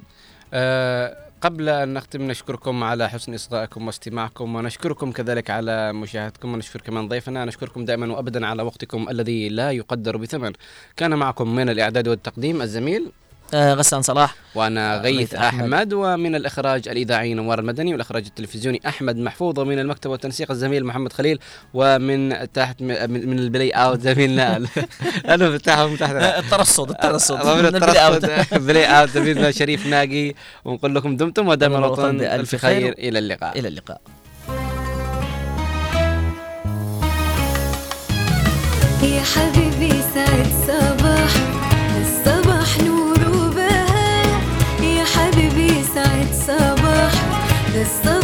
آه، قبل أن نختم نشكركم على حسن إصغائكم واستماعكم ونشكركم كذلك على مشاهدتكم ونشكر كمان ضيفنا نشكركم دائما وأبدا على وقتكم الذي لا يقدر بثمن كان معكم من الإعداد والتقديم الزميل غسان صلاح. وأنا غيث غيث أحمد. أحمد ومن الإخراج الإذاعي نوار المدني والإخراج التلفزيوني أحمد محفوظ ومن المكتب والتنسيق الزميل محمد خليل ومن تحت من من البلاي أوت زميلنا [laughs] أنا [laughs] بتاعهم تحت الترصد الترصد. [laughs] ومن من البلاي. الترصد بلاي أوت زميلنا شريف ناقي. ونقول لكم دمتم ودام دام الوطن بألف خير. إلى اللقاء. إلى اللقاء. يا حبيبي سعد صباح The sun.